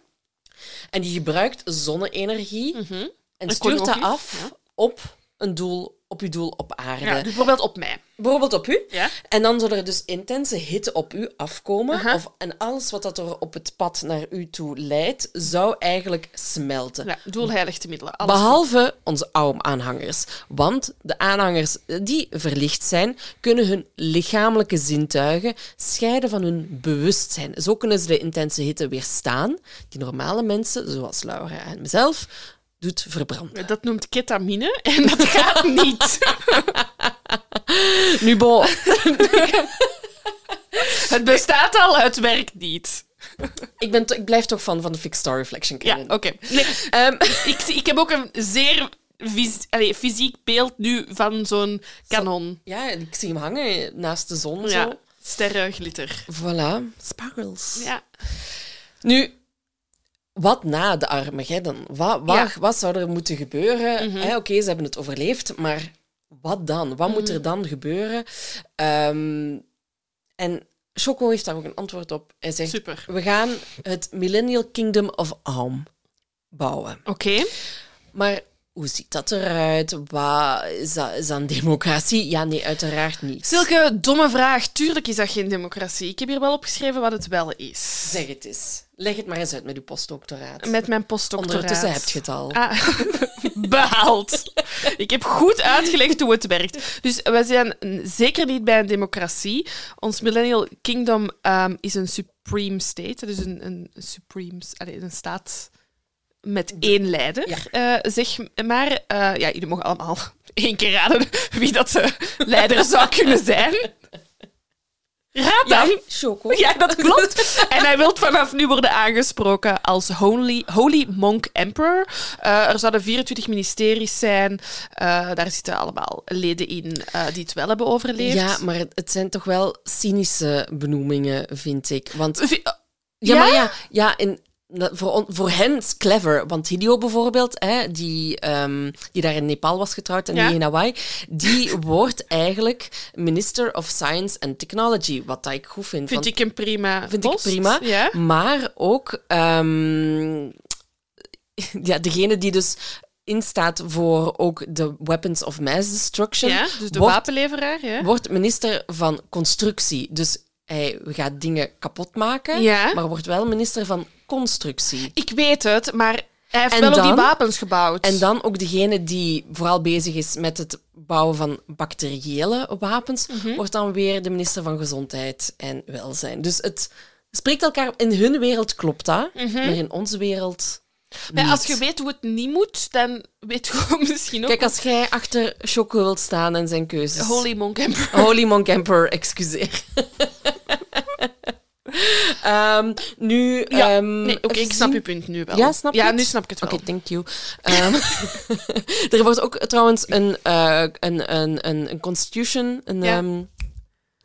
En die gebruikt zonne-energie en En stuurt dat af ja. op een doel, op je doel op aarde. ja. Dus bijvoorbeeld op mij. Bijvoorbeeld op u. Ja. En dan zou er dus intense hitte op u afkomen. Of, en alles wat dat er op het pad naar u toe leidt, zou eigenlijk smelten. Ja, doelheiligte middelen. Alles Behalve onze AUM-aanhangers. Want de aanhangers die verlicht zijn, kunnen hun lichamelijke zintuigen scheiden van hun bewustzijn. Zo kunnen ze de intense hitte weerstaan, die normale mensen, zoals Laura en mezelf, doet verbranden. Dat noemt ketamine en dat gaat niet. Nu, bon, Het bestaat al, het werkt niet. ik, ben ik blijf toch fan van de Fixed Star Reflection Ja, oké. Nee, Ehm, ik, ik heb ook een zeer fys- allee, fysiek beeld nu van zo'n kanon. ja, ik zie hem hangen naast de zon. Ja, Zo. sterren, glitter. Voilà, sparkles. Ja. Nu, wat na de Armageddon? Wat, wat, Ja. wat zou er moeten gebeuren? Mhm. Oké, ze hebben het overleefd, maar wat dan? Wat moet er Mhm. dan gebeuren? Ehm, en Choco heeft daar ook een antwoord op. Hij zegt, Super. we gaan het Millennial Kingdom of Aum bouwen. Oké. Maar hoe ziet dat eruit? Wat, is, dat, is dat een democratie? Ja, nee, uiteraard niet. Zulke domme vraag. Tuurlijk is dat geen democratie. Ik heb hier wel opgeschreven wat het wel is. Zeg het eens. Leg het maar eens uit met uw postdoctoraat. Met mijn postdoctoraat. Ondertussen heb je het al. Ah, behaald. Ik heb goed uitgelegd hoe het werkt. Dus wij zijn zeker niet bij een democratie. Ons Millennial Kingdom ehm, is een supreme state. Dus een, een supreme... Allez, een staat met één leider, eh, zeg maar. Eh, ja, jullie mogen allemaal één keer raden wie dat de leider zou kunnen zijn. Raad dan. Ja, Choco. Ja, dat klopt. En hij wil vanaf nu worden aangesproken als Holy, Holy Monk Emperor. Er zouden 24 ministeries zijn. Daar zitten allemaal leden in die het wel hebben overleefd. Ja, maar het- zijn toch wel cynische benoemingen, vind ik. Want ja, Ja? maar ja, ja en voor, voor hen is clever. Want Hideo bijvoorbeeld, hè, die, ehm, die daar in Nepal was getrouwd en Ja. die in Hawaii, die wordt eigenlijk Minister of Science and Technology, wat dat ik goed vind. Vind want- ik een prima vind post. ik prima. Ja. Maar ook ehm, ja, degene die dus instaat voor ook de Weapons of Mass Destruction, ja, dus de wordt wapenleveraar. Ja. wordt minister van constructie. Dus hij gaat dingen kapot maken, Ja. maar wordt wel minister van constructie. Ik weet het, maar hij heeft En wel ook die dan- wapens gebouwd. En dan ook degene die vooral bezig is met het bouwen van bacteriële wapens, Mhm. wordt dan weer de minister van Gezondheid en Welzijn. Dus het spreekt elkaar... In hun wereld klopt dat, maar in onze wereld Maar als je weet hoe het niet moet, dan weet je misschien ook... Kijk, als jij achter Choco wilt staan en zijn keuzes... Holy Monk Emperor. Holy Monk Emperor, excuseer. Ehm, nu... Ja, ehm, nee, oké, even ik snap je punt nu wel. Ja, snap Ja, het? nu snap ik het wel. Oké, thank you. Ehm, er wordt ook trouwens een, eh, een, een, een, een constitution, een, Ja.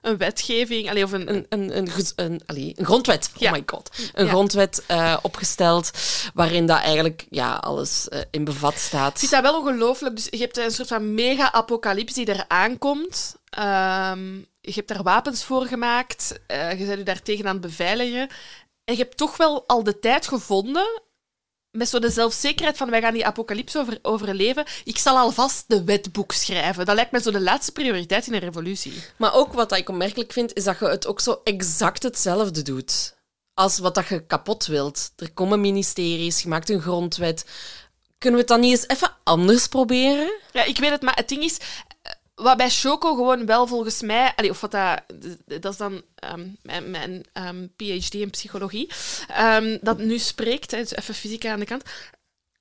Een wetgeving, allee, of een... een, een, een, een, allee, een grondwet. Oh my god. Een grondwet eh, opgesteld waarin dat eigenlijk ja, alles eh, in bevat staat. Ik vind dat wel ongelooflijk. Dus je hebt een soort van mega-apocalypse die er aankomt. Ehm, je hebt daar wapens voor gemaakt. eh, je bent je daar tegen aan het beveiligen. En je hebt toch wel al de tijd gevonden met zo de zelfzekerheid van wij gaan die apocalypse over, overleven. Ik zal alvast de wetboek schrijven. Dat lijkt me zo de laatste prioriteit in een revolutie. Maar ook wat ik opmerkelijk vind, is dat je het ook zo exact hetzelfde doet als wat dat je kapot wilt. Er komen ministeries, je maakt een grondwet. Kunnen we het dan niet eens even anders proberen? Ja, ik weet het, maar het ding is... Wat bij Choco gewoon wel volgens mij... Allee, of wat dat... Dat is dan ehm, mijn, mijn ehm, PhD in psychologie. ehm, dat nu spreekt, hè, dus even fysica aan de kant.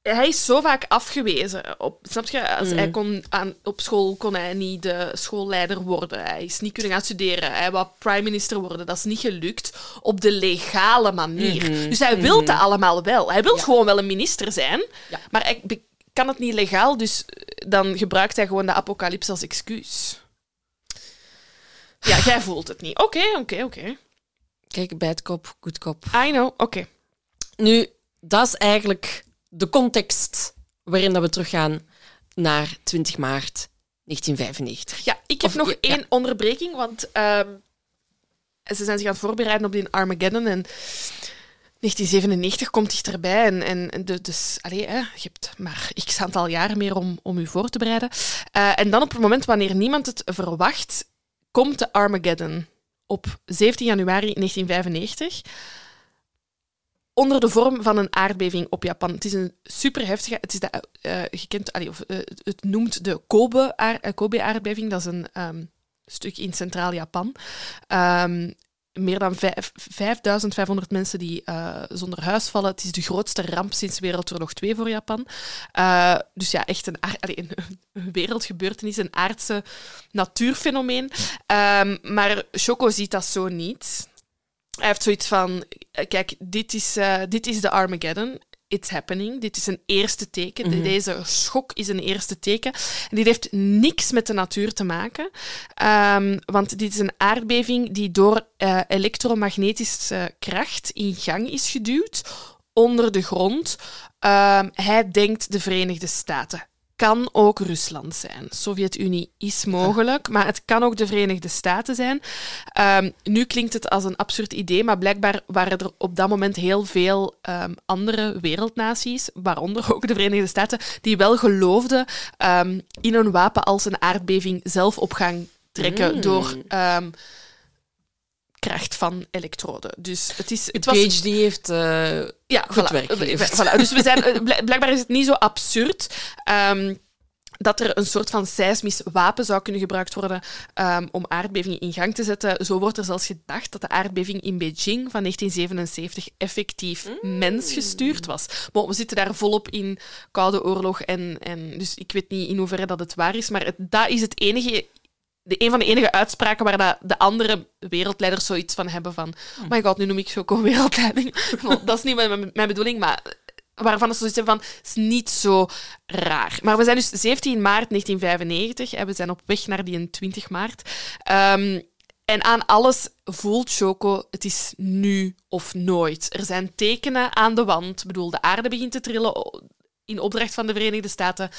Hij is zo vaak afgewezen. Op, snap je? Als hij kon aan, op school kon hij niet de schoolleider worden. Hij is niet kunnen gaan studeren. Hij wou prime minister worden. Dat is niet gelukt op de legale manier. Dus hij wil dat allemaal wel. Hij wil gewoon wel een minister zijn. Ja. Maar hij kan het niet legaal, dus eh, dan gebruikt hij gewoon de apocalypse als excuus. Ja, jij voelt het niet. Oké, oké, oké. Kijk, bad kop, good kop. I know, oké. Nu, dat is eigenlijk de context waarin dat we teruggaan naar 20 maart 1995. Ja, ik heb Of- nog ja, ja. één onderbreking, want ehm, ze zijn zich aan het voorbereiden op die Armageddon en 1997 komt dichterbij en, en, de- dus allee, hè, je hebt maar x aantal jaren meer om, om voor te bereiden. Eh, en dan op het moment wanneer niemand het verwacht, komt de Armageddon op 17 januari 1995 onder de vorm van een aardbeving op Japan. Het is een super heftige. Het is de, eh, gekend, allee, of, eh, het noemt de Kobe aar- Kobe-aardbeving. Dat is een ehm, stuk in centraal Japan. Ehm, meer dan vijf- 5500 mensen die eh, zonder huis vallen. Het is de grootste ramp sinds Wereldoorlog 2 voor Japan. Eh, dus ja, echt een, een, wereldgebeurtenis, een aardse natuurfenomeen. Ehm, maar Choco ziet dat zo niet. Hij heeft zoiets van: eh, kijk, dit is, dit is de Armageddon. It's happening. Dit is een eerste teken. De- Deze schok is een eerste teken. En dit heeft niks met de natuur te maken. Ehm, want dit is een aardbeving die door eh, elektromagnetische kracht in gang is geduwd onder de grond. Ehm, hij denkt de Verenigde Staten. Kan ook Rusland zijn. Sovjet-Unie is mogelijk, maar het kan ook de Verenigde Staten zijn. Ehm, nu klinkt het als een absurd idee, maar blijkbaar waren er op dat moment heel veel ehm, andere wereldnaties, waaronder ook de Verenigde Staten, die wel geloofden ehm, in een wapen als een aardbeving zelf op gang trekken Mm. door kracht van elektroden. Dus het is... Het was, PhD heeft... eh, ja, Goed voilà. werk geleverd. Voilà. Dus we zijn, eh, bl- blijkbaar is het niet zo absurd ehm, dat er een soort van seismisch wapen zou kunnen gebruikt worden ehm, om aardbevingen in gang te zetten. Zo wordt er zelfs gedacht dat de aardbeving in Beijing van 1977 effectief Mm. mensgestuurd was. Maar we zitten daar volop in Koude Oorlog en, en dus ik weet niet in hoeverre dat het waar is, maar het, dat is het enige de, een van de enige uitspraken waar dat de andere wereldleiders zoiets van hebben van oh my god, nu noem ik Choco wereldleiding. dat is niet mijn, bedoeling, maar waarvan ze zoiets hebben van, is niet zo raar. Maar we zijn dus 17 maart 1995 en we zijn op weg naar die 20 maart. Ehm, en aan alles voelt Choco, het is nu of nooit. Er zijn tekenen aan de wand. Ik bedoel, de aarde begint te trillen o- in opdracht van de Verenigde Staten.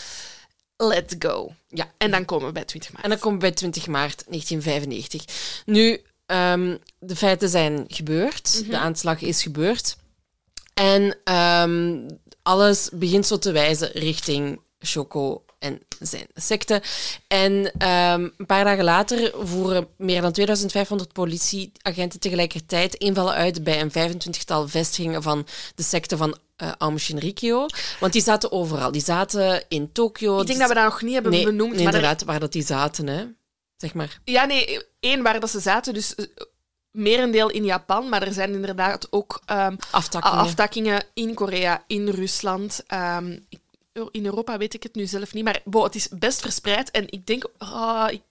Let's go. ja, En dan komen we bij 20 maart. En dan komen we bij 20 maart 1995. Nu, ehm, de feiten zijn gebeurd. De aanslag is gebeurd. En ehm, alles begint zo te wijzen richting Choco en zijn secte. En ehm, een paar dagen later voeren meer dan 2500 politieagenten tegelijkertijd invallen uit bij een 25-tal vestigingen van de secte van eh Aum Shinrikyo. Want die zaten overal. Die zaten in Tokio. Ik denk dat we dat nog niet hebben nee, benoemd. nee, maar er- inderdaad, waar dat die zaten, hè. Zeg maar. ja, nee, één waar dat ze zaten, dus eh, merendeel in Japan, maar er zijn inderdaad ook ehm, Aftakkingen. aftakkingen in Korea, in Rusland. ehm, ik- in Europa weet ik het nu zelf niet, maar bo, het is best verspreid. En ik denk... ah, ik,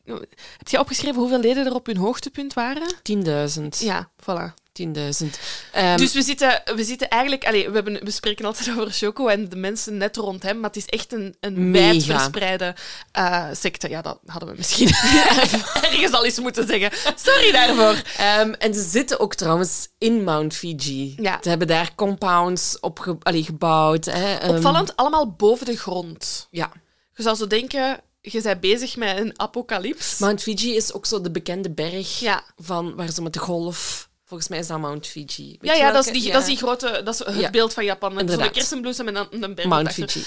heb je opgeschreven hoeveel leden er op hun hoogtepunt waren? 10.000. Ja, voilà. 10.000. Ehm, Dus we zitten, we zitten eigenlijk... Allee, we, hebben, we spreken altijd over Choco en de mensen net rond hem, maar het is echt een, een Mega. wijd verspreide eh, secte. Ja, dat hadden we misschien ergens al eens moeten zeggen. Sorry daarvoor. ehm, en ze zitten ook trouwens in Mount Fiji. Ja. Ze hebben daar compounds op ge- gebouwd. Hè. ehm, Opvallend, allemaal boven de grond. Ja. Je zou zo denken, je bent bezig met een apocalyps. Mount Fiji is ook zo de bekende berg Ja. van waar ze met de golf... Volgens mij is dat Mount Fiji. Weet Ja, ja, dat is, die, Ja. dat is die grote... Dat is het Ja. beeld van Japan. Met zo'n kersenbloesem en dan een berg Mount. Fiji.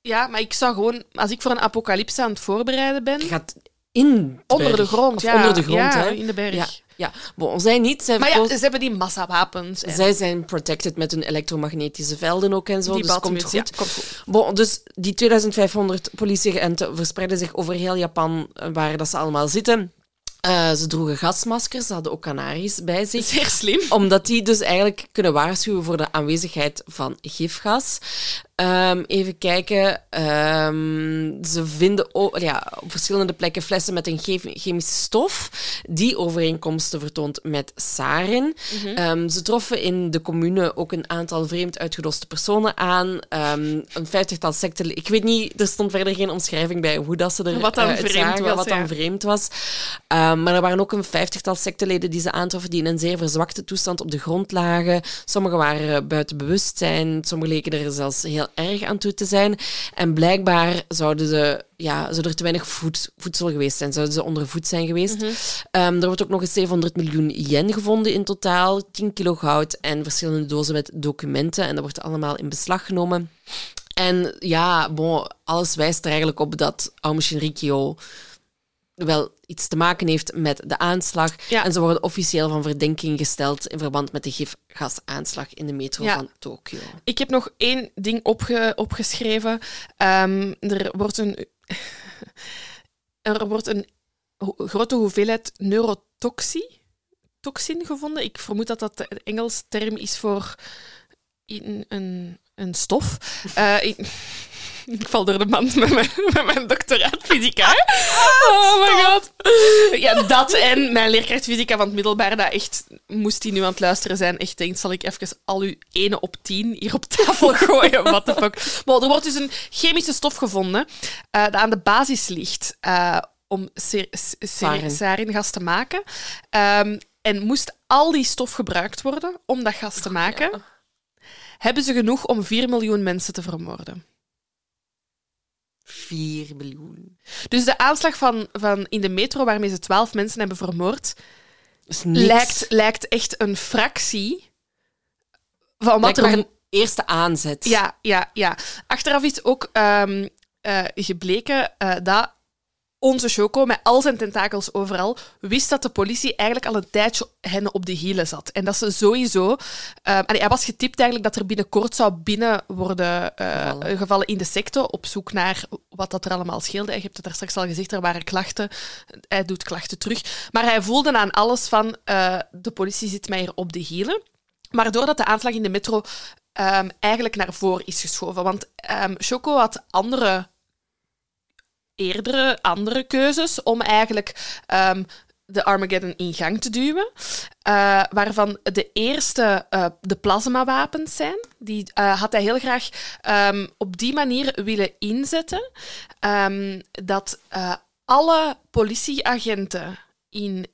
Ja, maar ik zou gewoon... Als ik voor een apocalypse aan het voorbereiden ben... Je gaat In Onder de grond, ja. Onder de grond, hè. in de berg. Ja. Bon, zij niet. Zij, Maar ja, ze hebben die massawapens. en zij zijn protected met hun elektromagnetische velden ook en zo, die dus komt goed. ja, komt goed. Bon, dus die 2500 politieagenten verspreiden zich over heel Japan, eh, waar dat ze allemaal zitten. Eh, ze droegen gasmaskers, ze hadden ook Canaries bij zich. Zeer slim. Omdat die dus eigenlijk kunnen waarschuwen voor de aanwezigheid van gifgas. Ehm, even kijken. Ehm, ze vinden o- ja, op verschillende plekken flessen met een chemi- chemische stof die overeenkomsten vertoont met sarin. Ehm, ze troffen in de commune ook een aantal vreemd uitgedoste personen aan. Een vijftigtal secten. Ik weet niet, er stond verder geen omschrijving bij hoe dat ze er Wat dan eh, vreemd was, Wat ja. dan vreemd was. Maar er waren ook een vijftigtal secteleden die ze aantroffen die in een zeer verzwakte toestand op de grond lagen. Sommigen waren eh, buiten bewustzijn, sommigen leken er zelfs heel erg aan toe te zijn. En blijkbaar zouden ze, ja, zou er te weinig voed- voedsel geweest zijn, zouden ze onder voed zijn geweest. Ehm, er wordt ook nog eens 700 miljoen yen gevonden in totaal, 10 kilo goud en verschillende dozen met documenten. En dat wordt allemaal in beslag genomen. En ja, bon, alles wijst er eigenlijk op dat Aum Shinrikyo wel iets te maken heeft met de aanslag. Ja. En ze worden officieel van verdenking gesteld in verband met de gifgasaanslag in de metro Ja. van Tokio. Ik heb nog één ding opge- opgeschreven. Ehm, er wordt een, er wordt een ho- grote hoeveelheid neurotoxie toxin gevonden. Ik vermoed dat dat de Engels term is voor een, een stof. Eh, ik, val door de mand met mijn, met mijn doctoraat fysica. Oh my god. Ja, dat en mijn leerkracht fysica van het middelbaar, dat echt, moest die nu aan het luisteren zijn, echt denkt, zal ik even al uw ene op tien hier op tafel gooien? What the fuck. Maar er wordt dus een chemische stof gevonden eh dat aan de basis ligt eh, om saringas te maken. Ehm, en moest al die stof gebruikt worden om dat gas te maken, hebben ze genoeg om 4 miljoen mensen te vermoorden. 4 miljoen. Dus de aanslag van, van in de metro, waarmee ze 12 mensen hebben vermoord, lijkt, lijkt echt een fractie van wat Lijkt er... een eerste aanzet. Ja, ja, ja. Achteraf is ook ehm, eh, gebleken eh, dat onze Choco, met al zijn tentakels overal, wist dat de politie eigenlijk al een tijdje hen op de hielen zat. En dat ze sowieso... ehm, hij was getipt eigenlijk dat er binnenkort zou binnen worden eh, Gevallen. gevallen in de secte, op zoek naar wat dat er allemaal scheelde. Je hebt het daar straks al gezegd, er waren klachten. Hij doet klachten terug. Maar hij voelde aan alles van, eh, de politie zit mij hier op de hielen. Maar doordat de aanslag in de metro ehm, eigenlijk naar voren is geschoven. Want ehm Choco had andere, eerdere andere keuzes om eigenlijk ehm, de Armageddon in gang te duwen. eh, waarvan de eerste eh, de plasmawapens zijn. Die eh, had hij heel graag ehm, op die manier willen inzetten. ehm, dat alle politieagenten in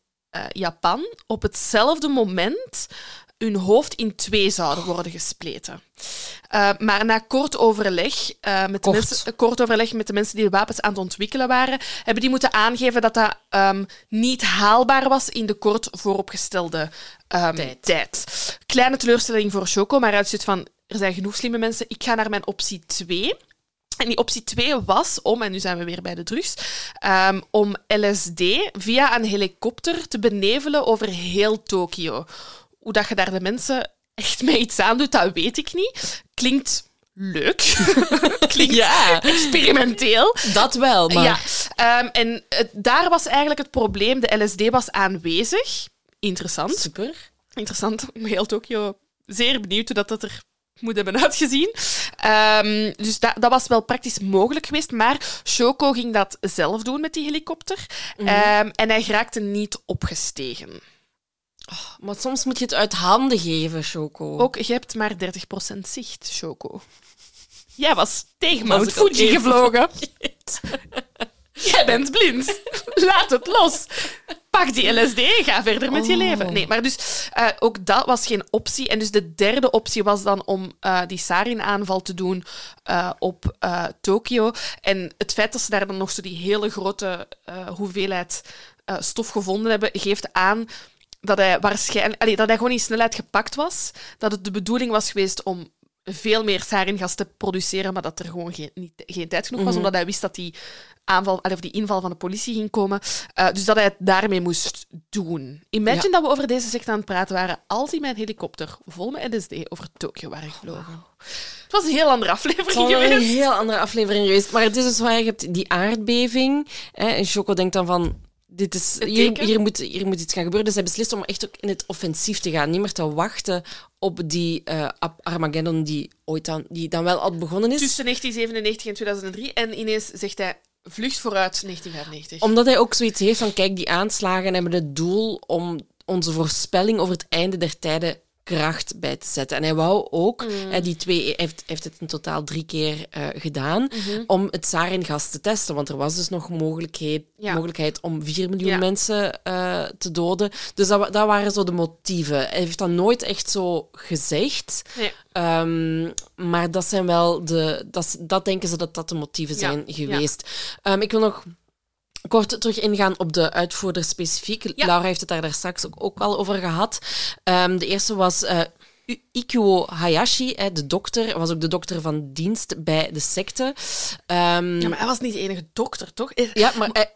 Japan op hetzelfde moment hun hoofd in twee zouden worden gespleten. Uh, maar na kort overleg, uh, met Kort. De mensen, kort overleg met de mensen die de wapens aan het ontwikkelen waren, hebben die moeten aangeven dat dat um, niet haalbaar was in de kort vooropgestelde um, Tijd. tijd. Kleine teleurstelling voor Choco, maar uit zit van er zijn genoeg slimme mensen. Ik ga naar mijn optie 2. En die optie 2 was om, en nu zijn we weer bij de drugs, um, om LSD via een helikopter te benevelen over heel Tokio. Hoe dat je daar de mensen echt mee iets aan doet, dat weet ik niet. Klinkt leuk. Klinkt Ja. experimenteel. Dat wel, maar... Ja, ehm, en het- daar was eigenlijk het probleem. De LSD was aanwezig. Interessant. Super. Interessant. Heel Tokio zeer benieuwd hoe dat, dat er moet hebben uitgezien. Ehm, dus dat, dat was wel praktisch mogelijk geweest. Maar Shoko ging dat zelf doen met die helikopter. Ehm, en hij geraakte niet opgestegen. Maar soms moet je het uit handen geven, Choco. Ook, je hebt maar 30% zicht, Shoko. Jij was tegen Mount Fuji gevlogen. Jij bent blind. Laat het los. Pak die LSD en ga verder met je Oh. leven. Nee, maar dus eh, ook dat was geen optie. En dus de derde optie was dan om eh, die sarin-aanval te doen eh, op Tokio. En het feit dat ze daar dan nog zo die hele grote hoeveelheid stof gevonden hebben, geeft aan dat hij waarschijnlijk allee, dat hij gewoon in snelheid gepakt was. Dat het de bedoeling was geweest om veel meer saringas te produceren, maar dat er gewoon geen, niet, geen tijd genoeg was, Mhm. omdat hij wist dat die, aanval, allee, of die inval van de politie ging komen. Eh, dus dat hij het daarmee moest doen. Imagine dat we over deze secte aan het praten waren als hij mijn helikopter vol met LSD over Tokio waren gevlogen. Het was een heel andere aflevering Het was wel een geweest. heel andere aflevering geweest. Maar het is dus waar je hebt die aardbeving. Hè, en Choco denkt dan van... Dit is, hier, moet, hier moet iets gaan gebeuren. Dus hij beslist om echt ook in het offensief te gaan. Niet meer te wachten op die eh, Armageddon die ooit dan, die dan wel al begonnen is. Tussen 1997 en 2003. En ineens zegt hij, vlucht vooruit 1995. Omdat hij ook zoiets heeft van, kijk, die aanslagen hebben het doel om onze voorspelling over het einde der tijden kracht bij te zetten. En hij wou ook, Mm. die twee, hij heeft, heeft het in totaal drie keer eh, gedaan, Mhm. om het saringas te testen. Want er was dus nog mogelijkheid, Ja. mogelijkheid om 4 miljoen Ja. mensen eh, te doden. Dus dat, dat waren zo de motieven. Hij heeft dat nooit echt zo gezegd. Nee. Ehm, maar dat zijn wel de. Dat, dat denken ze dat dat de motieven zijn ja. geweest. Ehm, ik wil nog kort terug ingaan op de uitvoerder specifiek. Ja. Laura heeft het daar, daar straks ook, ook al over gehad. Ehm, de eerste was. eh, I- Ikuo Hayashi, de dokter, was ook de dokter van dienst bij de secte. Ehm, Ja, maar hij was niet de enige dokter, toch? Eh, ja, maar hij,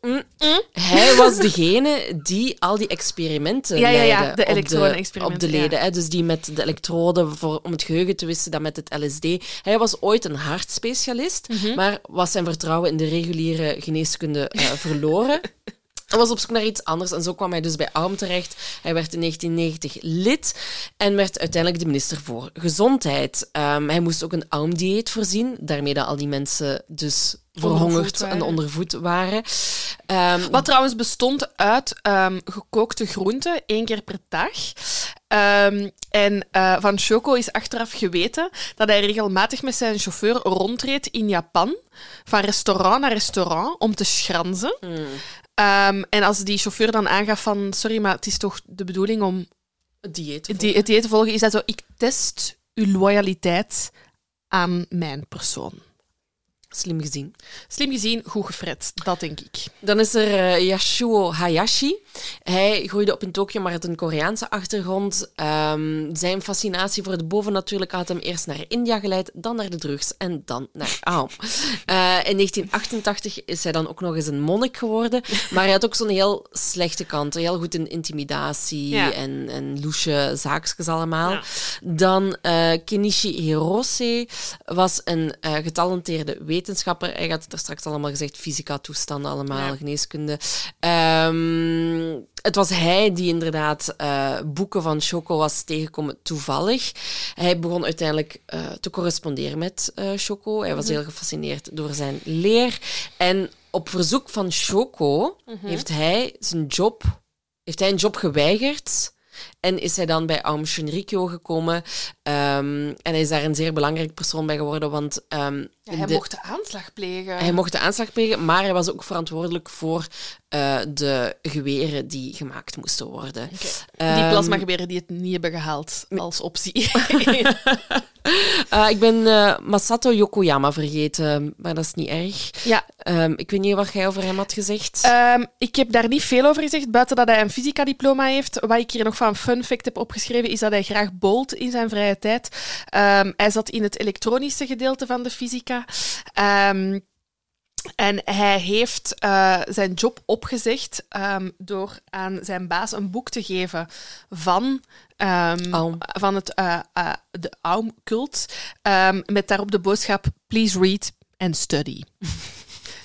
mm, mm, hij was degene die al die experimenten Ja, ja, ja, leidde de op, de, elektronenexperimenten, op de leden. Hè, dus die met de elektroden voor, om het geheugen te wissen, dan met het LSD. Hij was ooit een hartspecialist, Mhm. maar was zijn vertrouwen in de reguliere geneeskunde eh, verloren. Hij was op zoek naar iets anders en zo kwam hij dus bij ARM terecht. Hij werd in 1990 lid en werd uiteindelijk de minister voor Gezondheid. Ehm, hij moest ook een ARM-dieet voorzien, daarmee dat al die mensen dus verhongerd en ondervoed waren. Ehm, Wat trouwens bestond uit ehm, gekookte groenten, één keer per dag. En eh, van Choco is achteraf geweten dat hij regelmatig met zijn chauffeur rondreed in Japan, van restaurant naar restaurant, om te schranzen. Ehm, en als die chauffeur dan aangaf van, sorry, maar het is toch de bedoeling om het dieet. die, het dieet te volgen, is dat zo, ik test uw loyaliteit aan mijn persoon. Slim gezien. Slim gezien, goed gefret, dat denk ik. Dan is er Yasuo Hayashi. Hij groeide op in Tokio, maar had een Koreaanse achtergrond. Ehm, zijn fascinatie voor het bovennatuurlijke had hem eerst naar India geleid, dan naar de drugs en dan naar AOM. Eh, in 1988 is hij dan ook nog eens een monnik geworden, maar hij had ook zo'n heel slechte kant. Heel goed in intimidatie Ja. en, en loesje zaakjes allemaal. Ja. Dan eh, Kenichi Hirose was een getalenteerde wetenschapper. Hij had het er straks allemaal gezegd, fysica, toestanden allemaal, Ja. geneeskunde. Ehm, het was hij die inderdaad eh, boeken van Choco was tegengekomen toevallig. Hij begon uiteindelijk eh, te corresponderen met eh, Choco. Hij was heel gefascineerd door zijn leer. En op verzoek van Choco heeft hij zijn job, heeft hij een job geweigerd. En is hij dan bij Aum Shinrikyo gekomen. Ehm, en hij is daar een zeer belangrijk persoon bij geworden, want ehm, Ja, hij de- mocht de aanslag plegen. hij mocht de aanslag plegen, maar hij was ook verantwoordelijk voor eh, de geweren die gemaakt moesten worden. die Ehm, plasmageweren die het niet hebben gehaald als optie. eh, ik ben eh, Masato Yokoyama vergeten, maar dat is niet erg. ja, ik weet niet wat jij over hem had gezegd. ik heb daar niet veel over gezegd, buiten dat hij een fysica-diploma heeft. Wat ik hier nog van fun fact heb opgeschreven, is dat hij graag bowlt in zijn vrije tijd. Ehm, hij zat in het elektronische gedeelte van de fysica. Ehm, en hij heeft eh, zijn job opgezegd ehm, door aan zijn baas een boek te geven van, Aum. van het, eh, de Aum-cult. met daarop de boodschap: Please read and study.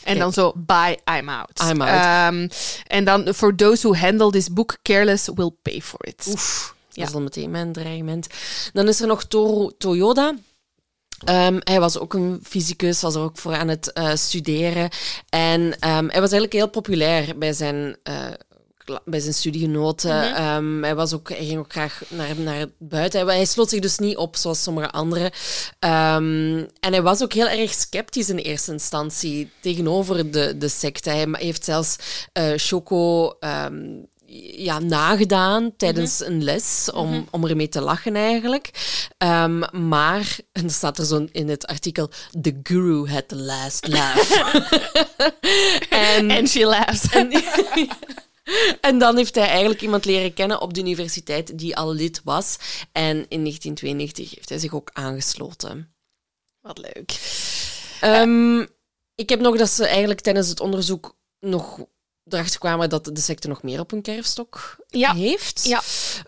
En dan zo, bye, I'm out. I'm out. Ehm, en dan, for those who handle this book careless will pay for it. Oef, Ja. dat is al meteen mijn dreigement. Dan is er nog Toru Toyoda. Ehm, hij was ook een fysicus, was er ook voor aan het eh, studeren. En ehm, hij was eigenlijk heel populair bij zijn, eh, bij zijn studiegenoten. Ehm, hij, was ook, hij ging ook graag naar, naar buiten. Hij, hij sloot zich dus niet op zoals sommige anderen. Ehm, en hij was ook heel erg sceptisch in eerste instantie tegenover de, de secte. Hij heeft zelfs eh Choco ehm, ja, nagedaan tijdens een les om, om ermee te lachen eigenlijk. Maar, en er staat er zo in het artikel, the guru had the last laugh. en, And she laughs. en, En dan heeft hij eigenlijk iemand leren kennen op de universiteit die al lid was. En in 1992 heeft hij zich ook aangesloten. Wat leuk. Ehm, ik heb nog dat ze eigenlijk tijdens het onderzoek nog erachter kwamen dat de secte nog meer op hun kerfstok Ja. heeft. Ja.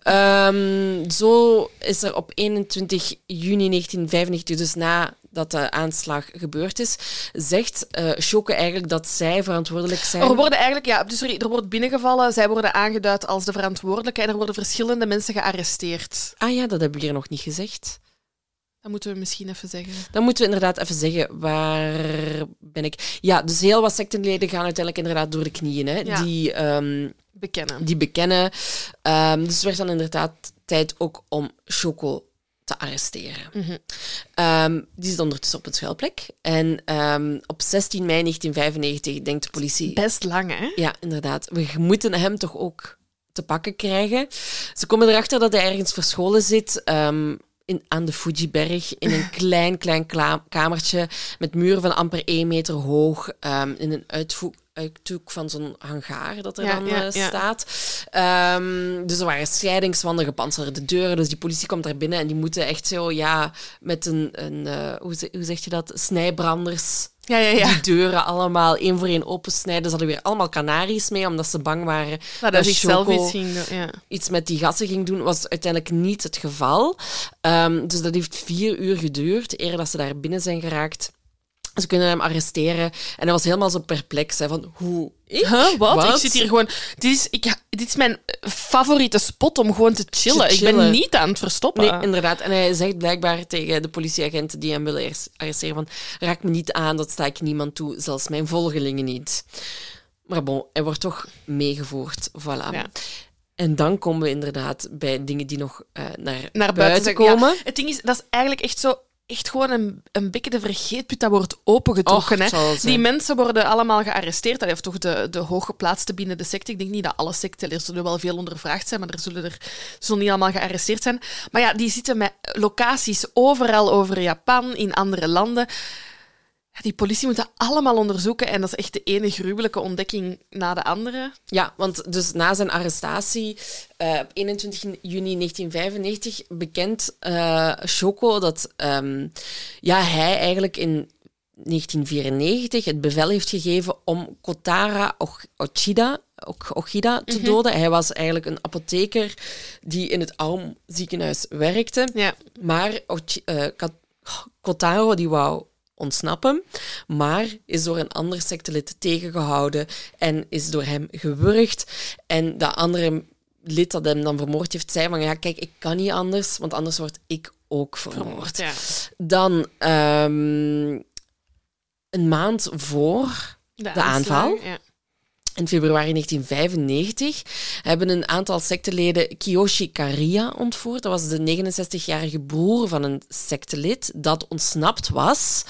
Ehm, zo is er op 21 juni 1995, dus nadat de aanslag gebeurd is, zegt uh, eigenlijk dat zij verantwoordelijk zijn. Er worden eigenlijk, ja, dus er wordt binnengevallen, zij worden aangeduid als de verantwoordelijke en er worden verschillende mensen gearresteerd. Ah ja, dat heb ik hier nog niet gezegd. Dat moeten we misschien even zeggen. Dan moeten we inderdaad even zeggen, waar ben ik? Ja, dus heel wat sectenleden gaan uiteindelijk inderdaad door de knieën. Hè, Ja. Die, um, Bekennen. die bekennen. Um, dus het werd dan inderdaad tijd ook om Choco te arresteren. Mhm. Um, die zit ondertussen op een schuilplek. En um, op 16 mei 1995 denkt de politie... Best lang, hè? Ja, inderdaad. We moeten hem toch ook te pakken krijgen. Ze komen erachter dat hij ergens verscholen zit... Um, in, aan de Fujiberg in een klein, klein kamertje met muren van amper één meter hoog, um, in een uitvoek uithoek van zo'n hangaar dat er Ja, dan ja, ja. staat. Um, dus er waren scheidingswanden, gepantserde deuren. Dus die politie komt daar binnen en die moeten echt zo, ja, met een, een uh, hoe, zeg, hoe zeg je dat, snijbranders Ja, ja, ja. die deuren allemaal één voor één opensnijden. Ze hadden weer allemaal kanaries mee, omdat ze bang waren Nou, dat ik zelf iets ging ja. iets met die gassen ging doen, was uiteindelijk niet het geval. Um, dus dat heeft vier uur geduurd, eer dat ze daar binnen zijn geraakt. Ze kunnen hem arresteren. En hij was helemaal zo perplex. Hè, van, hoe? Ik? Huh, wat? Wat? Ik zit hier gewoon... Dit is, ik, dit is mijn favoriete spot om gewoon te chillen. Te Ik ben niet aan het verstoppen. Nee, inderdaad. En hij zegt blijkbaar tegen de politieagenten die hem willen arresteren van raak me niet aan, dat sta ik niemand toe, zelfs mijn volgelingen niet. Maar bon, hij wordt toch meegevoerd. Voilà. Ja. En dan komen we inderdaad bij dingen die nog uh, naar, Naar buiten, buiten zeggen. Ja, komen. het ding is, dat is eigenlijk echt zo... Echt gewoon een, een beetje de vergeetput dat wordt opengetrokken. Och, hè. Die mensen worden allemaal gearresteerd. Dat heeft toch de, de hooggeplaatsten binnen de secte. Ik denk niet dat alle secten, er zullen wel veel ondervraagd zijn, maar er zullen er zullen niet allemaal gearresteerd zijn. Maar ja, die zitten met locaties overal over Japan, in andere landen. Die politie moet dat allemaal onderzoeken en dat is echt de ene gruwelijke ontdekking na de andere. Ja, want dus na zijn arrestatie uh, op 21 juni 1995 bekent uh, Shoko dat um, ja, hij eigenlijk in 1994 het bevel heeft gegeven om Kotara Ochida, Ochida te Mhm. doden. Hij was eigenlijk een apotheker die in het armziekenhuis werkte. Ja. Maar Ochi- uh, Kotaro die wou ontsnappen, maar is door een ander sectelid tegengehouden en is door hem gewurgd. En dat andere lid dat hem dan vermoord heeft, zei van ja, kijk, ik kan niet anders, want anders word ik ook vermoord. Ja. Dan um, een maand voor de, aanval, Ja. In februari 1995 hebben een aantal secteleden Kiyoshi Kariya ontvoerd. Dat was de 69-jarige broer van een sectelid dat ontsnapt was.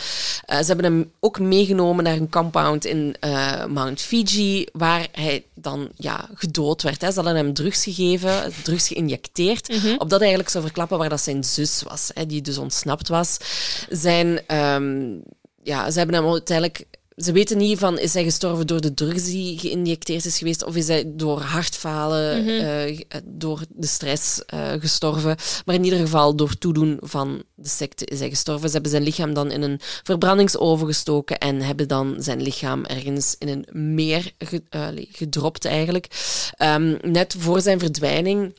Uh, ze hebben hem ook meegenomen naar een compound in uh, Mount Fiji, waar hij dan ja, gedood werd. Hè. Ze hadden hem drugs gegeven, drugs geïnjecteerd, Mhm. opdat hij eigenlijk zou verklappen waar dat zijn zus was, hè, die dus ontsnapt was. Zijn, um, ja, ze hebben hem uiteindelijk ze weten niet van is hij gestorven door de drugs die geïnjecteerd is geweest of is hij door hartfalen, uh, door de stress uh, gestorven. Maar in ieder geval door toedoen van de secte is hij gestorven. Ze hebben zijn lichaam dan in een verbrandingsoven gestoken en hebben dan zijn lichaam ergens in een meer ge, uh, gedropt eigenlijk. Um, net voor zijn verdwijning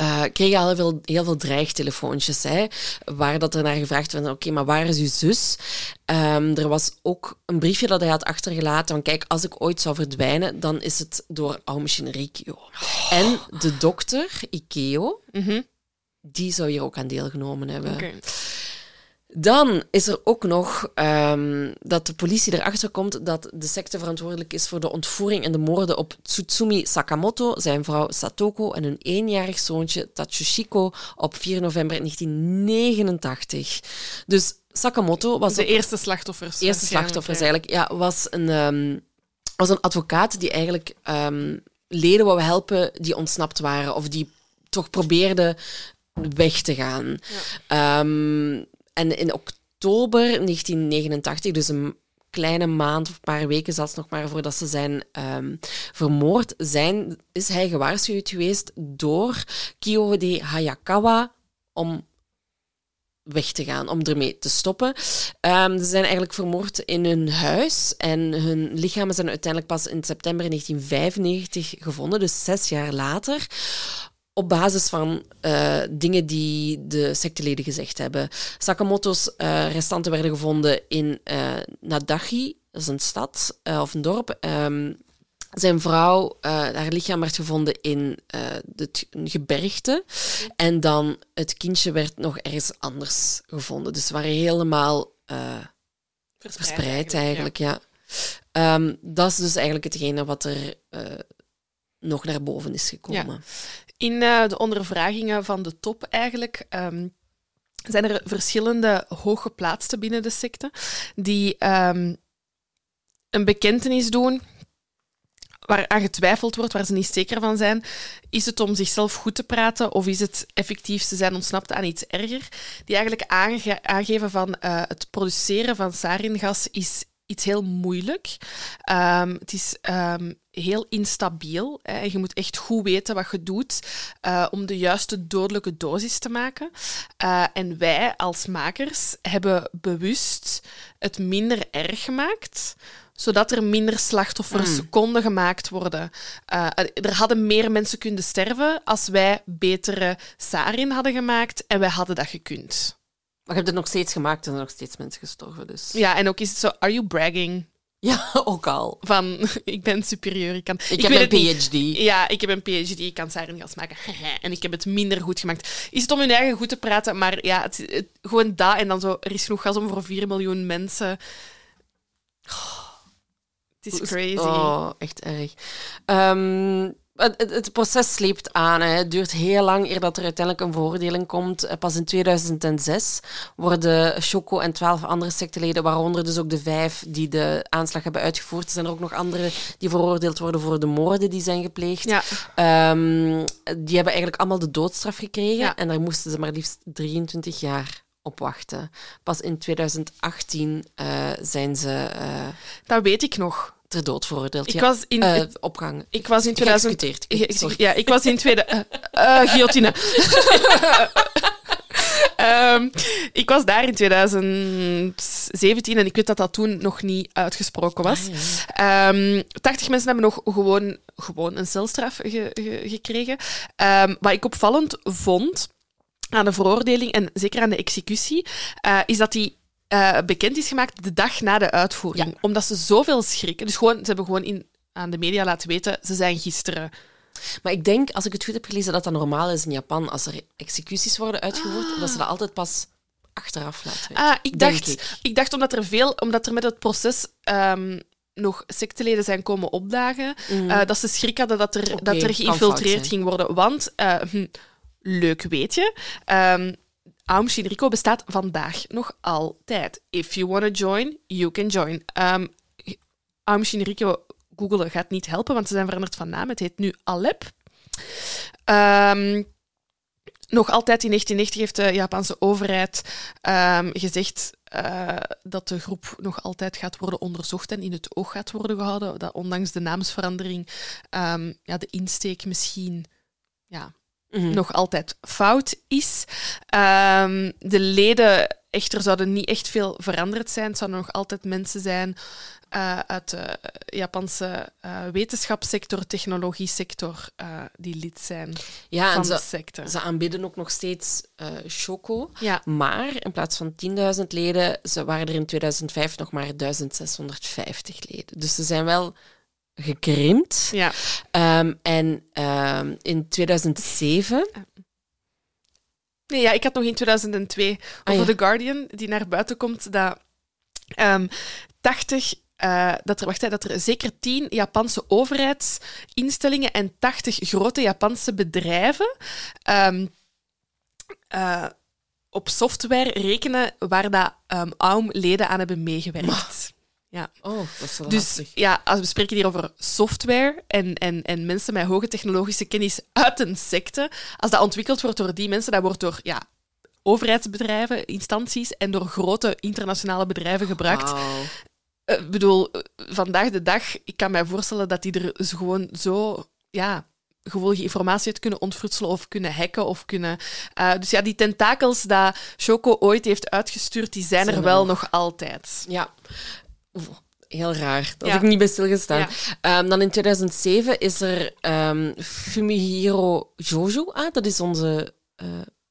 uh, kreeg al heel veel, heel veel dreigtelefoontjes, hè, waar dat er naar gevraagd werd, oké, okay, maar waar is uw zus? Um, er was ook een briefje dat hij had achtergelaten van, kijk, als ik ooit zou verdwijnen, dan is het door Aomshin Rikyo. Oh. En de dokter, Ikeo, mm -hmm. die zou hier ook aan deelgenomen hebben. Okay. Dan is er ook nog um, dat de politie erachter komt dat de secte verantwoordelijk is voor de ontvoering en de moorden op Tsutsumi Sakamoto, zijn vrouw Satoko en hun eenjarig zoontje Tatsushiko op 4 november 1989. Dus Sakamoto was de eerste slachtoffers. eerste slachtoffers eigenlijk. Ja, was een, um, was een advocaat die eigenlijk um, leden wou helpen die ontsnapt waren of die toch probeerden weg te gaan. Ja. Um, en in oktober 1989, dus een kleine maand of een paar weken zelfs nog maar voordat ze zijn ehm, vermoord, zijn, is hij gewaarschuwd geweest door Kiyode Hayakawa om weg te gaan, om ermee te stoppen. Ehm, ze zijn eigenlijk vermoord in hun huis en hun lichamen zijn uiteindelijk pas in september 1995 gevonden, dus zes jaar later. Op basis van uh, dingen die de secteleden gezegd hebben. Sakamoto's uh, restanten werden gevonden in uh, Nadachi, dat is een stad of een dorp. Um, zijn vrouw, haar lichaam werd gevonden in het gebergte. En dan het kindje werd nog ergens anders gevonden. Dus ze waren helemaal verspreid, verspreid, eigenlijk. ja. ja. Um, dat is dus eigenlijk hetgene wat er nog naar boven is gekomen. Ja. In de ondervragingen van de top eigenlijk. Um, zijn er verschillende hooggeplaatsten binnen de secte die um, een bekentenis doen waar aan getwijfeld wordt, waar ze niet zeker van zijn. Is het om zichzelf goed te praten of is het effectief ze zijn ontsnapt aan iets erger? Die eigenlijk aange aangeven van uh, het produceren van saringas is iets heel moeilijk. Um, het is um, heel instabiel. Hè. Je moet echt goed weten wat je doet uh, om de juiste dodelijke dosis te maken. Uh, en wij als makers hebben bewust het minder erg gemaakt zodat er minder slachtoffers mm. konden gemaakt worden. Uh, er hadden meer mensen kunnen sterven als wij betere sarin hadden gemaakt en wij hadden dat gekund. Maar je hebt het nog steeds gemaakt en er nog steeds mensen gestorven. Dus. Ja, en ook is het zo, are you bragging? Ja, ook al. Van, ik ben superieur. Ik, kan, ik, ik heb een PhD. Ja, ik heb een PhD. Ik kan saringas maken. en ik heb het minder goed gemaakt. Is het om hun eigen goed te praten, maar ja, het, gewoon dat en dan zo, er is genoeg gas om voor 4 miljoen mensen... Oh. Het is crazy. Oh, echt erg. Um, het, het, proces sleept aan. Hè. Het duurt heel lang eer dat er uiteindelijk een veroordeling komt. Eh, pas in 2006 worden Choco en twaalf andere secteleden, waaronder dus ook de vijf die de aanslag hebben uitgevoerd. Er zijn er ook nog andere die veroordeeld worden voor de moorden die zijn gepleegd. Ja. Um, die hebben eigenlijk allemaal de doodstraf gekregen. Ja. En daar moesten ze maar liefst 23 jaar op wachten. Pas in 2018 uh, zijn ze. Uh, dat weet ik nog. Ter dood veroordeeld. Ik ja. was in. Uh, opgang. Ik was in 2000. Ja, ik was in tweede. guillotine. um, ik was daar in 2017 en ik weet dat dat toen nog niet uitgesproken was. Ah, ja. um, 80 mensen hebben nog gewoon, gewoon een celstraf ge, ge, gekregen. Um, wat ik opvallend vond aan de veroordeling en zeker aan de executie, uh, is dat die uh, bekend is gemaakt de dag na de uitvoering. Ja. Omdat ze zoveel schrikken. Dus gewoon, ze hebben gewoon in, aan de media laten weten, ze zijn gisteren. Maar ik denk, als ik het goed heb gelezen, dat dat normaal is in Japan. Als er executies worden uitgevoerd, ah. dat ze dat altijd pas achteraf laten weten. Ah, ik dacht, ik. ik. dacht omdat er veel, omdat er met het proces um, nog secteleden zijn komen opdagen, mm. uh, dat ze schrik hadden dat er, okay, dat er geïnfiltreerd ging worden. Want uh, leuk weet je. Um, Aum Shinriko bestaat vandaag nog altijd. If you want to join, you can join. Um, Aum Shinriko googelen gaat niet helpen, want ze zijn veranderd van naam. Het heet nu Alep. Um, nog altijd in 1990 heeft de Japanse overheid um, gezegd uh, dat de groep nog altijd gaat worden onderzocht en in het oog gaat worden gehouden. Dat ondanks de naamsverandering ja, de insteek misschien ja, mm nog altijd fout is. Um, de leden echter zouden niet echt veel veranderd zijn. Het zouden nog altijd mensen zijn uh, uit de Japanse uh, wetenschapssector, technologiesector, uh, die lid zijn ja, van ze, de secte. Ze aanbieden ook nog steeds Choco. Ja. Maar in plaats van 10.000 leden ze waren er in 2005 nog maar 1650 leden. Dus ze zijn wel gekrimpt. Ja. Um, en um, in 2007. Nee, ja, ik had nog in 2002 ah, over ja. The Guardian, die naar buiten komt, dat um, 80 uh, dat er, wacht, dat er zeker 10 Japanse overheidsinstellingen en 80 grote Japanse bedrijven um, uh, op software rekenen waar dat um, AUM-leden aan hebben meegewerkt. Maar. Ja. Oh, dat is Dus ja, als we spreken hier over software en, en, en mensen met hoge technologische kennis uit een secte, als dat ontwikkeld wordt door die mensen, dat wordt door ja, overheidsbedrijven, instanties en door grote internationale bedrijven gebruikt. Wow. eh, Ik bedoel, eh, vandaag de dag, ik kan mij voorstellen dat die er gewoon zo, ja, gevoelige informatie uit kunnen ontfrutselen of kunnen hacken of kunnen... eh, dus ja, die tentakels dat Choco ooit heeft uitgestuurd, die zijn, Zijn er wel nog altijd. Ja. Heel raar. Daar Ja. ik niet bij stilgestaan. Ja. Ehm, dan in 2007 is er ehm, Fumihiro Jojo. Ah, dat is onze... eh,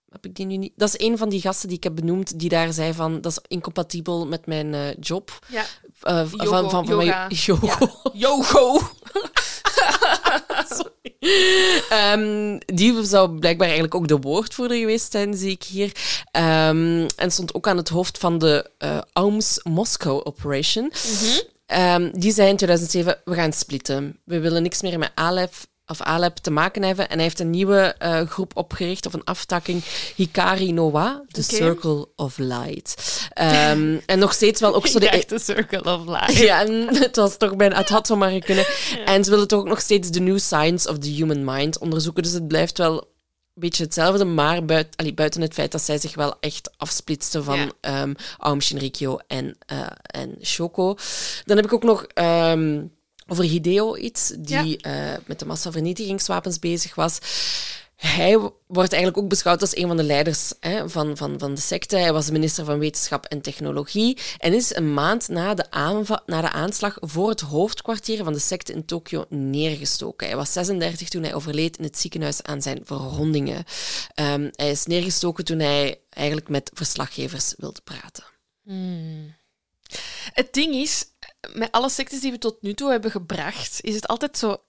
heb ik die nu niet? Dat is een van die gasten die ik heb benoemd, die daar zei van, dat is incompatibel met mijn eh, job. Ja. Yogo, van, van, van yoga. mijn yoga. Yogo! Ehm, die zou blijkbaar eigenlijk ook de woordvoerder geweest zijn, zie ik hier. Ehm, en stond ook aan het hoofd van de AUMS Moscow Operation. Ehm, die zei in 2007, we gaan splitten. We willen niks meer met Alep of Alep te maken hebben. En hij heeft een nieuwe eh, groep opgericht, of een aftakking, Hikari Noa, The. Circle of Light. Ehm, en nog steeds wel ook zo de... de Circle of Life. Ja, en het was toch bijna, het had zomaar kunnen. En ze willen toch ook nog steeds de new science of the human mind onderzoeken. Dus het blijft wel een beetje hetzelfde, maar buiten, allee, buiten het feit dat zij zich wel echt afsplitsten van Ja. ehm Aum Shinrikyo en, eh en Shoko. Dan heb ik ook nog ehm, over Hideo iets, die eh, met de massavernietigingswapens bezig was. Hij wordt eigenlijk ook beschouwd als een van de leiders hè, van, van, van de secte. Hij was minister van Wetenschap en Technologie en is een maand na de, na de aanslag voor het hoofdkwartier van de secte in Tokio neergestoken. Hij was 36 toen hij overleed in het ziekenhuis aan zijn verwondingen. Ehm, hij is neergestoken toen hij eigenlijk met verslaggevers wilde praten. Het ding is, met alle sectes die we tot nu toe hebben gebracht, is het altijd zo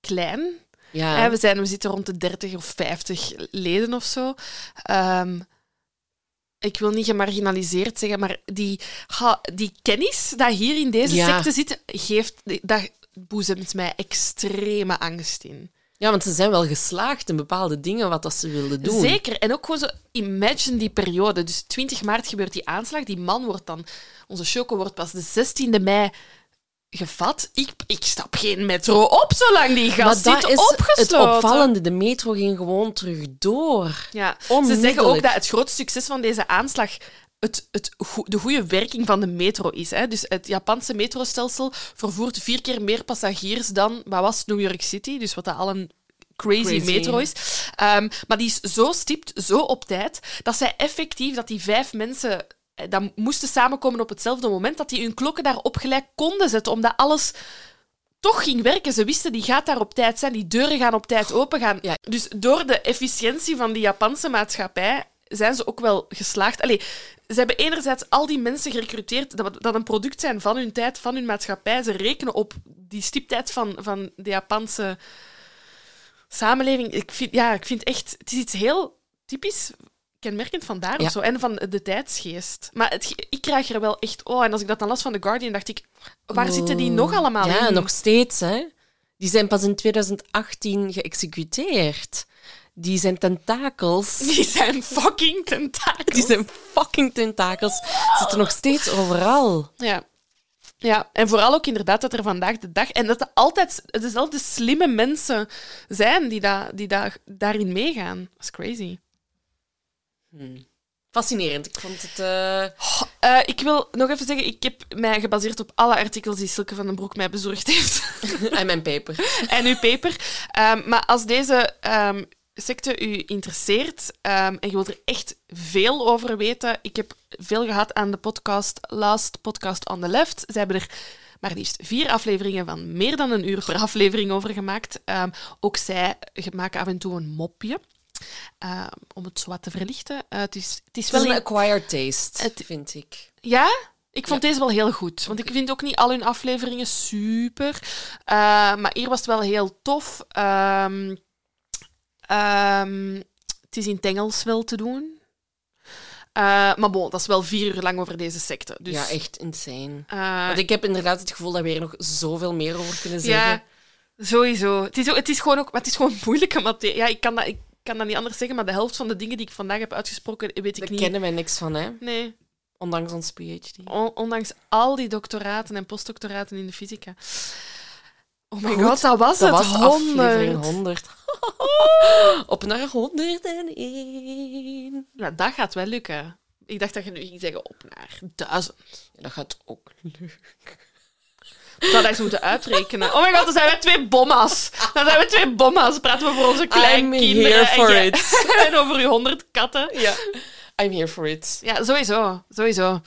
klein. Ja, we, zijn, we zitten rond de 30 of 50 leden of zo. Ehm, ik wil niet gemarginaliseerd zeggen, maar die, ha, die kennis dat hier in deze Ja. secte zit, geeft, dat boezemt mij extreme angst in. ja, want ze zijn wel geslaagd in bepaalde dingen wat dat ze wilden doen. Zeker. En ook gewoon zo, imagine die periode. Dus 20 maart gebeurt die aanslag. Die man wordt dan, onze Choco wordt pas de 16e mei gevat. Ik, ik stap geen metro op zolang die gast maar zit is opgesloten. het opvallende. De metro ging gewoon terug door. Ja. Ze zeggen ook dat het grote succes van deze aanslag het, het, de goede werking van de metro is. Hè. Dus het Japanse metrostelsel vervoert vier keer meer passagiers dan wat was New York City, dus wat dat al een crazy, Crazy. metro is. Ehm, maar die is zo stipt, zo op tijd, dat zij effectief, dat die vijf mensen dat moesten samenkomen op hetzelfde moment, dat die hun klokken daarop gelijk konden zetten, omdat alles toch ging werken. Ze wisten, die gaat daar op tijd zijn, die deuren gaan op tijd opengaan. Ja. Dus door de efficiëntie van die Japanse maatschappij zijn ze ook wel geslaagd. Allee, ze hebben enerzijds al die mensen gerecruiteerd dat, dat een product zijn van hun tijd, van hun maatschappij. Ze rekenen op die stiptheid van, van de Japanse samenleving. Ik vind, ja, ik vind echt... Het is iets heel typisch kenmerkend van daar Ja. of zo. En van de tijdsgeest. Maar het, ik krijg er wel echt... Oh, en als ik dat dan las van The Guardian, dacht ik... Waar zitten die nog allemaal Ja, in? nog steeds. Hè. Die zijn pas in 2018 geëxecuteerd. Die zijn tentakels. Die zijn fucking tentakels. Die zijn fucking tentakels. Zitten nog steeds overal. Ja. Ja, en vooral ook inderdaad dat er vandaag de dag... En dat er altijd dezelfde slimme mensen zijn die, da, die da, daarin meegaan. Dat is crazy. Fascinerend. Ik vond het... eh, Eh, ik wil nog even zeggen, ik heb mij gebaseerd op alle artikels die Silke van den Broek mij bezorgd heeft. en mijn peper. en uw paper. Ehm, maar als deze ehm, secte u interesseert ehm, en je wilt er echt veel over weten, ik heb veel gehad aan de podcast Last Podcast on the Left. Ze hebben er maar liefst vier afleveringen van meer dan een uur per aflevering over gemaakt. Ook zij maken af en toe een mopje. Ehm, om het zo wat te verlichten. Eh, het, is, het is Het wel is een acquired taste, Het- vind ik. ja, ik vond deze wel heel goed. Want ik vind ook niet al hun afleveringen super. Eh, maar hier was het wel heel tof. Ehm, ehm, het is in het Engels wel te doen. Eh, maar bon, dat is wel vier uur lang over deze secte. Dus, Ja, echt insane. eh, Want ik heb inderdaad het gevoel dat we hier nog zoveel meer over kunnen zeggen. ja, sowieso. Het is, ook- het is gewoon ook maar het is gewoon moeilijke materie. Ja, ik kan, dat, ik kan dat niet anders zeggen, maar de helft van de dingen die ik vandaag heb uitgesproken, weet ik Daar niet. kennen wij niks van, hè? Nee. Ondanks ons PhD. On- ondanks al die doctoraten en postdoctoraten in de fysica. Oh my Goed, god, dat was Dat het. was aflevering 100. 100. Op naar 101. Ja, dat gaat wel lukken. Ik dacht dat je nu ging zeggen op naar duizend. Ja, dat gaat ook lukken. Dat eens moeten uitrekenen. Oh my god, dan zijn we twee bomma's. Dan zijn we twee bomma's. Praten we voor onze kleinkinderen. here for en, it. en over uw honderd katten. Ja. I'm here for it. Ja, sowieso. Sowieso.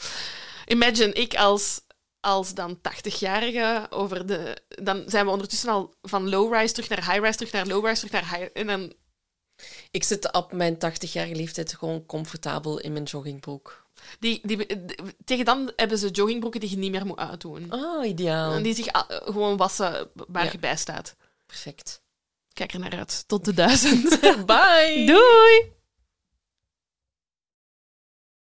Imagine, ik als, als dan 80-jarige over de... Dan zijn we ondertussen al van low-rise terug naar high-rise, terug naar low-rise, terug naar high... En dan... Ik zit op mijn 80-jarige leeftijd gewoon comfortabel in mijn joggingbroek. Die, die, die- tegen dan hebben ze joggingbroeken die je niet meer moet uitdoen. Ah, ideaal. En die zich ah, gewoon wassen waar Ja. je bij staat. Perfect. Kijk er naar uit. Tot de duizend. Bye! Doei!